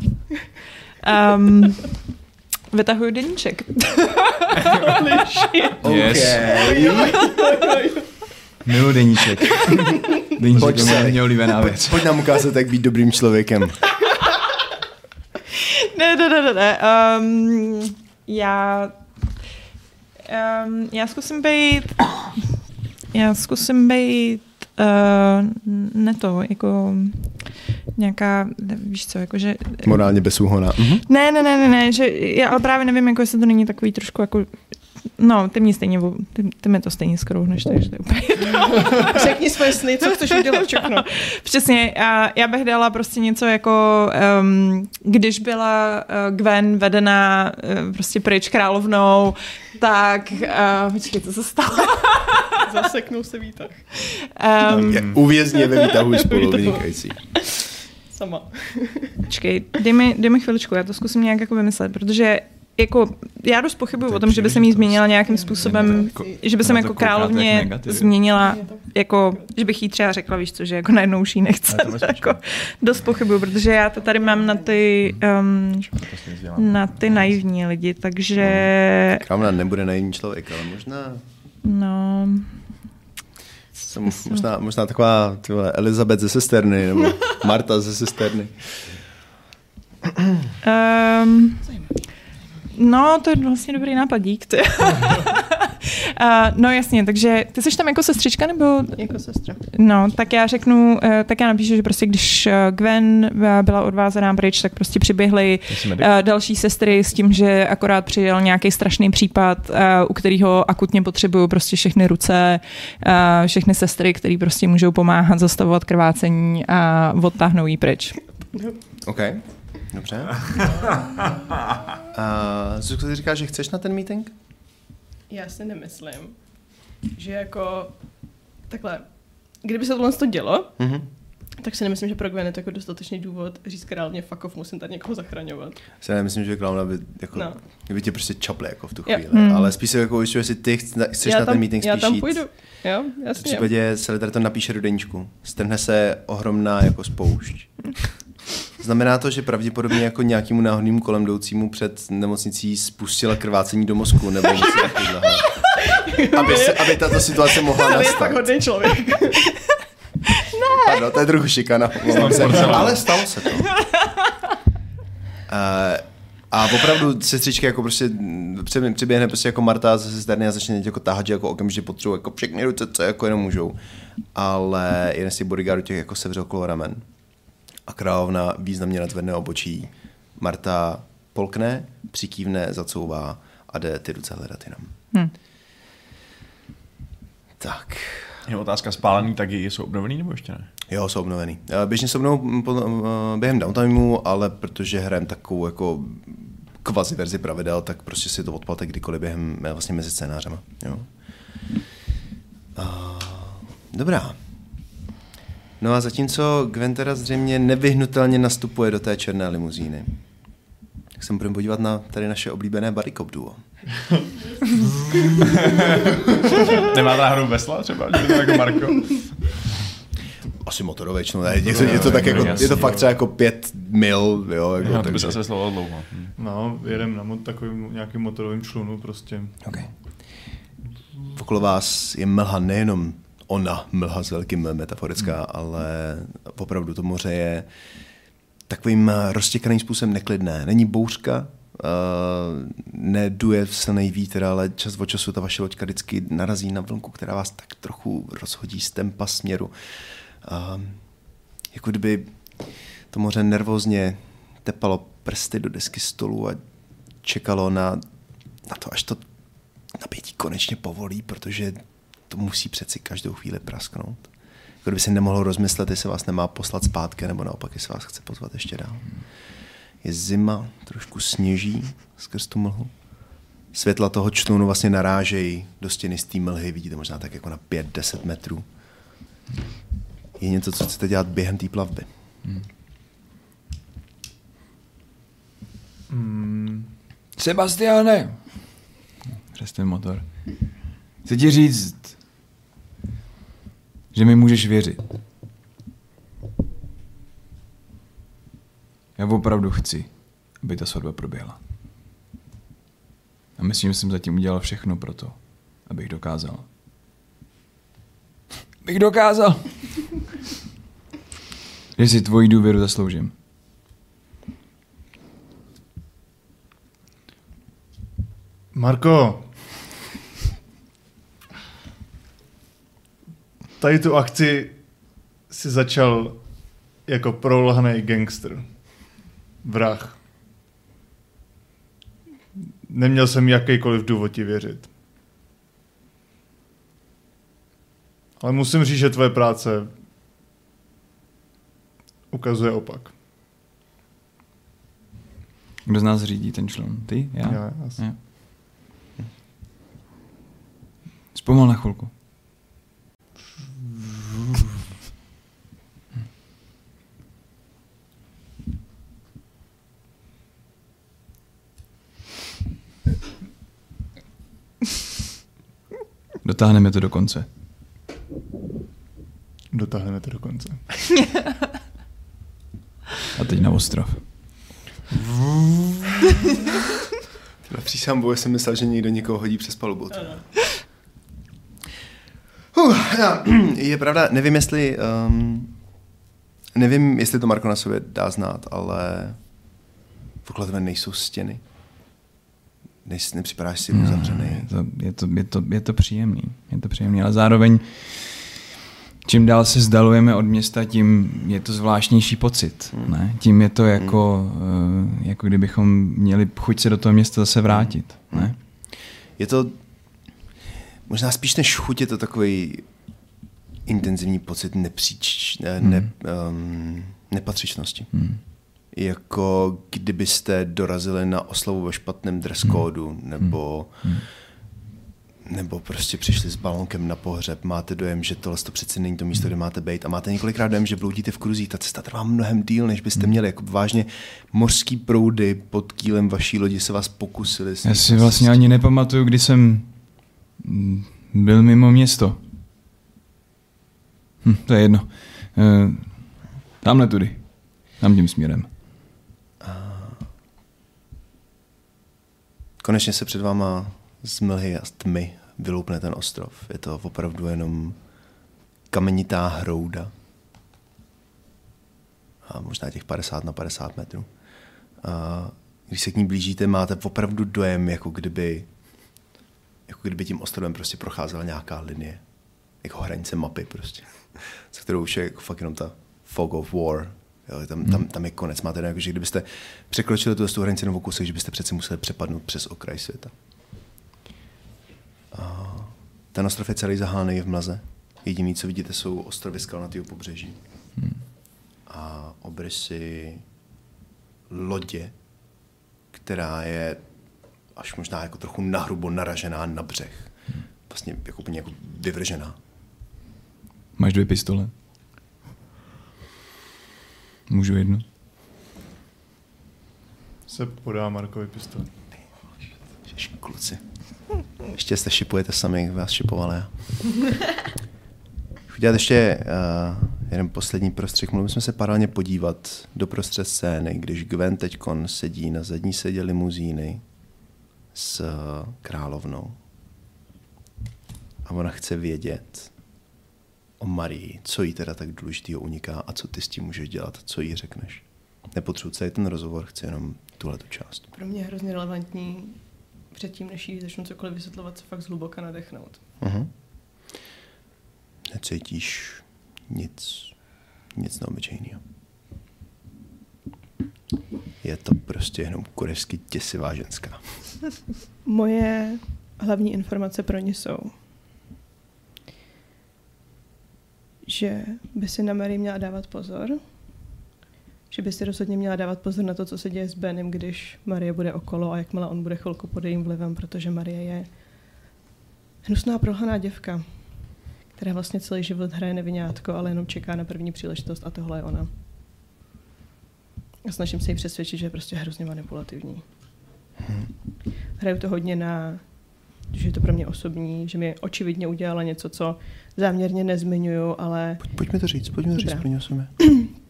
Um, vytahuju deníček. Yes. Milu deníček. Deníček Pojď je se. moje oblíbená věc. Pojď nám ukázat, jak být dobrým člověkem. ne, ne, ne, ne, ne. Um, já... Um, já zkusím být... Já zkusím být... Uh, ne to, jako nějaká, víš co, jakože... Morálně bezúhona. Mhm. Ne, ne, ne, ne, ne, že já ale právě nevím, jako jestli to není takový trošku jako No, ty mě stejně, ty, ty mi to stejně skrouhneš, takže to je úplně Řekni svoje sny, co chceš udělat, všechno. Přesně, a já bych dala prostě něco jako, um, když byla uh, Gwen vedená uh, prostě pryč královnou, tak, uh, počkej, co se stalo? Zaseknul se výtah. Um, Je uvězně ve výtahu spolu, vynikající. Sama. počkej, dej mi, dej mi chviličku, já to zkusím nějak jako vymyslet, protože jako, já dost pochybuju o tom, že by se mi změnila nějakým způsobem, Jako- že by to jako královně změnila, jako, že bych jí třeba řekla, víš co, že jako najednou už jí nechce, jako dost pochybuju, protože já to tady mám na ty, um, na ty naivní lidi, takže, Krámna nebude naivní člověk, ale možná, no, jsem, možná, možná taková ty vole, Elizabeth ze sesterny, nebo Marta ze sesterny. Um, no, to je vlastně dobrý nápad, dík. Ty. Uh, no jasně, takže ty jsi tam jako sestřička nebo... Jako sestra. No, tak já řeknu, eh, tak já napíšu, že prostě když eh, Gwen eh, byla odvázaná pryč, tak prostě přiběhly eh, další sestry s tím, že akorát přijel nějaký strašný případ, eh, u kterého akutně potřebuju prostě všechny ruce, eh, všechny sestry, které prostě můžou pomáhat zastavovat krvácení a odtáhnou jí pryč. OK, dobře. A Zuzko, ty říkáš, že chceš na ten meeting? Já si nemyslím, že jako takhle, kdyby se tohle to dělo, Mhm. tak si nemyslím, že pro Gwen je to jako dostatečný důvod říct královně fuck off, musím tady někoho zachraňovat. Se nemyslím, že Klauna by, jako, No. by tě prostě čapli jako v tu Jo. chvíli, Hmm. ale spíš se jako ujišťuje, jestli ty chc- chceš já na tam, ten meeting já spíš tam jít. půjdu. Jo, V jasně. případě se tady to napíše do deníčku. Strhne se ohromná jako spoušť. Znamená to, že pravděpodobně jako nějakému náhodnému kolem jdoucímu před nemocnicí spustila krvácení do mozku nebo něco takového. Aby, se, aby tato situace mohla Ale je nastat. fakt hodný člověk. Ano, to je trochu šikana. se. Ale stalo se to. Uh, a opravdu sestřičky jako prostě při- přiběhne prostě jako Marta ze sesterny a začne jako tahat, že jako okamžitě potřebují jako všechny ruce, co jako jenom můžou. Ale jeden z těch bodyguardů těch jako sevřel kolo ramen. A královna významně nadvedne obočí. Marta polkne, přikývne, zacouvá a jde ty ruce hledat jinam. Hm. Tak. Je otázka spálený taky jsou obnovený nebo ještě ne? Jo, jsou obnovený. Eh, Běžně jsou obnovený po- eh, během downtimeu, ale protože hrajeme takovou jako kvazi verzi pravidel, tak prostě si to odpalte kdykoliv během eh, vlastně mezi scénářema. Jo. A, dobrá. No a zatímco Gwen teda zřejmě nevyhnutelně nastupuje do té černé limuzíny, tak se budeme podívat na tady naše oblíbené cop duo. Nemá náhodou vesla třeba, že je to jako Marko? Asi motorové člo, ne, je to, je to tak jako, je to fakt třeba jako pět mil, jo, jako, No, to by se asi slovo dlouho. Hm. No, jedem na mo- takovým nějakým motorovým člunu prostě. Okay. Okolo vás je mlha nejenom ona, mlha s velkým metaforická, hmm. ale opravdu to moře je takovým eh, roztěkaným způsobem neklidné. Není bouřka, uh, neduje silný vítr, ale čas od času ta vaše loďka vždycky narazí na vlnku, která vás tak trochu rozhodí z tempa směru. Uh, jako kdyby to moře nervózně tepalo prsty do desky stolu a čekalo na, na to, až to napětí konečně povolí, protože to musí přeci každou chvíli prasknout. Kdyby si nemohlo rozmyslet, jestli vás nemá poslat zpátky, nebo naopak, jestli vás chce pozvat ještě dál. Je zima, trošku sněží skrz tu mlhu. Světla toho člunu vlastně narážejí do stěny z té mlhy, vidíte možná tak jako na 5-10 metrů. Je něco, co chcete dělat během té plavby. Mm, Sebastiane! Přes ten motor. Chci ti říct, že mi můžeš věřit. Já opravdu chci, aby ta svatba proběhla. A myslím, že jsem zatím udělal všechno pro to, abych dokázal. Abych dokázal! že si tvoji důvěru zasloužím. Marko, tady tu akci si začal jako prolhaný gangster. Vrah. Neměl jsem jakýkoliv důvod ti věřit. Ale musím říct, že tvoje práce ukazuje opak. Kdo z nás řídí ten člun? Ty? Já? Já. Já. Zpomal na chvilku. Dotáhneme to do konce. Dotáhneme to do konce. A teď na ostrov. Tyhle přísám boje jsem myslel, že někdo někoho hodí přes palubu. Uh, já, je pravda, nevím, jestli um, nevím, jestli to Marko na sobě dá znát, ale okolo tebe nejsou stěny. Nejsi, nepřipadáš si No, uzavřený. je, to, je, to, je, to, je to příjemný. Je to příjemný, ale zároveň čím dál se zdalujeme od města, tím je to zvláštnější pocit. Ne? Tím je to jako, eh, jako kdybychom měli chuť se do toho města zase vrátit. Ne? Je to možná spíš než chuť, je to takový intenzivní pocit nepříč, ne, ne, um, nepatřičnosti. Hmm. Jako kdybyste dorazili na oslavu ve špatném dress kódu, nebo, nebo prostě přišli s balonkem na pohřeb. Máte dojem, že tohle to přece není to místo, kde máte být. A máte několikrát dojem, že bloudíte v kruzích. Ta cesta trvá mnohem díl, než byste měli. Jako vážně mořský proudy pod kýlem vaší lodi se vás pokusili. Já si vlastně ani nepamatuju, kdy jsem byl mimo město. Hm, to je jedno. E, tamhle tudy. Tam tím směrem. Konečně se před váma z mlhy a z tmy vyloupne ten ostrov. Je to opravdu jenom kamenitá hrouda. A možná těch 50 na 50 metrů. A když se k ní blížíte, máte opravdu dojem, jako kdyby, jako kdyby tím ostrovem prostě procházela nějaká linie. Jako hranice mapy prostě. Se kterou už je jako fakt jenom ta fog of war. Jo, tam, tam, tam je konec. Máte jako, že kdybyste překročili tu, tu hranici nebo kousek, že byste přece museli přepadnout přes okraj světa. A ten ostrov je celý zahálený v mlaze. Jediný, co vidíte, jsou ostrovy skalnatého pobřeží. A obrysy lodě, která je až možná jako trochu nahrubo naražená na břeh. Vlastně jako úplně jako vyvržená. Máš dvě pistole? Můžu jednu? Se podá Markovi pistoli. Ježiš, kluci. Ještě se šipujete sami, jak vás šipoval já. Chci dělat ještě uh, jeden poslední prostřih. Mohli bychom se paralelně podívat do prostřed scény, když Gwen teďkon sedí na zadní sedě limuzíny s uh, královnou. A ona chce vědět o Marii, co jí teda tak důležitého uniká a co ty s tím můžeš dělat, co jí řekneš. Nepotřebuji celý ten rozhovor, chci jenom tuhle tu část. Pro mě je hrozně relevantní předtím, než jí začnu cokoliv vysvětlovat, se fakt zhluboka nadechnout. Uh-huh. Necítíš nic, nic neobyčejného. Je to prostě jenom kurevsky děsivá ženská. Moje hlavní informace pro ně jsou, že by si na Mary měla dávat pozor, že by si rozhodně měla dávat pozor na to, co se děje s Benem, když Marie bude okolo a jakmile on bude chvilku pod jejím vlivem, protože Marie je hnusná prohaná děvka, která vlastně celý život hraje nevinátko, ale jenom čeká na první příležitost a tohle je ona. A snažím se jí přesvědčit, že je prostě hrozně manipulativní. Hraju to hodně na, že je to pro mě osobní, že mi očividně udělala něco, co záměrně nezmiňuju, ale Pojď, pojďme to říct, pojďme to říct pro ně sobě.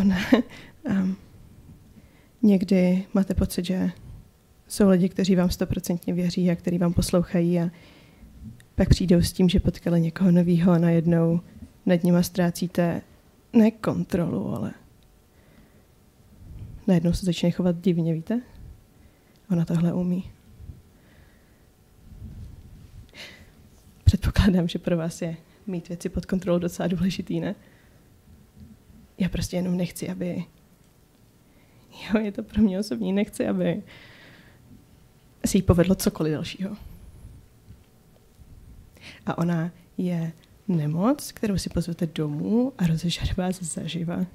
ona, um, někdy máte pocit, že jsou lidi, kteří vám stoprocentně věří a kteří vám poslouchají a pak přijdou s tím, že potkali někoho nového a najednou nad nima ztrácíte ne kontrolu, ale najednou se začne chovat divně, víte? Ona tohle umí. Předpokládám, že pro vás je mít věci pod kontrolou docela důležitý, ne? Já prostě jenom nechci, aby... Jo, je to pro mě osobní, nechci, aby si jí povedlo cokoliv dalšího. A ona je nemoc, kterou si pozvete domů a rozežere vás zaživa.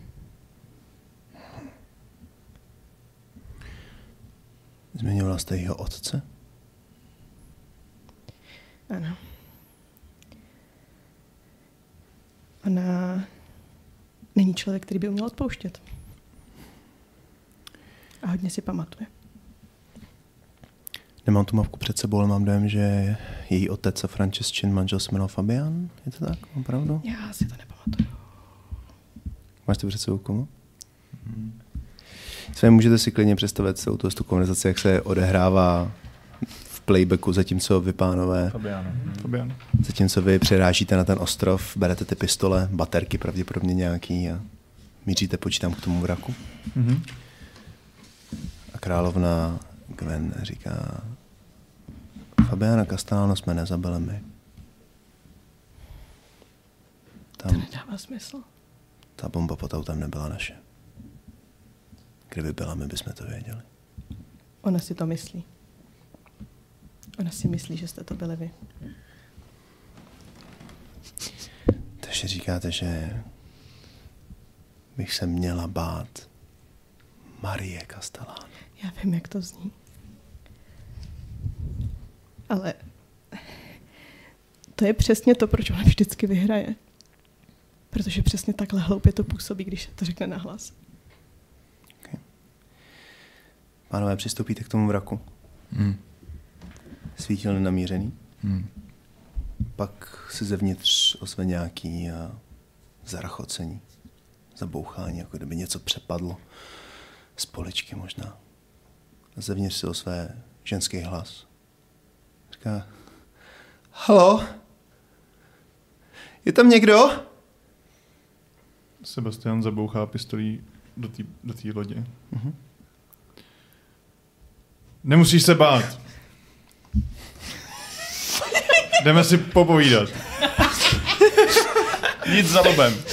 Zmiňovala jste jeho otce? Ano. Ona není člověk, který by uměl odpouštět. A hodně si pamatuje. Nemám tu mapku před sebou, ale mám dojem, že její otec a Francescin manžel se jmenoval Fabian. Je to tak? Opravdu? Já si to nepamatuju. Máš to před sebou komu? Své můžete si klidně představit celou tu, tu konverzaci, jak se odehrává v playbacku, zatímco vy pánové, Fabiano. Fabian. zatímco vy přerážíte na ten ostrov, berete ty pistole, baterky pravděpodobně nějaký a míříte, počítám k tomu vraku. Mhm. A královna Gwen říká, Fabiana Castellano jsme nezabili my. To Tam nedává smysl. ta bomba pod autem nebyla naše. Kdyby byla, my bychom to věděli. Ona si to myslí. Ona si myslí, že jste to byli vy. Takže říkáte, že bych se měla bát Marie Castellano. Já vím, jak to zní. Ale to je přesně to, proč ona vždycky vyhraje. Protože přesně takhle hloupě to působí, když to řekne nahlas. Pánové, přistoupíte k tomu vraku. Hmm. Svítil nenamířený. Hmm. Pak se zevnitř ozve nějaký zarachocení, zabouchání, jako kdyby něco přepadlo. Z poličky možná. Zevnitř si ozve ženský hlas. Říká, halo? Je tam někdo? Sebastian zabouchá pistolí do té do lodě. Mhm. Nemusíš se bát. Jdeme si popovídat. Nic za lobem.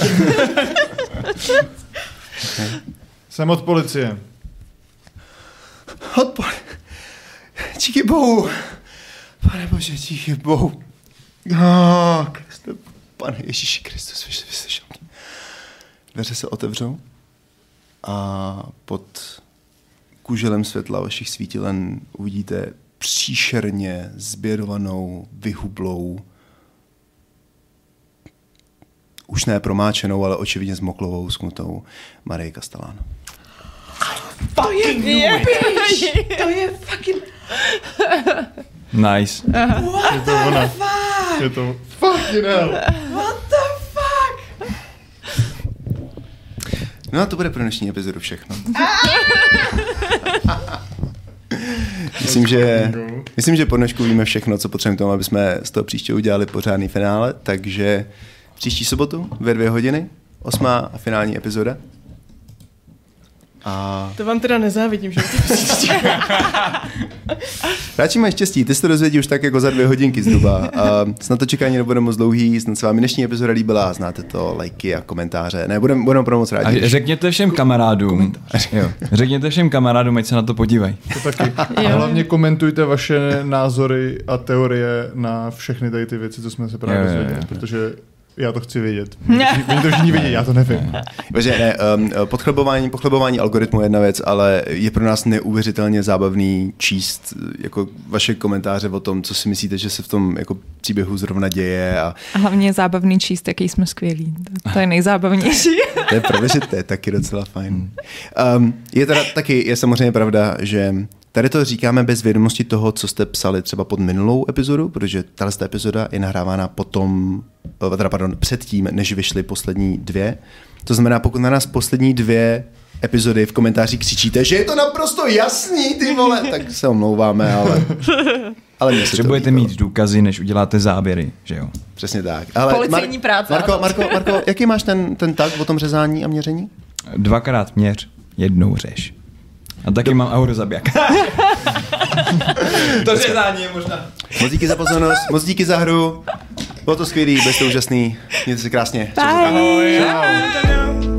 Jsem od policie. Odpor. Díky bohu. Pane Bože, díky bohu. Oh, Kriste, pane Ježíši Kristus, vy- vyslyšel mě. Dveře se otevřou a pod kuželem světla vašich svítilen uvidíte příšerně zběrovanou, vyhublou, už ne promáčenou, ale očividně zmoklovou, sknutou Marii Castellano. To je, to je fucking... Nice. Je to ona. Je to fucking hell. What the fuck? No a to bude pro dnešní epizodu všechno. myslím, že, myslím, že po dnešku víme všechno, co potřebujeme k tomu, aby jsme z toho příště udělali pořádný finále, takže příští sobotu ve dvě hodiny, osmá a finální epizoda. A To vám teda nezávidím, že to radši mají štěstí, ty se to dozvědí už tak jako za dvě hodinky zhruba. A snad to čekání nebude moc dlouhý, snad se vám dnešní epizoda líbila, znáte to, lajky a komentáře. Ne, budeme budem opravdu moc rádi. A řekněte všem kamarádům, jo, řekněte všem kamarádům, ať se na to podívají. To taky. A hlavně komentujte vaše názory a teorie na všechny tady ty věci, co jsme se právě dozvěděli, protože já to chci vědět. Oni to všichni vědí, já to nevím. Protože ne, um, podchlebování, pochlebování algoritmu je jedna věc, ale je pro nás neuvěřitelně zábavný číst jako vaše komentáře o tom, co si myslíte, že se v tom jako příběhu zrovna děje a A hlavně je zábavný číst, jaký jsme skvělí. To, to je nejzábavnější. to je pravda, že to je taky docela fajn. Um, je teda taky, je samozřejmě pravda, že tady to říkáme bez vědomosti toho, co jste psali třeba pod minulou epizodu, protože tahle ta epizoda je nahrávána potom, eh, teda pardon, předtím, než vyšly poslední dvě. To znamená, pokud na nás poslední dvě epizody v komentářích křičíte, že je to naprosto jasný, ty vole, tak se omlouváme, ale... Ale Potřebujete mít důkazy, než uděláte záběry, že jo? Přesně tak. Ale Policejní práce, Marko. Marko, Marko, jaký máš ten, ten tag o tom řezání a měření? Dvakrát měř, jednou řeš. A taky mám eurozabiják. to řezání je možná. Moc díky za pozornost, moc díky za hru. Bylo to skvělý, byl jste úžasný. Mějte se krásně. Bye. Ahoj. Čau. No.